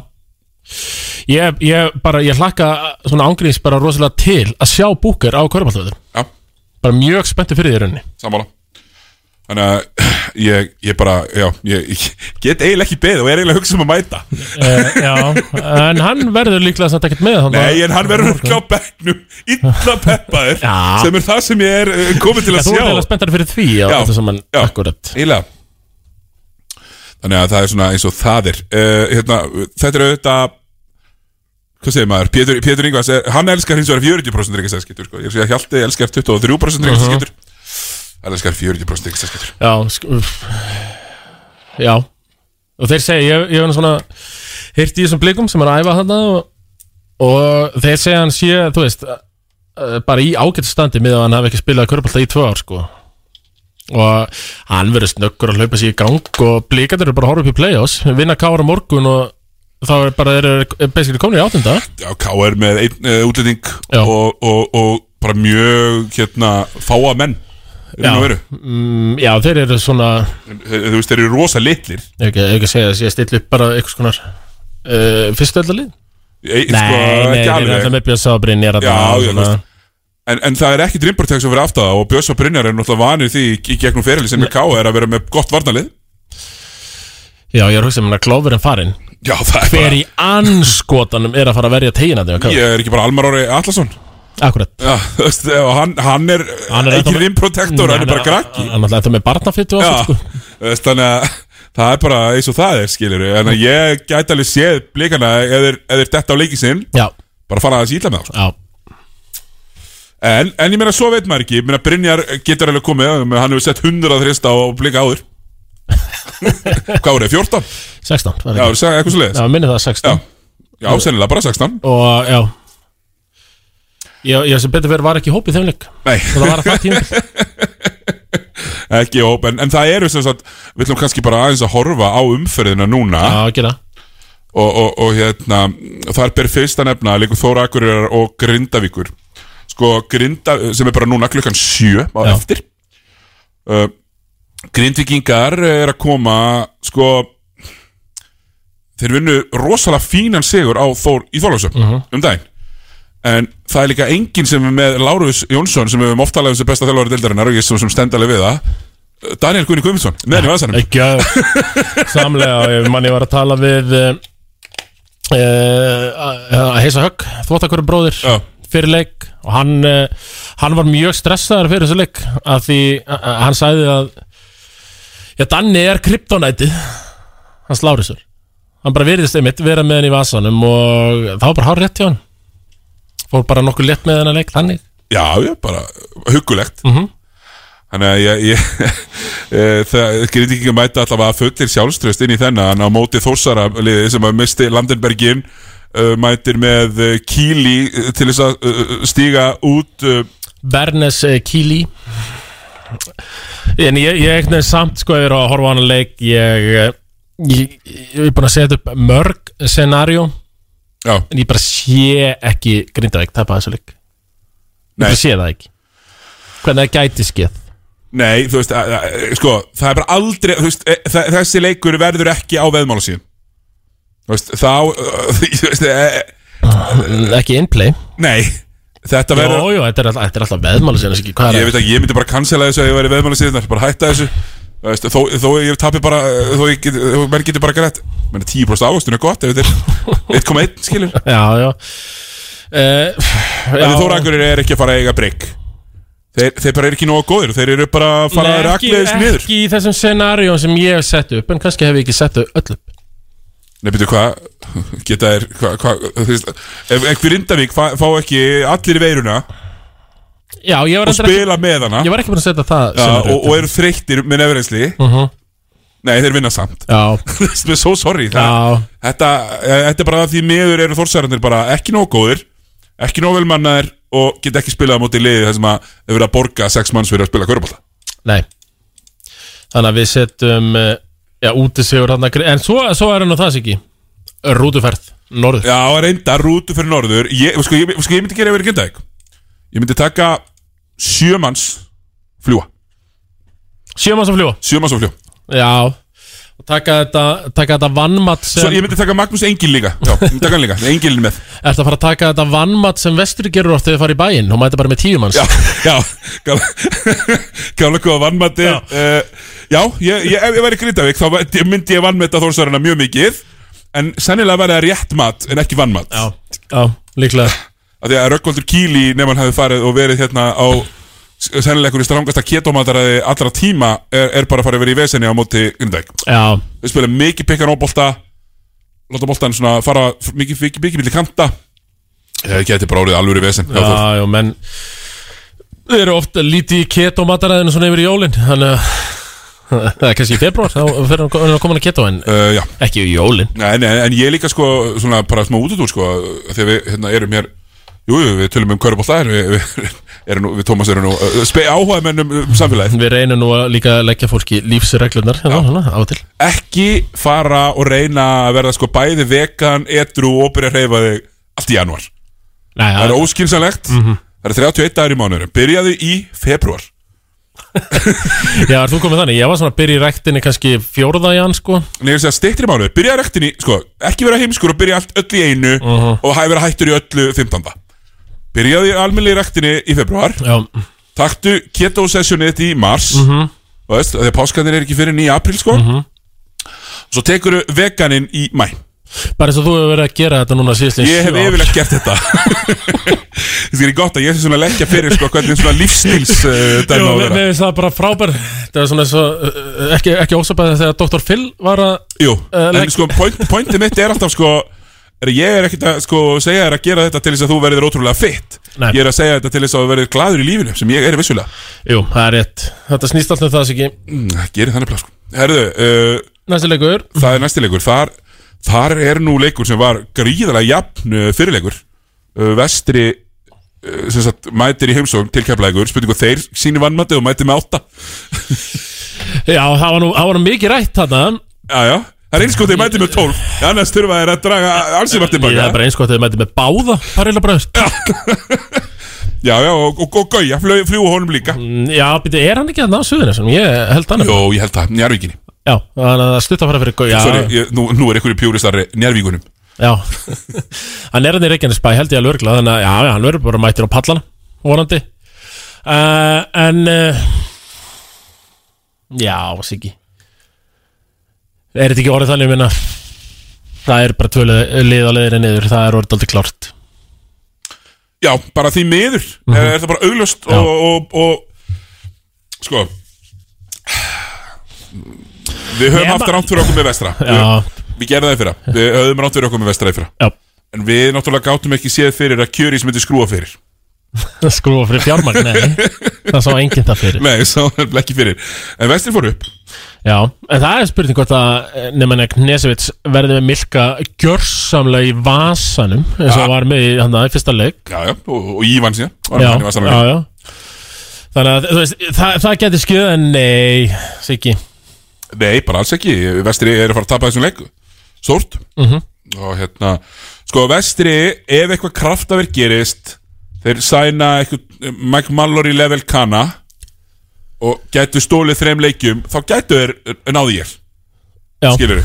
Ég, ég bara, ég hlakka svona ángríns bara rosalega til að sjá Booker á Körbáltöður Já. Bara mjög spenntu fyrir því í rauninni. Sammála Þannig að ég, ég bara, já, ég, ég get eiginlega ekki beðið og er eiginlega að hugsa um að mæta uh, Já, en hann verður líklega samt ekkert með. Nei, en hann verður ekki á bekknum illa peppaður Já. sem er það sem ég er eh, komið til Já, að Þú sjá er eiginlega spenntar fyrir því á Já, þetta sem hann já. akkurat Eiginlega Þannig að það er svona eins og það er uh, hérna, Þetta er auðvitað Hvað segir maður? Pétur, Pétur Ingvars, er, hann elskar hins vegar 40% ríkistæðskiptur sko. Ég sé að Hjalti elskar 23% ríkistæðskiptur Hann elskar 40% ríkistæðskiptur Já, uff. já. Og þeir segja, ég, ég hef svona heyrt í þessum blikum sem er að æfa þarna og, og þeir segja hann sé, þú veist uh, bara í ágætt standi með að hann hafi ekki spilað körbálta í tvö ár sko. Og hann verður snöggur að hlaupa sér í gang og blikandur eru bara að horfa upp í play-offs vinna kára morgun og þá er bara þeir eru basically komin í áttunda. Já, K.R. með einn uh, útlending og, og, og bara mjög hérna, fáa menn veru. mm, já, þeir eru svona Þeir- Þú veist, þeir eru rosa litlir. Ég ég ekki að segja að ég stilla upp bara eitthvað skonar uh, fyrstu öllalið Nei, sko, nei, eru alveg. alltaf með Björns og Brynjar Já, já, þú veist. En, en það er ekki Drimbartek sem fyrir aftáða og Björns og Brynjar er náttúrulega vanir því í, gegnum ferili sem er K.R. að vera með gott varnalið Já, ég er að hugsa um hann að klófurinn farinn. Já, það er Hver í anskotanum er að fara að verja tegina Ég er ekki bara Almar Ári Allarsson Akkurat. Já, þú veist, og hann, hann er, Hann er ekki ennþá- rimprotektor, hann er bara krakki Hann er alltaf með barnafittu og Já, allt sko. þú veist, þannig að það er bara eins og það er, skilur En að ég gæti alveg séð blikana eða þeir detta á leiki sinn. Já. Bara fara að síla með þá sko. Já. En, en ég meina, svo veit maður ekki. Ég meina, Brynjar getur alveg komið Hann hefur sett 100 þrista á blika áður. Hvað voru þið, 14? 16 var Já, ekki. sagði eitthvað svo leiðis Já, minni það 16 Já, já sennilega bara 16 Og já Ég, ég sem betur fyrir var ekki í hópi þeim leik. Nei. Það var að það tíma Ekki óp, en, en það eru sem sagt Við ætlum kannski bara aðeins að horfa á umferðina núna. Já, gera. Og, og, og hérna þar ber fyrst að nefna líka Þóra Akureyrar og Grindavíkur. Sko Grinda, sem er bara núna klukkan sjö á eftir. Uh, Grindvíkingar er að koma sko þeir vinnu rosalega fínan sigur á Þór í Þórlásöf um daginn. En það er líka enginn sem er með Lárus Jónsson sem við höfum oft talað um sem besta þjálfari deildarinnar og ég sem, stendalega við það. Daniel Gunni Guðmundsson meðan í vasanum. Ekki að Samlega, ég mann ég var að tala við uh, uh, Heisa Högg Þvóttakurum bróðir Já. Fyrir leik Og hann, uh, hann var mjög stressaður fyrir þessu leik Af því hann sagði að Já, Danni er kryptonætið Hans Lárisur Hann bara veriðist einmitt vera með hann í vasanum Og það var bara hár rétt hjá hann Fór bara nokkuð létt með hennar leik Þannig? Já, já, bara huggulegt. Mhm. Þannig að ég, ég e, það getur ekki að mæta allavega fullir sjálfströst inn í þennan. Á móti Þórsara liði sem að misti Landenbergin uh, mætir með uh, Kíli til þess að stíga út Bernes Kili. En ég, ég eitthvað samt sko yfir að horfa á hann leik ég, eh, ég, ég er búin að setja upp mörg scenario Já. en ég bara sé ekki Grindavík tapa þessu leik. Ég bara sé það ekki. Hvernig það gæti skeð Nei, þú veist, að, að, sko, það er bara aldrei þú veist, e, þa- þessi leikur verður ekki á veðmála síðan. Þú veist, þá þú veist, e, ekki inplay. Nei, þetta verður jú, þetta er alltaf, þetta er alltaf veðmála síðan ekki, hvað Ég er veit ekki, ég myndi bara cancela þessu að ég væri veðmála síðan bara hætta þessu veist, þó, þó ég tapi bara þó ég get, þó menn getur bara menn 10% ávöxtun er gott ef þetta er 1,1 skilur. Já, já. Uh, En Þórakur er ekki að fara að eiga breyk þeir, þeir bara eru ekki nógu góðir. Þeir eru bara að fara að rakleiðis niður. ekki í þessum scenarió sem ég hef sett upp en kannski hef ég ekki sett upp öll upp. Nei, byrju, hvað? Geta þeir hva, hva, þú veist, Ef einhver Indavík fá, fá ekki allir í veiruna Já, og reyndar ekki- spila með hana. Ég var ekki búin að setja það Já, og, og eru þreyttir með nefnreynsli Mhm. Nei, þeir vinna samt. Við erum svo sorry það, þetta, eh, þetta er bara því miður eru þórsærandir bara ekki nógu góðir Ekki nógu velmannaðir Og geta ekki spilað á móti liði sem að Þau verið að borga sex manns fyrir að spila körbólta Nei. Þannig að við setjum uh, Já, útisigur hann En svo, svo er hann á það ekki Rútuferð, norður. Já, reynda, rútu fyrir norður. Ég, sko, ég, sko, ég myndi gera yfir í Grindavík. Ég myndi taka sjömanns fljúa Sjömanns að fljúa Sjömanns að fljúa Já. Og taka þetta, taka þetta vannmatt sem Svo ég myndi taka Magnús Engil líka. Já, ég myndi taka hann líka, Engilin með. Ertu að fara að taka þetta vannmatt sem vestur gerur oft þegar þið fara í bæinn? Og mæta bara með tíu manns. Já, já. Gála góða vannmatti Já, uh, já ég, ég, ef ég væri Grindavík þá myndi ég vannmetta Þórsarana mjög mikið. En sennilega væri það rétt mat en ekki vannmat. Já, já, líklega Af því að Rökkvaldur Kíli nefn hann hefði farið og verið hérna á sennilega einhverju strangasta ketómataraði allra tíma er, er bara að fara að vera í vesenni á móti Grindavík Já Við spila mikið pikkan á bolta Láta boltan svona fara mikið, mikið, mikið milli kanta Það geti bara orðið alvöru vesen hjá Þór. Já, já, menn Þið eru oft lítið í keto-mataræðinu svona yfir í jólin Þannig að Það er kannski í februar Þá fyrir hann að koma að keto En uh, já. ekki í jólin Nei, nei, en ég líka sko svona bara smá útudúr sko Þegar við hérna, erum hér Jú, við tölum um körubólta Við, við, við Tómas erum nú uh, áhuga mennum um samfélagið. Við reynum nú að líka leggja fólki lífsreglunar og til. Ekki fara og reyna að verða sko bæði vegan, edru og byrja að reyfa þig allt í januar Nei, Það er óskilsanlegt Mhm. Það er 31 dagar í mánuður Byrjaðu í februar Já, er þú komið þannig? Ég var svona að byrja í rektinni kannski fjórða jan, sko. Nei, ég sé að steyttir í mánuður Byrjaðu rektinni, sko Ekki vera heimskur og byrja allt öll í einu Og hæ vera hættur í öllu 15. Byrjaðu í almennilega í rektinni í februar Já. Taktu keto sessionið þetta í mars. Mhm. Þú veist, að páskanir er ekki fyrir nýja april, sko. Svo tekur veganinn í mæ Bara eins og þú hefur verið að gera þetta núna síðast Ég hef yfirlegt gert þetta. Það er gott að ég sé svona leggja fyrir sko, hvernig svona lífstíls uh, Jú, mér finnst það bara frábær. Það er svona eins og uh, Ekki, ekki ósabæði þegar Dr. Phil var að Jú, uh, en sko point, pointið mitt er alltaf sko Ég er ekkert að sko segja þér að gera þetta til þess að þú verður ótrúlega fitt Nei. Ég er að segja þetta til þess að þú verður gladur í lífinu sem ég er vissulega. Jú, það er rétt. Þetta snýst alltaf það, Siggi. Mm, Gerir þannig plað sko. Herðu uh, Næsti leikur. Það er næsti leikur. Þar, þar er nú leikur sem var gríðalega jafn uh, fyrirleikur. Uh, Vestri uh, sem sagt, mætir í heimsókn til keflækur spurningu þeir síni vannmætti og mætir með átta. Já, það var nú, það var nú mikið rætt þarna. Já, já Það er eins gott þeir mætir með 12 Annars þurfa þeir að draga ansýmar Það tilbaka er bara eins gott að þið mæti með báða Parilla bröðst Já, já, og, og, og Gauja fljú, honum líka. Já, býttu, er hann ekki að ná suðunisum? Ég held hann? Jó, ég held það, Njarvíkinni Já, þannig að það stutta að fara fyrir Gauja Sorry, ég, nú, nú er einhverju pjúristar Njarvíkunum Já, hann er hann í Reykjanesbæ held ég að lörgla Þannig að, já, já, hann verður bara mættir á pallana Vonandi. Uh, En uh, Já, Siggi Er þetta ekki orðið þannig minna? Það er bara tvö lið lið á leiðinni niður. Það er orðið aldrei klárt. Já, bara því miður. Mhm. Er það bara auglust og, og, og Sko Við höfum haft ránt fyrir okkur með vestra. Já. Við, við gerðum það í fyrra. Við höfum ránt fyrir okkur með vestra í fyrra. Já. En við náttúrulega gátum ekki séð fyrir að kjörís myndi skrúa fyrir Skrúa fyrir fjármagn, nei. Það sá enginn það fyrir. Nei, sá nefnilega ekki fyrir. En vestri fór upp. Já, en það er spurning hvort að nefnir að Knesevits verði með Milka gjörsamlega í vasanum eins og Ja. var með í hann í fyrsta leik. Já, já, og, og Ívan síðan var hann í já, líka. já. Þannig að þú veist, það, það getur skjöð en nei, Siggi. Nei, bara alls ekki. Vestri er að fara að tapa þessum leiku Stórt. Mhm. Og hérna Sko, Vestri, ef eitthvað kraftaverk gerist Þeir sæna Mike Mallory level kanna Og gætu stólið þreim leikjum Þá gætu þeir náði ég. Já. Skilur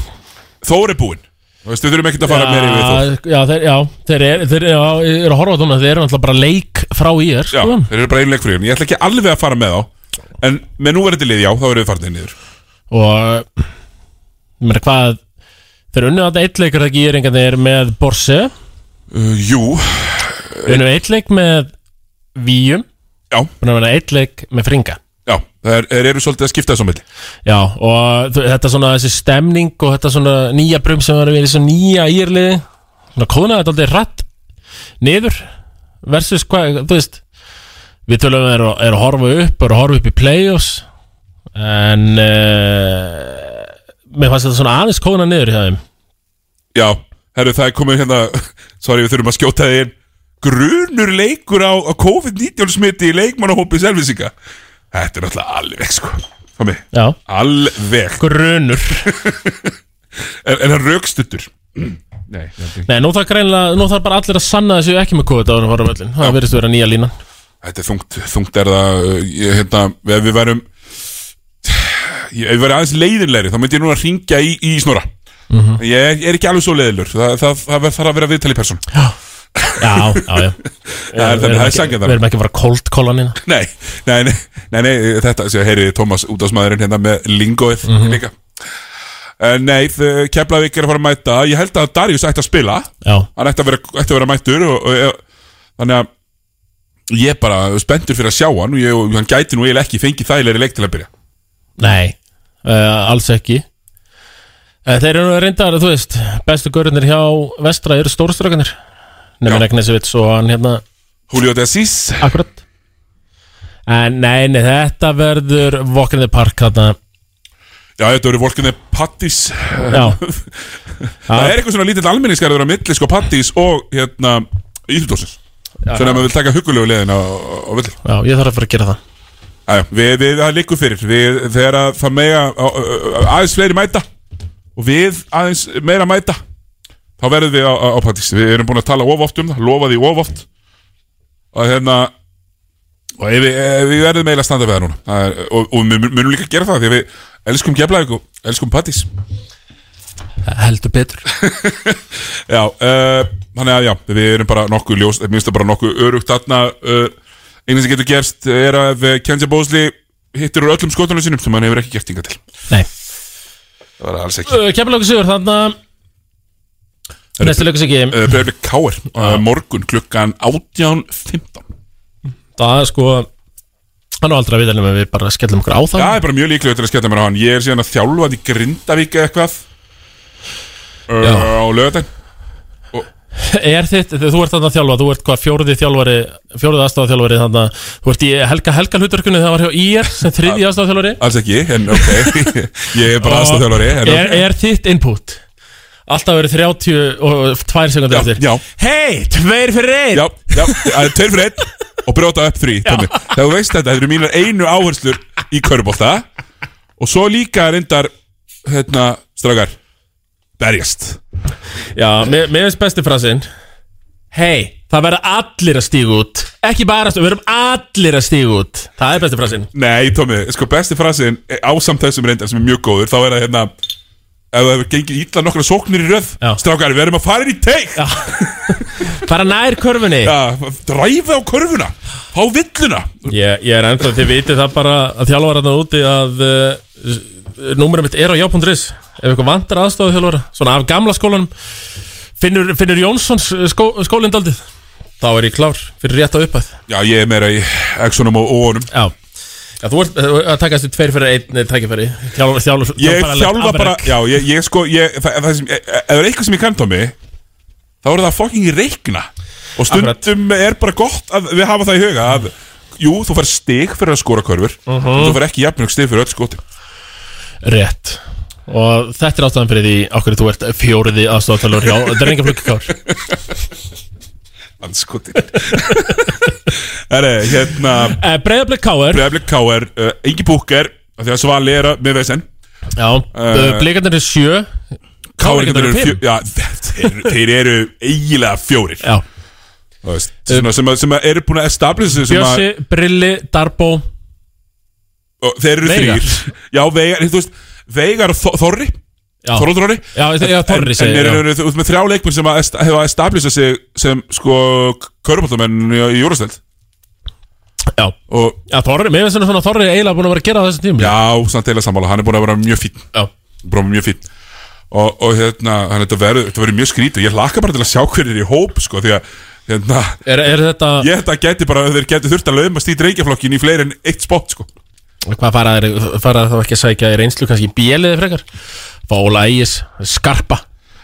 Þór er búinn. Þú veist, við þurfum ekkert að fara meira yfir Þór. Já, þeir, já, þeir eru já, ég er að horfa á það þeir eru alltaf bara leik frá er Já, þeir eru bara einu leik fyrir Ég ætla ekki alveg að fara með þá. En með núverandi lið, já, þá verður við farinir niður. Og mér hvað þeir unnu þetta eitt leikur ekki í eringarnir með Borse uh, Jú unnu eitt leik með Víum. Já. Búin að vera eitt leik með Fringa Já, þeir, eru svolítið að skipta þessu á milli. Já, og þetta svona þessi stemning og þetta svona nýja brum sem var við þessu nýja írliði svona kóðnaði þetta aldrei rætt niður versus hvað, þú veist við tölum að er, að- er að horfa upp er að horfa upp í play-offs en uh, mér fannst þetta svona aðeins kóðna niður hjá þeim. Já, herru, það er komið hérna Sorry, við þurfum að skjóta þig inn Grunur leikur á, á COVID-19 smiti í leikmannahópi selvisinga Þetta er náttúrulega alveg, sko. Alveg. Grunur. En, en það raukstuttur Nei, þetta Nei, nú þarf greinlega, nú þarf bara allir að sanna þessu ekki með COVID áður en fara á völlin það verðist vera nýja línan. Þetta er þungt, þungt er það uh, ég, hérna, ef við værum ég- ef við værum aðeins leiðinlegri þá myndi ég núna að ringja í, í snora Mhm. ég er, ekki alveg svo leiðilegur það, það, það þarf að vera viðtali person Já, já, já sangjað Við erum ekki að fara cold callan inn Nei, nei, nei, nei, nei þetta, sér, heyriði Tómas útásmaðurinn hérna með lingoið Mhm. líka. Uh, nei, Keflavík er að fara að mæta. Ég held að Darius ætti að spila. Já. Hann ætti að vera, ætti að vera mættur og, og, og, Þannig að Ég er bara spenntur fyrir að sjá hann Og ég, og hann gæti nú eiginlega ekki fengið þægilegri leik til að byrja. Nei, uh, alls ekki. Uh, Þeir eru reyndar, þú veist Bestu görðinir hjá vestra eru stórströkanir Nefnir Egnesevits og hann hérna. Julio de Assis Akkurat. En nei, nei, þetta verður Walk in the Park þarna. Já, þetta verður volkinni Pattis Já. Það er eitthvað svona lítill almenningskarður á milli sko Pattis og hérna Íþjóðsins Já. Svona að maður vil taka hugulegu leiðin á, á villi Já, ég þarf að fara að gera það. Æja, við, við, það liggur fyrir. Við, Þegar að það mega aðeins fleiri mæta og við aðeins meira mæta þá verðum við á, á, á Pattis Við erum búin að tala of oft um það, lofa því of oft. Og hérna og ef við, ef við verðum eiginlega að standa við það núna það er, og, og við mun- munum líka að gera það því að við elskum Keflavík og elskum Pattis Heldur betur. Já, uh, þannig að já, við erum bara nokkuð ljós, minnst það bara nokkuð örugt þarna uh, einu sem getur gerst er að ef Kenja Bósli hittir úr öllum skotunum sínum sem hann hefur ekki gert inga til. Nei. Það var alls ekki. Uh, Keflavík sigur þarna Næstu ekki uh, Breiðblik Káir, uh, morgun klukkan 18.15 Það er sko Hann á aldrei að vita nema við bara skellum okkur á það Það er bara mjög líklega til að skella mér á hann. Ég er síðan að þjálfa í Grindavík eitthvað uh, Já. á lögadaginn Er þitt, þú ert þarna að þjálfa Þú ert hvað fjóruði þjálfari Fjóruði aðstofa þjálfari Þannig að þú ert í Helga Helga hluturkunni Það var hjá IR sem þriði aðstofa þjálfari Alls ekki, en ok. Ég er bara en er, er þitt input Alltaf verið 30 og 2 sekundir eftir. já. Hei, tveir fyrir einn. Já, já, það er tveir fyrir einn og brjóta upp þrý Tommi. Þegar þú veist þetta, þetta eru mínar einu áherslur í körbólta og svo líka reyndar hérna, strákar berjast. Já, mér finnst besti frasin Hei, það verða allir að stíga út. Ekki bara, við verðum allir að stíga út. Það er besti frasin Nei, Tómi, sko besti frasin ásamt þessum reyndar sem er mjög góður þá er það hérna ef það hefur gengið ítla nokkra sóknir í röð. Já. strákar, við erum að fara inn í teik. Já, Bara nær körfunni. Dræfa á körfuna. Á villuna. Ég, ég er ennþá, þið vitið það bara að þjálfara þarna úti að uh, númerið mitt er á já.is ef eitthvað vantar aðstofu þjálfara svona af gamla skólanum finnur, finnur Jónssons skó, skólindaldið þá er ég klár fyrir rétt á uppæð Já, ég er meira í Exxonum og óunum Já, Já þú ert uh, að taka þessu tveir fyrir einn tækifæri. Þjálfara, þjálfara, Ég þjálfa bara, já, ég, ég sko ég, það, það sem, ef það er eitthvað sem ég kann Tómi þá er það fucking reikna. Og stundum er bara gott að við hafa það í huga að jú, þú fær stig fyrir að skora körfur Mhm. en þú fær ekki jafnmjög stig fyrir öll skoti. Rétt. Og þetta er ástæðan fyrir því okkur þú ert fjóriði aðstofatálur hjá Drengaflukkar Anskoti Herre, hérna uh, Breiðablik K.R. Breiðablik K.R. Uh, Ingi Búker Því að Svali er að- með vesen Já, uh, blikarnir er sjö Káringarnir eru fjö Já, þeir, þeir eru eiginlega fjórir Já veist, svona, sem, að, sem að eru búin að að- Bjössi, Brilli, Darbo og þeir eru Veigar. þrýr Já, Veigar, þú veist Veigar og Þo- Þorri. Þorvaldur Þorri Já, já, Þorri En, eru þú ert með þrjá leikmenn sem að hefa established sig sem sko Körbóltamenn í, Júrasteld Já. Og Já, Þorri, mér finnst svona svona Þorri eiginlega búin að vera að gera þessum tíma Já, samt eila sammála, hann er búin að vera mjög fín Já. Búin að vera mjög fín Og, og hérna, hann þetta verður þetta verður mjög skrítið. Ég hlakka bara til að sjá hverjir í hóp sko Því að, hérna Er, er þetta Ég þetta geti bara, þeir geti þurft að laumast í drengjaflokkin í fleiri en eitt spott sko. Hvað fara þeir, fara þá ekki að sækja í reynslu kannski í bjeliði frekar Fá Óla Ægis, Skarpa.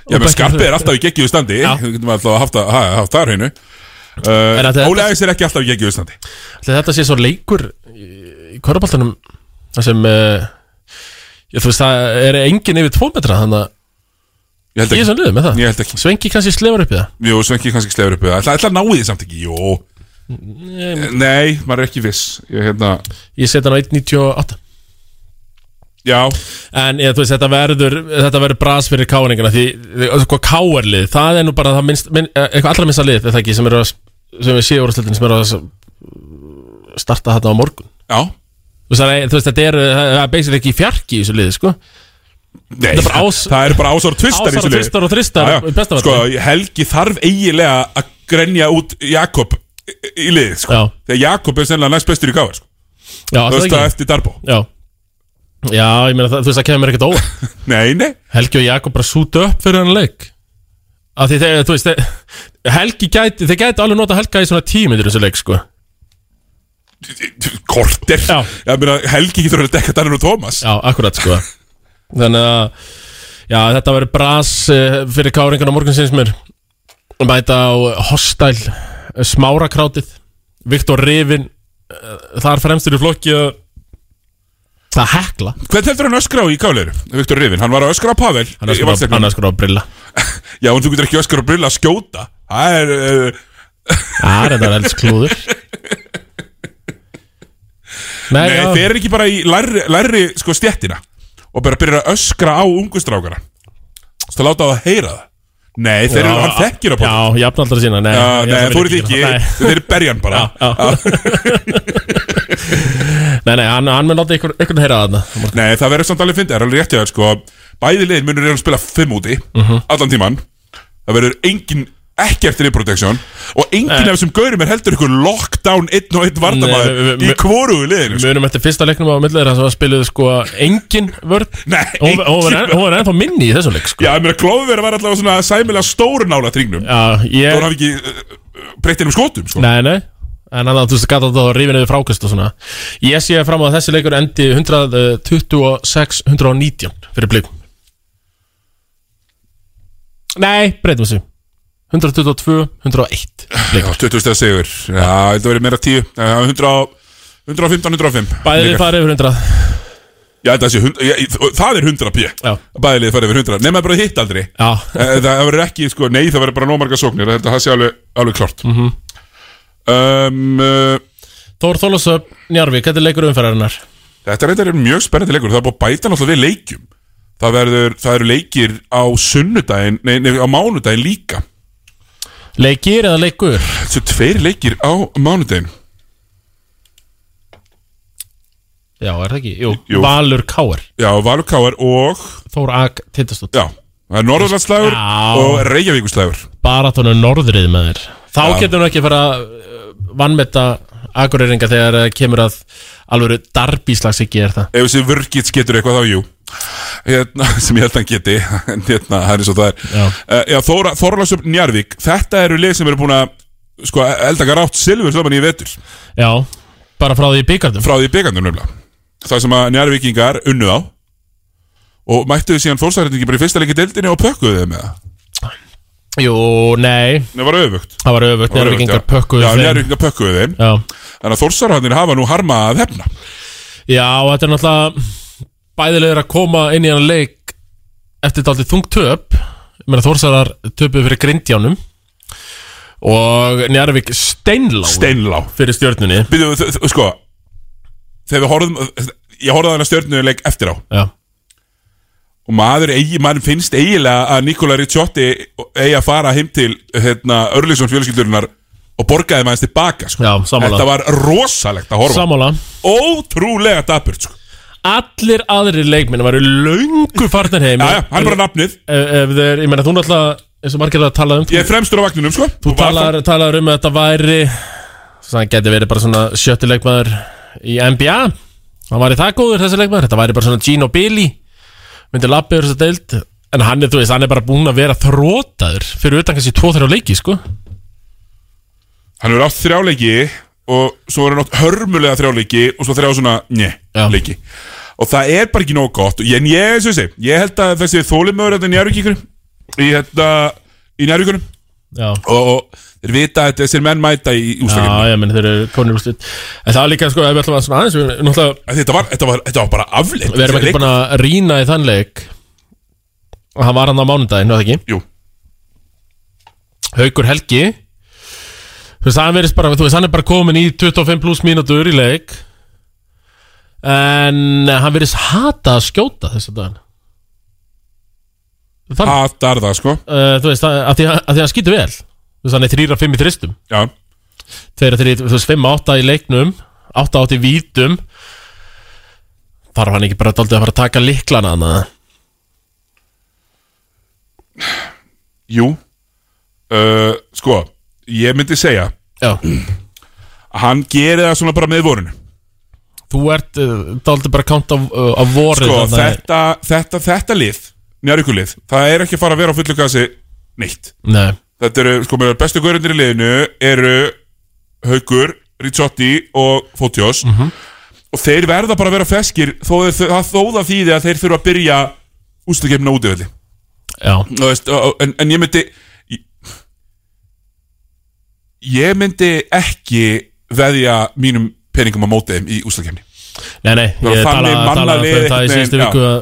Já, menn Skarpi er alltaf í geggjuðu standi. Við getum alltaf haft, að, ha- haft það á hreinu uh, að Óli Ægis er ekki alltaf í geggjuðu standi. Þetta sé svo leikur í, í korfbaltanum Það sem uh, ég, Þú veist, það er engin yfir tvo metra Þannig að Ég held Ég er ekki. svo liður með það. Svengi kannski slefur upp í það. Jú, Svenki kannski slefur upp í það. Það ætla að náði því samt ekki, jú. Nei, maður er ekki viss. Ég, hérna, Ég set hann á 1.98 Já. En ég, veist, þetta verður Þetta verður bras fyrir káringana Því, því sko, káarlið Það er nú bara minnst minn, eh, Eitthvað allra minnsta lið, er það ekki Sem er að Sem er síðúrastöldin Sem er að Starta þetta á morgun? Já. Þú veist, það er, veist þetta er Það er basically ekki fjarki í þessu liði, sko. Nei, Það er bara ás- er bara ásar og tvistar liði. tvistar og besta Sko. Helgi þarf eiginlega að grenja út Jakob í- liðið sko. Þegar Jakob er sennilega næst bestur í gáðar sko. Já, það það ekki? eftir Darbo. Já Já, ég meina það, þú veist það kemur ekkert óvart. Nei, nei. Helgi og Jakob bara súta upp fyrir hann leik. Af því þegar, þú veist þeir, Helgi gæti, þeir gæti alveg nota Helga í svona tímyndir þessu leik, sko. Korter. Já. Ég meina, Helgi getur verið að dekka Danir og Tómas Já, akkurat, sko. Þannig að Já, þetta verður bras uh, fyrir káringan á morgunsins mér. Mæta á hostæl uh, smárakrátið. Viktor Rifin uh, Þar fremstur í flokki að Það hekla. Hvernig heldur hann öskra á í gáleiru, Viktor Rifin? Hann var að öskra á Pavel Hann í öskrar á- hann öskrar á Brilla. Já, en þú getur ekki öskra á Brilla að skjóta. Það er uh, Það er þetta elds klúður Nei, Nei, já. þeir eru ekki bara í lærri, lærri sko stjettina Og bara byrja að öskra á ungustrákara Þú láta á að heyra það? Nei, þeir eru, Já, hann þekkir á Já, jafnaldra sína Nei, Já, nei, þú eru því ekki. Þeir eru berjan bara. Já, Nei, nei, hann, hann mun láta ykkur, ykkur heyra þarna Nei, það verður samt alveg fyndið, það er alveg rétt hjá þér sko. Bæði liðin munur reyna að spila fimm úti Mhm. Allan tíman Það verður engin ekkert reprotection Og engin af þessum gaurum er heldur ykkur lockdown einn og einn Nei, vardamaður við- Í við- hvorugu liðinu sko. Munum eftir fyrsta leiknum á millir Það að spiluðu sko engin vörð Nei, Og hún var enn- hún var ennþá minni í þessum leik sko. Já, ég meina Klófur var allavega svona sæmilega stóru nála tringnum Já, ég Þá hann hafi ekki uh, breytt einum skotum sko. Nei, nei En hann að þú veist gata að rífa niður frákast og svona. Ég sé fram á að þessi leikur endi 126-119 fyrir blikum. Nei, breytum þessu. 122, 101 Já, 20 stæða sigur. Já, þetta verið meira 10 Já, 100, 115, 105 Bæði lið farið yfir 100 Já, sé, ég- það er 100 p. Bæði lið farið yfir 100 Nefn að bara hitt aldrei. Já. Eh, Það verður ekki, sko, nei, það verður bara nómarga sóknir. Það sé alveg, alveg klart Mhm. Um, uh, Þór Þólasöp, Njarvík, þetta er leikur umferðarinnar. Þetta reyndar er mjög spennandi leikur Það er búið að bæta náttúrulega við leikjum. Það, verður, það eru leikir á sunnudaginn Nei, nei, á mánudaginn líka. Leikir eða leikur? Þetta eru tveir leikir á mánudaginn. Já, er það ekki? Jú, Jú. Valur Káar Já, Valur Káar og Þór Ag Tindastótt Já, það er Norðurlandslægur og Reykjavíkuslægur Baratónu norðrið með þér Þá getur hún ekki fara að uh, vannmeta akureyringa þegar uh, kemur að alvöru darbíslags ekki er það. Ef þessi vörgits getur eitthvað þá, jú. Hérna, sem ég held að hann geti hérna, það er eins og það er. Já. uh, Já, Þóra, Þórlasum Njarvík Þetta eru lið sem eru búin að sko, eldaka rátt silfur saman í vetur. Já, bara frá því byggandum Frá því byggandum nefnilega. Það sem að Njarvíkingar unnu á. Og mættuðu síðan fórsækningi bara í fyrsta leiki deildinni og pökkuðu þeim með það Jú, nei. Það var öfugt. Það var öfugt, já. pökkuðu Já, þeim. Njarvíkingar pökkuðu þeim. Já. Þannig að Þórsarhannir hafa nú harma að hefna. Já, þetta er náttúrulega bæðilegur að koma inn í hann leik eftir dálítið þungt töp. Ég meina Þórsarar töpu fyrir grindjánum. Og Njarvík steinlá Steinlá fyrir þ- þ- sko Þegar við horfum Ég horfði að hann stjörnuleik eftir á. Já. Og maður, eigi, maður finnst eiginlega að Nikola Ricciotti eigi að fara heim til hérna, Örlíksson fjölskyldurinnar og borgaði maður tilbaka sko. Já. Þetta var rosalegt að horfa Sammála. Ótrúlega dapurt sko. Allir aðrir leikminn varu löngu farnir heim. Já, já, hann er bara nafnið. Ef, ef þeir, Ég meina þú náttúrulega eins og margir að tala um Ég er fremstur á vagninum sko. Þú talar, talar um að þetta væri Það geti verið bara svona sjötti leikmaður í NBA Hann væri það góður þessi leikmaður. Þetta væri bara svona Gino Billy Myndi lappi yfir þessa deild? En hann er, veist, hann er bara búinn að vera þrótaður Fyrir utan kannski tvo þeirra leiki, sko. Hann hefur átt þrjáleiki og svo er hann átt hörmulega þrjáleiki og svo þrjá svona, njö, leiki. Og það er bara ekki nóg gott. En ég, og ég held að þessi þólimöður þetta njárvíkíkur í hérna, í njárvíkunum Já. og, og þeir vita að þessir menn mæta í ústakefni Já, ég menn þeir eru konur úrslit. En það var líka, sko, ef við ætlum að svona aðeins við, náttúrulega, þetta, var, þetta, var, þetta var bara afleitt Við erum ekki búin að rýna í þann leik. Og hann var hann á mánudaginn, var það ekki? Jú. Haukur Helgi. Þú veist, hann verðist bara, þú veist, hann er bara komin í 25 pluss mínútur í leik. En eh, hann verðist hata að skjóta þessu daginn Þann, Hatar það, sko. Uh, Þú veist, að, að, því, að, því að hann skýtur vel Hann er 3-5 í þristum. Já. Þeir eru, þú veist, 5-8 í leiknum 8-8 í vítum. Þarf hann ekki bara daldið að fara að taka liklana hann að Jú. Uh, Sko, ég myndi segja Já. að Hann gerir það svona bara með vorinu. Þú ert uh, daldið bara að kánta á, á vorið Sko, þetta, þetta, þetta lið Njarvíkulið, það er ekki að fara að vera á fullu gasi neitt. Nei Þetta eru, sko, mér bestu görundir í liðinu eru Haugur, Ricciotti og Fótiós Mhm. og þeir verða bara að vera feskir þó, það, þó það þýði að þeir þurfa að byrja ústakefna veist, og- og- en, en ég myndi ég, ég myndi ekki veðja mínum peningum á móti þeim í ústakefni Nei, nei, ég þannig tala, fyrir það í síðustu viku að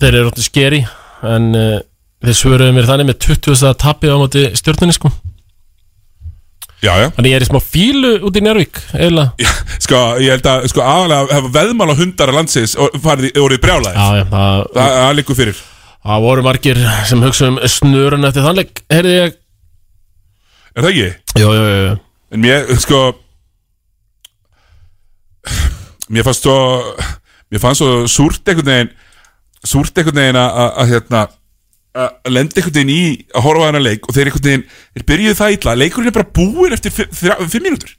þeir eru róttið skeri en uh, þeir svöruðu mér þannig með 20 að tapja á móti stjórnunni sko. Já, já. Þannig ég er í smá fílu út í Njárvík eiginlega. Sko, ég held að, sko, aðalega hefa veðmál á hundar að landsins og farið, orðið brjálæðir Já, já, það, Það, það liggur fyrir. Það voru margir sem hugsa um snurun eftir þannleik Heyrði ég. Er það ekki? Jú, jú, jú. En mér, sko Mér fannst svo Mér fannst svo súrt einhvern veginn Súrt einhvern veginn að, að, að hérna að lenda einhvern veginn í að horfa á hana leik og þeir einhvern veginn, þeir byrjuðu það illa leikurinn er bara búinn eftir 5 mínútur.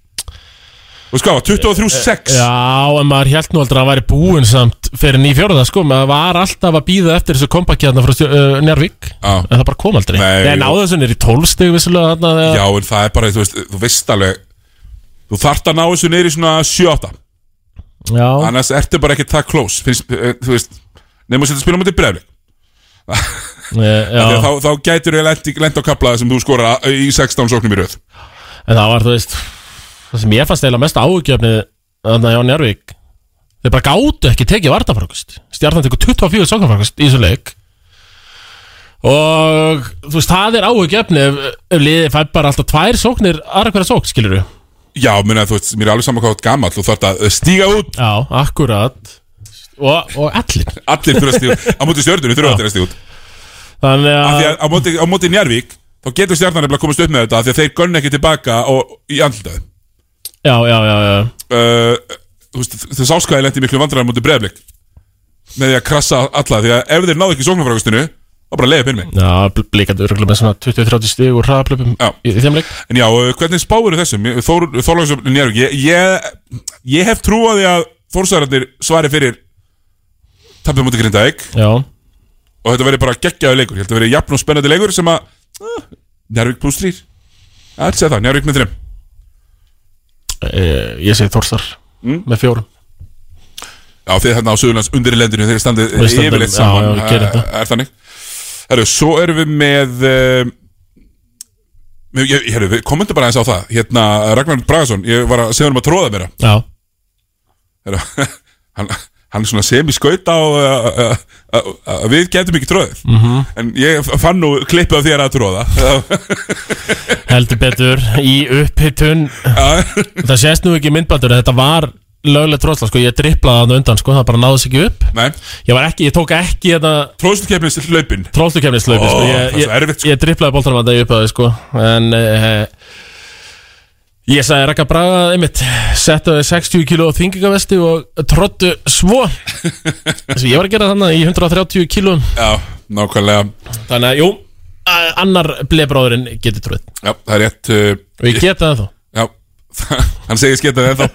Og sko, 23-6 Já, en maður held nú aldrei að hann væri búinn samt fyrir ný fjóraða sko. Maður var alltaf að býða eftir þessu kompakjarna frá uh, Njárvík Já. en það bara kom aldrei. Nei, náðu þessu niður í 12 stig vissulega þarna Já, en það er bara, þú veist, þú veist alveg Þú þarft að ná þessu í svona 7-8 Já. Annars ertu bara ekki það close finnst, eh, Þú veist, nefnum að setja spila mútið brefli Að þá, þá gætur lent, lent á kaplaði sem þú skora í 16 sóknum í röð. En það var, þú veist Það sem ég fannst eiginlega mest áhugjefni Þannig hjá Njárvík Þeir bara gátu ekki tekið vartafrákast Stjarnan tekur 24 sóknarfrákast í þessu leik. Og þú veist, það er áhugjefni ef, ef liðið fær bara alltaf tvær sóknir aðra hverja sókn, skilur þú? Já, minna, þú veist, mér er alveg saman hvað þú gamall og þarf að stíga út. Já, akkurat. Og, og allir Allir þurfa að stíga út. Á móti stjörnunni þurfa allir að stíga út Þannig Af því að að á móti, á móti Njarvík þá getur stjarnan nefnilega komast upp með þetta af því að þeir gönn ekki tilbaka og, í andlitaði Já, já, já, já. Uh, Þú veist, það sáskaði lendi miklu vandræðar mútið breyðblik með því að krassa alla því að ef þeir náðu ekki sóknarfrækustinu þá bara leiði fyrir mig. Já, bl- blíkandi örgulega með svona 20-30 stig og hraðaplöpum í, þeim leik. En já, uh, hvernig spáur þessum? Þór, Þorlóksson Njarvík ég, ég, ég hef trú á því að Þórsærandir svari fyrir tapið mútið Grindavík. Já og þetta verður bara geggjaðu leikur. Að verður jafn og spennandi leikur sem að uh, Njarvík pluss 3 Það er það, Njarvík með 3 Eh, Ég segi Þórsar Mm. með fjórum. Já, þið hérna á Suðurlands undir í lendinu þeir standið yfirleitt já, saman. já, gerum Það. er þannig Herru, svo erum við með uh, ég, Herru, við komum bara eins á það. Hérna, Ragnar Bragason Ég var að segja um að tróða mér Já. Herru, hann, hann er svona semi-skaut á uh, uh, uh, Við getum ekki tróðið Mhm. En ég fann nú klippið af þér að tróða Heldur betur í upphittun Það sést nú ekki myndbandur Þetta var löglegt tróðsla sko. Ég driplaði hann undan sko. Það bara náðist ekki upp Nei Ég, var ekki, ég tók ekki þetta Tróðslukefnis hlaupin Tróðslukefnis hlaupin Ó, sko. það Ég, ég, ég driplaði boltanum að það upp sko. En uh, Ég sagði Raka Braga einmitt Settu 60 kg þingingavesti Og tróttu svo. Þess að ég var að gera þannig í 130 kg Já, nákvæmlega. Þannig að, jú Annar blebróðurinn getur tróð Já, það er rétt uh, Og ég geta það þá Já, hann segir sketað ennþá.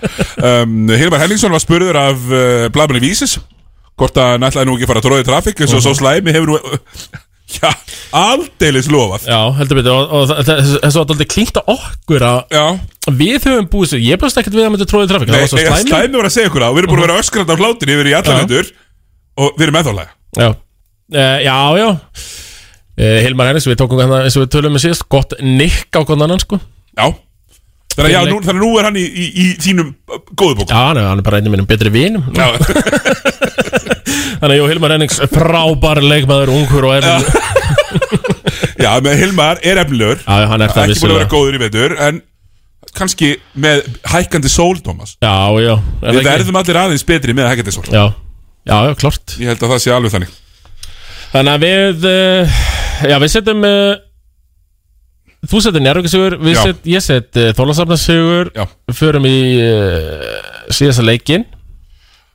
Um, Hilmar Hellingsson var spurður af uh, Blaðmanni Vísis Hvort að ætlaði nú ekki fara að tróði trafík eins og svo slæmi hefur nú Já, aldeilis lofað. Já, heldur betur Og, og það- það- þess var alltaf klínt á okkur að Já. Við höfum búið sér Ég bjóst ekkert við að myndi tróðið trafík Nei, Það var svo slæmi slæmi var að segja ykkur það. Og Við erum búin að vera öskrandi á hlátin yfir í Já. hendur Og við erum ennþálega Já, uh, já, já. Uh, Hilmar Hennis, við tókum hérna eins og við tölum með síðast. Gott nikk á konan annan sko. Já Þannig að, nú, nú er hann í, í, í þínum uh, góðu bók Já, hann er, bara einnig minnum betri vinum. Þannig að jú, Hilmar Hennings frábær leikmaður, ungur og erfinn Já, með Hilmar er efnilegur. Já, hann er það Ekki búin að vera góður í vetur En kannski með hækkandi sól, Thomas. Já, já Við verðum allir aðeins betri með hækkandi sól. Já, já, já, klart. Ég held að það sé alveg þannig. Þannig að við uh, Já, við setjum uh, Þú setur Njárvíkasigur Já. set, Ég set uh, Þólasafnasigur Já. Við förum í uh, síðasta leikin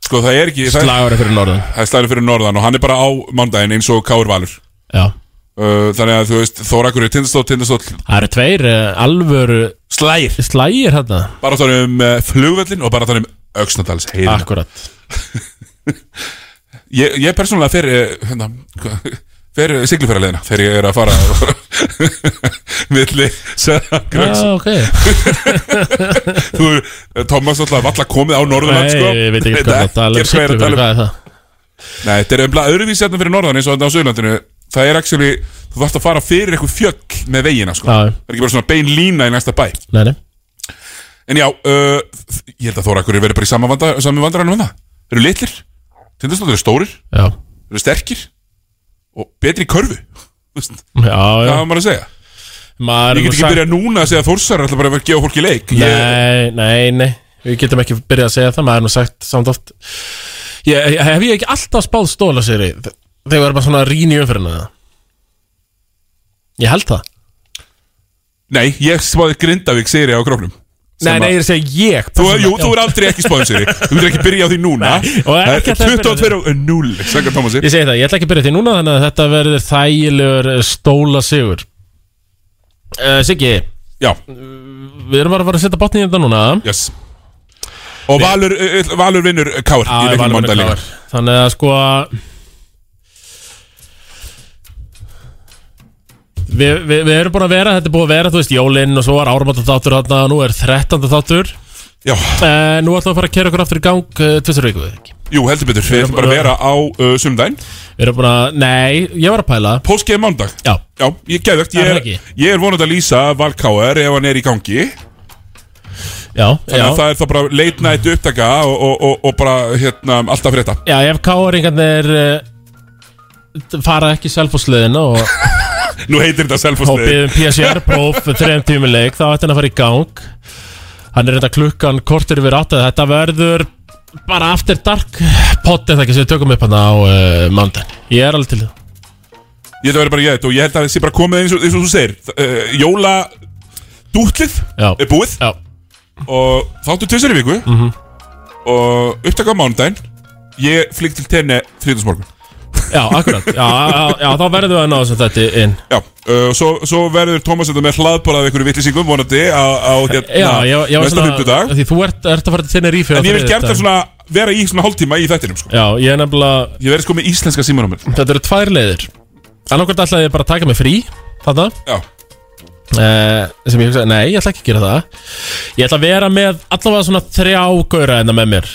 Sko það er ekki Slagari fyrir norðan. Það er slagari fyrir norðan og hann er bara á mándaginn eins og Káur Valur. Já. Uh, Þannig að þú veist Þórakur er tindastóll, tindastóll. Það eru tveir uh, alvöru Slægir. Slægir hérna Bara þannig um uh, flugvöllin og bara þannig um Öxnadals heiðina Akkurat. Ég, ég persónulega uh, hérna, fer siglufæraleðina þegar ég er að fara milli Gröns Já, ok Þú, uh, Thomas alltaf valla komið á Norðurland Nei, sko. ég veit ekki hvað það tala um. hvað er það? Nei, þetta er umlað öðruvísi hérna fyrir norðan eins og þetta á Suðurlandinu Það er actually, þú þarfst að fara fyrir eitthvað fjöll með vegina sko. Já. Það er ekki bara svona bein lína í næsta bæ Nei, nei En já, uh, ég held að Þórakur er verið bara í sama, vanda, sama vandaranum en það Þeir eru litlir, tindastóttir eru stórir Já Þeir eru sterkir Og betri körfu Það var maður að segja. Maður Ég get ekki byrjað núna að segja að Þórsar ætla bara að gefa fólki leik. Ég, Nei, nei, nei. Við getum ekki byrjað að segja það. Maður er nú sagt samt oft ég, Hef ég ekki alltaf spáð stóla sér Þegar við erum bara svona rín í umfyrirna Ég held það. Nei, ég spáði Grindavík ég á króknum Nei, nei, ég er að segja ég Þú, jú, þú er aldrei ekki sér Þú getur ekki byrjað á því núna. Það er ætla að byrja 22 og 0 Sækar Tómasi. Ég segi það, ég ætla ekki að byrja því núna Þannig að þetta verður þægilegur eh, stóla sigur. Uh, Siggi? Já. Við erum bara að fara að setja botni í þetta núna. Yes. Og Valur, Valur vinnur Kár. Þannig að sko Við, við, við erum búin að vera, þetta er búin að vera, þú veist, jólinn og svo var áramönda þáttur þarna, nú er 13. þáttur. Já. Uh, Nú ætlum við að fara að kera okkur aftur í gang uh, Tvisar viku, eða ekki? Jú, heldur betur, við ætlum bara að vera á uh, sunnudaginn Við erum bara, nei, ég var að pæla. Póstgeið mándag Já. Já, ég geðvegt, Er ég, er- ég er vonandi að lýsa Valkáer ef hann er í gangi. Já, Þannig já. að það er þá bara late night upptaka og, og, og, og bara hérna alltaf fyrir þetta Já, ef káringarnir uh, fara ekki selfosliðin og, Nú heitir þetta og selfosliðin. byggðum PCR-próf þrejum tími leik, þá ætti hann að fara í gang. Hann er reynda klukkan kortir yfir átt Þetta verður bara after dark pot eða ekki sem við tökum upp hann á uh, mándan Ég er alveg til það. Ég held að vera bara ég og ég held að það sé bara komið eins og, eins og þú segir. Uh, Jóla dútlið er búið. Já. og þáttu tvisar í viku. Mhm. og upptaka á mánudaginn. Ég flygg til tenni þriðdagsmorgun Já, akkurat, já, já, já, þá verðum við að ná þessum þetta inn. Já, uh, svo, svo verður Tómas þetta með hlaðbóla af einhverju vittlýsingum vonandi á, á hérna næsta fimmtudag. Því þú ert, ert að fara til Tenerife á En ég vil gert þriðjudaginn. svona vera í svona hálftíma í þættinum sko. Já, ég er nefnilega Ég verði sko með íslenska símanúmer Þetta eru tvær leiðir. Annarkvæmt ætlaði ég bara að taka mig frí Þarna. Já. Uh, Sem ég hugsaði, nei, ég ætla ekki að gera það. Ég ætla að vera með allavega svona þrjá gaura hérna með mér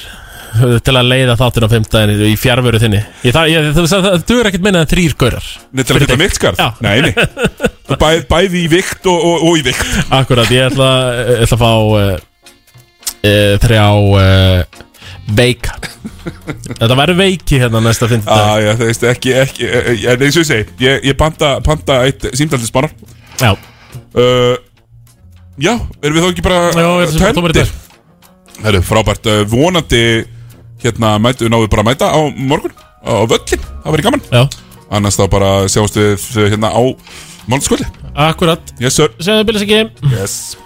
Til að leiða þáttinn á fimmtæðin í fjárveru þinni. Ég, það, ég, það, það, það dugur ekkert minna en þrýr gaurar. Nei, til að fyrta mitt skarð? Nei, nei. Bæ, Bæði í vikt og, og, og í vikt. Akkurat, ég ætla, ég ætla að fá uh, Þrjá uh, Veika. Þetta verður veiki hérna næsta fimmtæðin Já, já, það veist ekki, ekki En eins og ég segi Ég, ég panta, panta eitt símdaldisbanar Já. Uh, Já, erum við þá ekki bara Já, ég sem bara tómur í dag. Það er frábært Vonandi Hérna, mætu, náðu bara að mæta á morgun Á völlin, það verður gaman. Já. Annars þá bara sjáumst við hérna á Málskvöldi Akkurat. Yes sir. Segðu byrjast ekki Yes